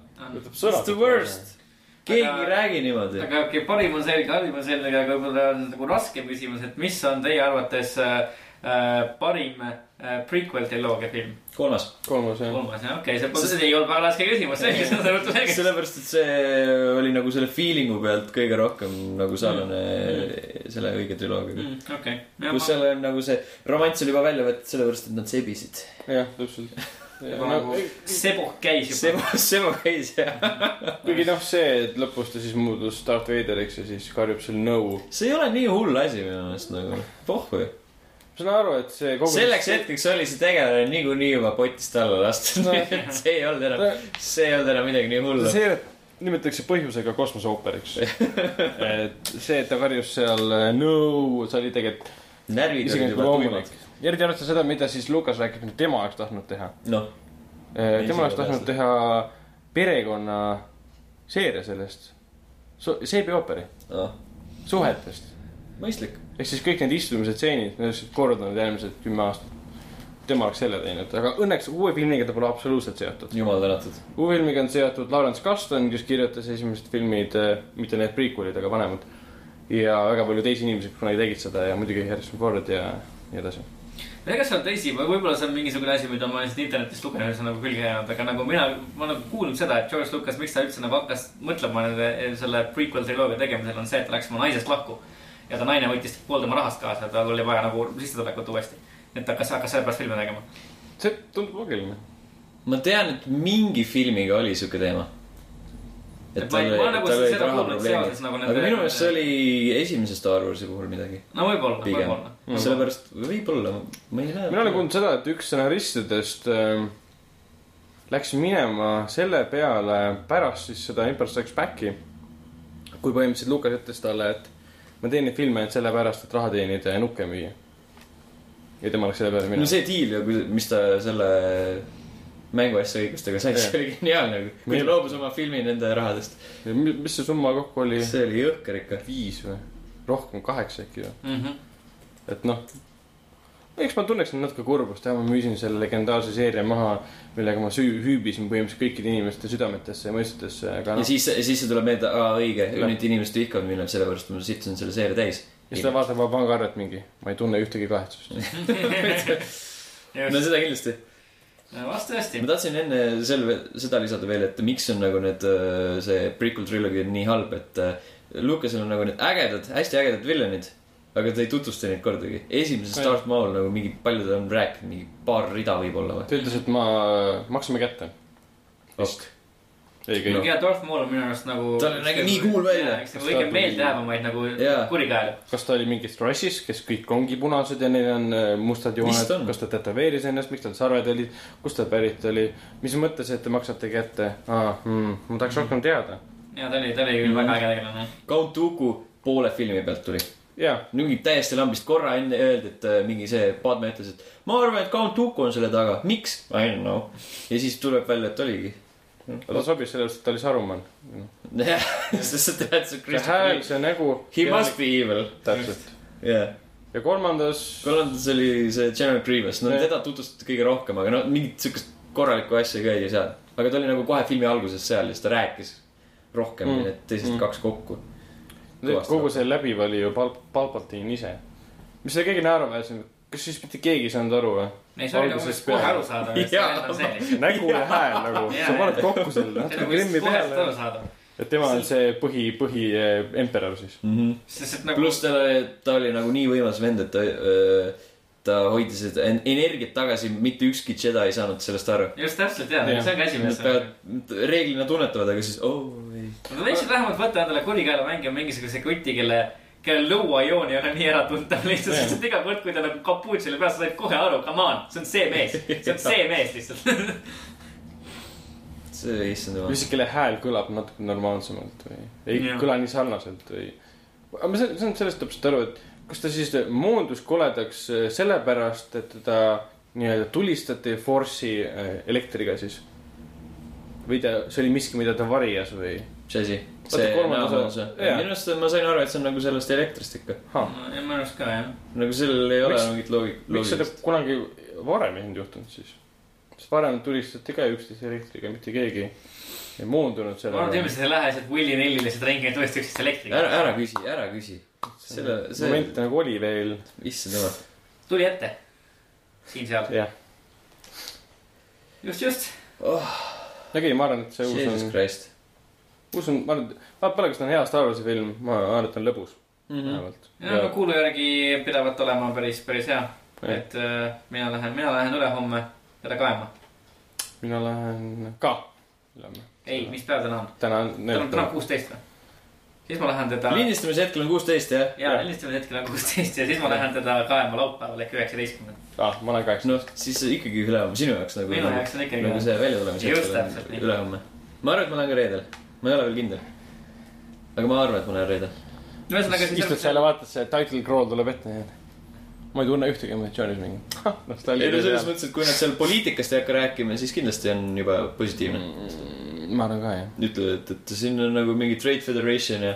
It's the worst. keegi Aga- ei räägi niimoodi. aga okei okay,, parim on selge, halvim on selge, aga võib-olla on nagu raskem küsimus, et mis on teie arvates äh, äh, parim äh, prequel triloogia film? kolmas. kolmas jah. kolmas jah, okei okay,, see pole, see ei olnud väga raske küsimus, selge, seda võtta selgeks. sellepärast, et see oli nagu selle feeling'u pealt kõige rohkem nagu sarnane selle õige triloogiaga. Mm, okei, kus seal on nagu see romanss oli juba välja võetud sellepärast, et nad sebisid. jah, täpselt. nagu Seboh käis juba. Sebo, Sebo käis ja. kuigi noh, see, et lõpus ta siis muutus Darth Vaderiks ja siis karjub seal no. see ei ole nii hull asi minu meelest nagu, pohhu ju. Ma saan aru, et see kogu. selleks hetkeks oli see tegelane niikuinii juba potist alla lastud, et see ei olnud enam, see ei olnud enam midagi nii hullu. see nimetatakse põhjusega kosmoseooperiks. et see, et ta karjus seal äh, no, see oli tegelikult närvid olid juba tuimad.. eriti arvestades seda, mida siis Lukas räägib, et tema oleks tahtnud teha. noh, tema oleks tahtnud teha perekonna seeria sellest. seebiooperi, noh, suhetest. mõistlik. ehk siis kõik need istumised, stseenid, need oleksid korraldanud järgmised kümme aastat. tema oleks selle teinud, aga õnneks uue filmiga ta pole absoluutselt seotud. jumal tänatud. uue filmiga on seotud Lawrence Kaston, kes kirjutas esimesed filmid, mitte need prequel'id, aga vanemad. ja väga palju teisi inimesi, kes kunagi tegid seda ja muidugi Harrison Ford ja nii edasi. ega seal teisi, võib-olla see on mingisugune asi, mida ma siit internetist lugenud ja see on nagu külge jäänud, aga nagu mina, ma olen nagu kuulnud seda, et George Lucas, miks ta üldse nagu hakkas mõtlema nende, selle prequel triloogia tegemisel on see, et ta läks oma naisest lahku. Ja ta naine võttis pool tema rahast kaasa, tal oli vaja nagu sissetulekut uuesti. et hakkas, hakkas sellepärast filme tegema. see tundub loogiline. ma tean, et mingi filmiga oli siuke teema. Et ma ei- ma nagu seda kuulnud seoses nagu aga minu meelest see oli esimese Star Warsi puhul midagi. no võib-olla, võib-olla. Sellepärast, võib-olla, ma ei näe. mina olen kuulnud seda, et üks stsenaristidest äh, läks minema selle peale pärast siis seda Empire Strikes Backi. kui põhimõtteliselt Lukas ütles talle, et ma teen neid filme ainult sellepärast, et raha teenida ja nukke müüa. ja tema läks selle peale no minema. see diil mis ta selle mänguasja õigustega sai, see oli geniaalne. kui ta loobus oma filmi nende rahadest, mis see summa kokku oli? see oli jõhker ikka. viis või? rohkem, kaheksa äkki või? Mhm. et noh, eks ma tunneksin natuke kurbust, jah, ma müüsin selle legendaarse seeria maha, millega ma süü-, hüübisin põhimõtteliselt kõikide inimeste südametesse ja mõistetesse, aga ja noh, siis, siis see tuleb meelde, aa õige, nüüd inimesed vihkavad mind, sellepärast ma sittusin selle seeria täis. ja siis ta vaatab oma pangaarvet mingi, ma ei tunne ühtegi kahetsust. no seda kindlasti. vast tõesti ma. tahtsin enne selle, seda lisada veel, et miks on nagu need, see prequel trilogy on nii halb, et äh, Lucasel on nagu need ägedad, hästi ägedad villanid. Aga ta ei tutvusta neid kordagi. esimeses Jah. Darth Maul nagu mingi, palju ta on rääkinud, mingi paar rida võib-olla või? ta ütles, et ma, maksame kätte. Ok. ei, no ja Darth Maul on minu arust nagu. Ta nägi nii cool välja. kõige meeldejäävamaid nagu Jaa. kurikaelu. kas ta oli mingis rassis, kes kõik ongi punased ja neil on äh, mustad Vist jooned on., kas ta tätoveeris ennast, miks tal sarved olid, kust ta pärit oli, mis mõttes, et te maksate kätte ah,? Hmm, ma tahaks rohkem teada. ja ta oli, ta oli küll väga äge tegelane. Count Dooku poole filmi pealt tuli. jaa, mingi täiesti lambist, korra enne öeldi, et äh, mingi see Padme ütles, et ma arvan, et Count Dooku on selle taga, miks? I don't know. ja siis tuleb välja, et oligi. ta sobis sellepärast, et ta oli Saruman. jah, sest sa tead, see see hääl, see nägu. He must be evil. täpselt. jah, ja kolmandas, kolmandas oli see General Grievous, no Jah. teda tutvustati kõige rohkem, aga no mingit siukest korralikku asja ka ei seal. aga ta oli nagu kohe filmi alguses seal ja siis ta rääkis rohkem Mm. need teised mm. kaks kokku. Kogu see läbiv oli ju Pal-, Palpatine ise. mis oli kõige naeruväärsem, kas siis mitte keegi ei saanud aru või? ei, see oli Algusest kohe peale. aru saada, et see vend on see. nägu ja hääl nagu, sa paned kokku selle see natuke aru peale. et tema on see põhi, põhi eh, emperor siis. Mm -hmm. sest et nagu. pluss ta, ta oli nagu nii võimas vend, et ta, ta hoidis seda en- energiat tagasi, mitte ükski Jedi ei saanud sellest aru. just täpselt ja, Jah. see on ka asi, mis. reeglina tunnetavad, aga siis oh, ei. Nad võiksid vähemalt võtta endale kurikaela mängima mingisuguse kuti, kelle, kellel lõuajoon ei ole nii äratuntav lihtsalt sest iga kord, kui ta nagu kapuutsi oli peas, sa said kohe aru, come on, see on see mees, see on see mees lihtsalt. see, issand jumal. lihtsalt kelle hääl kõlab natuke normaalsemalt või ei Jah. kõla nii sarnaselt või. aga ma saan sellest täpselt aru, et kas ta siis moondus koledaks äh, sellepärast, et teda nii-öelda tulistati Force'i äh, elektriga siis? või ta, see oli miski, mida ta varjas või? Mis asi? See osas- või? jaa. minu arust ma sain aru, et see on nagu sellest elektrist ikka. minu arust ka jah. nagu sellel ei ole mingit loogik-, miks seda kunagi varem ei olnud juhtunud siis? sest varem tulistati ka üksteise elektriga, mitte keegi ei moondunud ma arvan, et sellele. inimesed ei lähe lihtsalt Willy Nellile lihtsalt ringi, et tõesti üksteist elektriga. ära, ära küsi, ära küsi. selle, see, moment nagu oli veel, issand jumal. tuli ette. siin-seal. jah. just, just. aga ei, ma arvan, et see uus Jesus on, Christ. Uus on, ma arvan, vaat pole, kas ta on hea Star Warsi film, ma arvan, et ta on lõbus Mhm. vähemalt. ja no kuulu järgi pidavat olema päris, päris hea. Et äh, mina lähen, mina lähen ülehomme teda kaema. mina lähen ka ülehomme. ei, mis päev täna on? täna on on, täna on kuusteist või? siis ma lähen teda. lindistamise hetkel on kuusteist jah? ja, lindistamise hetkel on kuusteist ja siis ma lähen teda kaema laupäeval ehk üheksateistkümnendal. ah,. ma olen kaheksa. noh, siis ikkagi ülehomme sinu jaoks nagu. minu jaoks on ikkagi nagu see väljatulemise Just hetkel on ülehomme. ma arvan, et ma lähen ka reedel. Ma ei ole veel kindel. aga ma arvan, et ma lähen reedel. ühesõnaga istud seal ja vaatad, see title crawl tuleb ette ja ma ei tunne ühtegi emotsiooni mingi. ei no selles mõttes, et kui nad seal poliitikast ei hakka rääkima, siis kindlasti on juba positiivne. mõttes. ma arvan ka jah. ütlevad, et, et siin on nagu mingi Trade Federation ja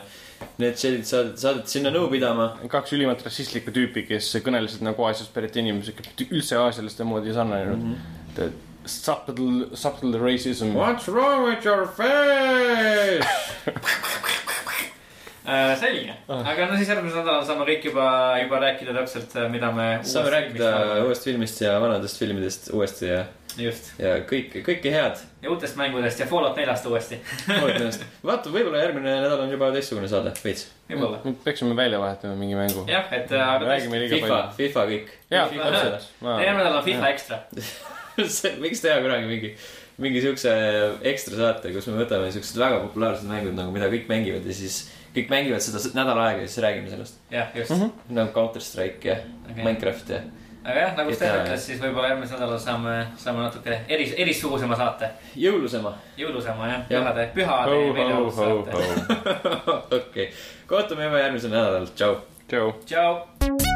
need tšellid saadeti, saadeti sinna nõu pidama. kaks ülimalt rassistlikku tüüpi, kes kõnelesid nagu Aasiast pärit inimesed, kes üldse aasialaste moodi ei sarnanenud mm. -hmm. Subtle, subtle racism. What's wrong with your face? äh,. selge, Ah. aga no siis järgmisel nädalal saame kõik juba, juba rääkida täpselt, mida me. saame rääkida uuest filmist ja vanadest filmidest uuesti ja, just, ja kõik, kõike head. ja uutest mängudest ja Fallout neljast uuesti, vaata, võib-olla järgmine nädal on juba teistsugune saade, veits. võib-olla. me peaksime välja vahetama mingi mängu. jah, et äh, räägime liiga FIFA palju., FIFA kõik. jaa, FIFA täpselt. järgmine nädal on FIFA ekstra. miks teha kunagi mingi, mingi siukse ekstra saate, kus me võtame siuksed väga populaarsed mängud nagu, mida kõik mängivad ja siis kõik mängivad seda nädal aega ja siis räägime sellest. jah, just Mhm. nagu Counter Strike ja okay. Minecraft ja aga jah, nagu Sten GTA. ütles, siis võib-olla järgmisel nädalal saame, saame natuke eris, erissugusema saate. jõulusema. jõulusema jah, Jah. pühade, pühade ho, meeleolus ho, saate. okei, kohtume juba järgmisel nädalal, tšau. tšau. tšau.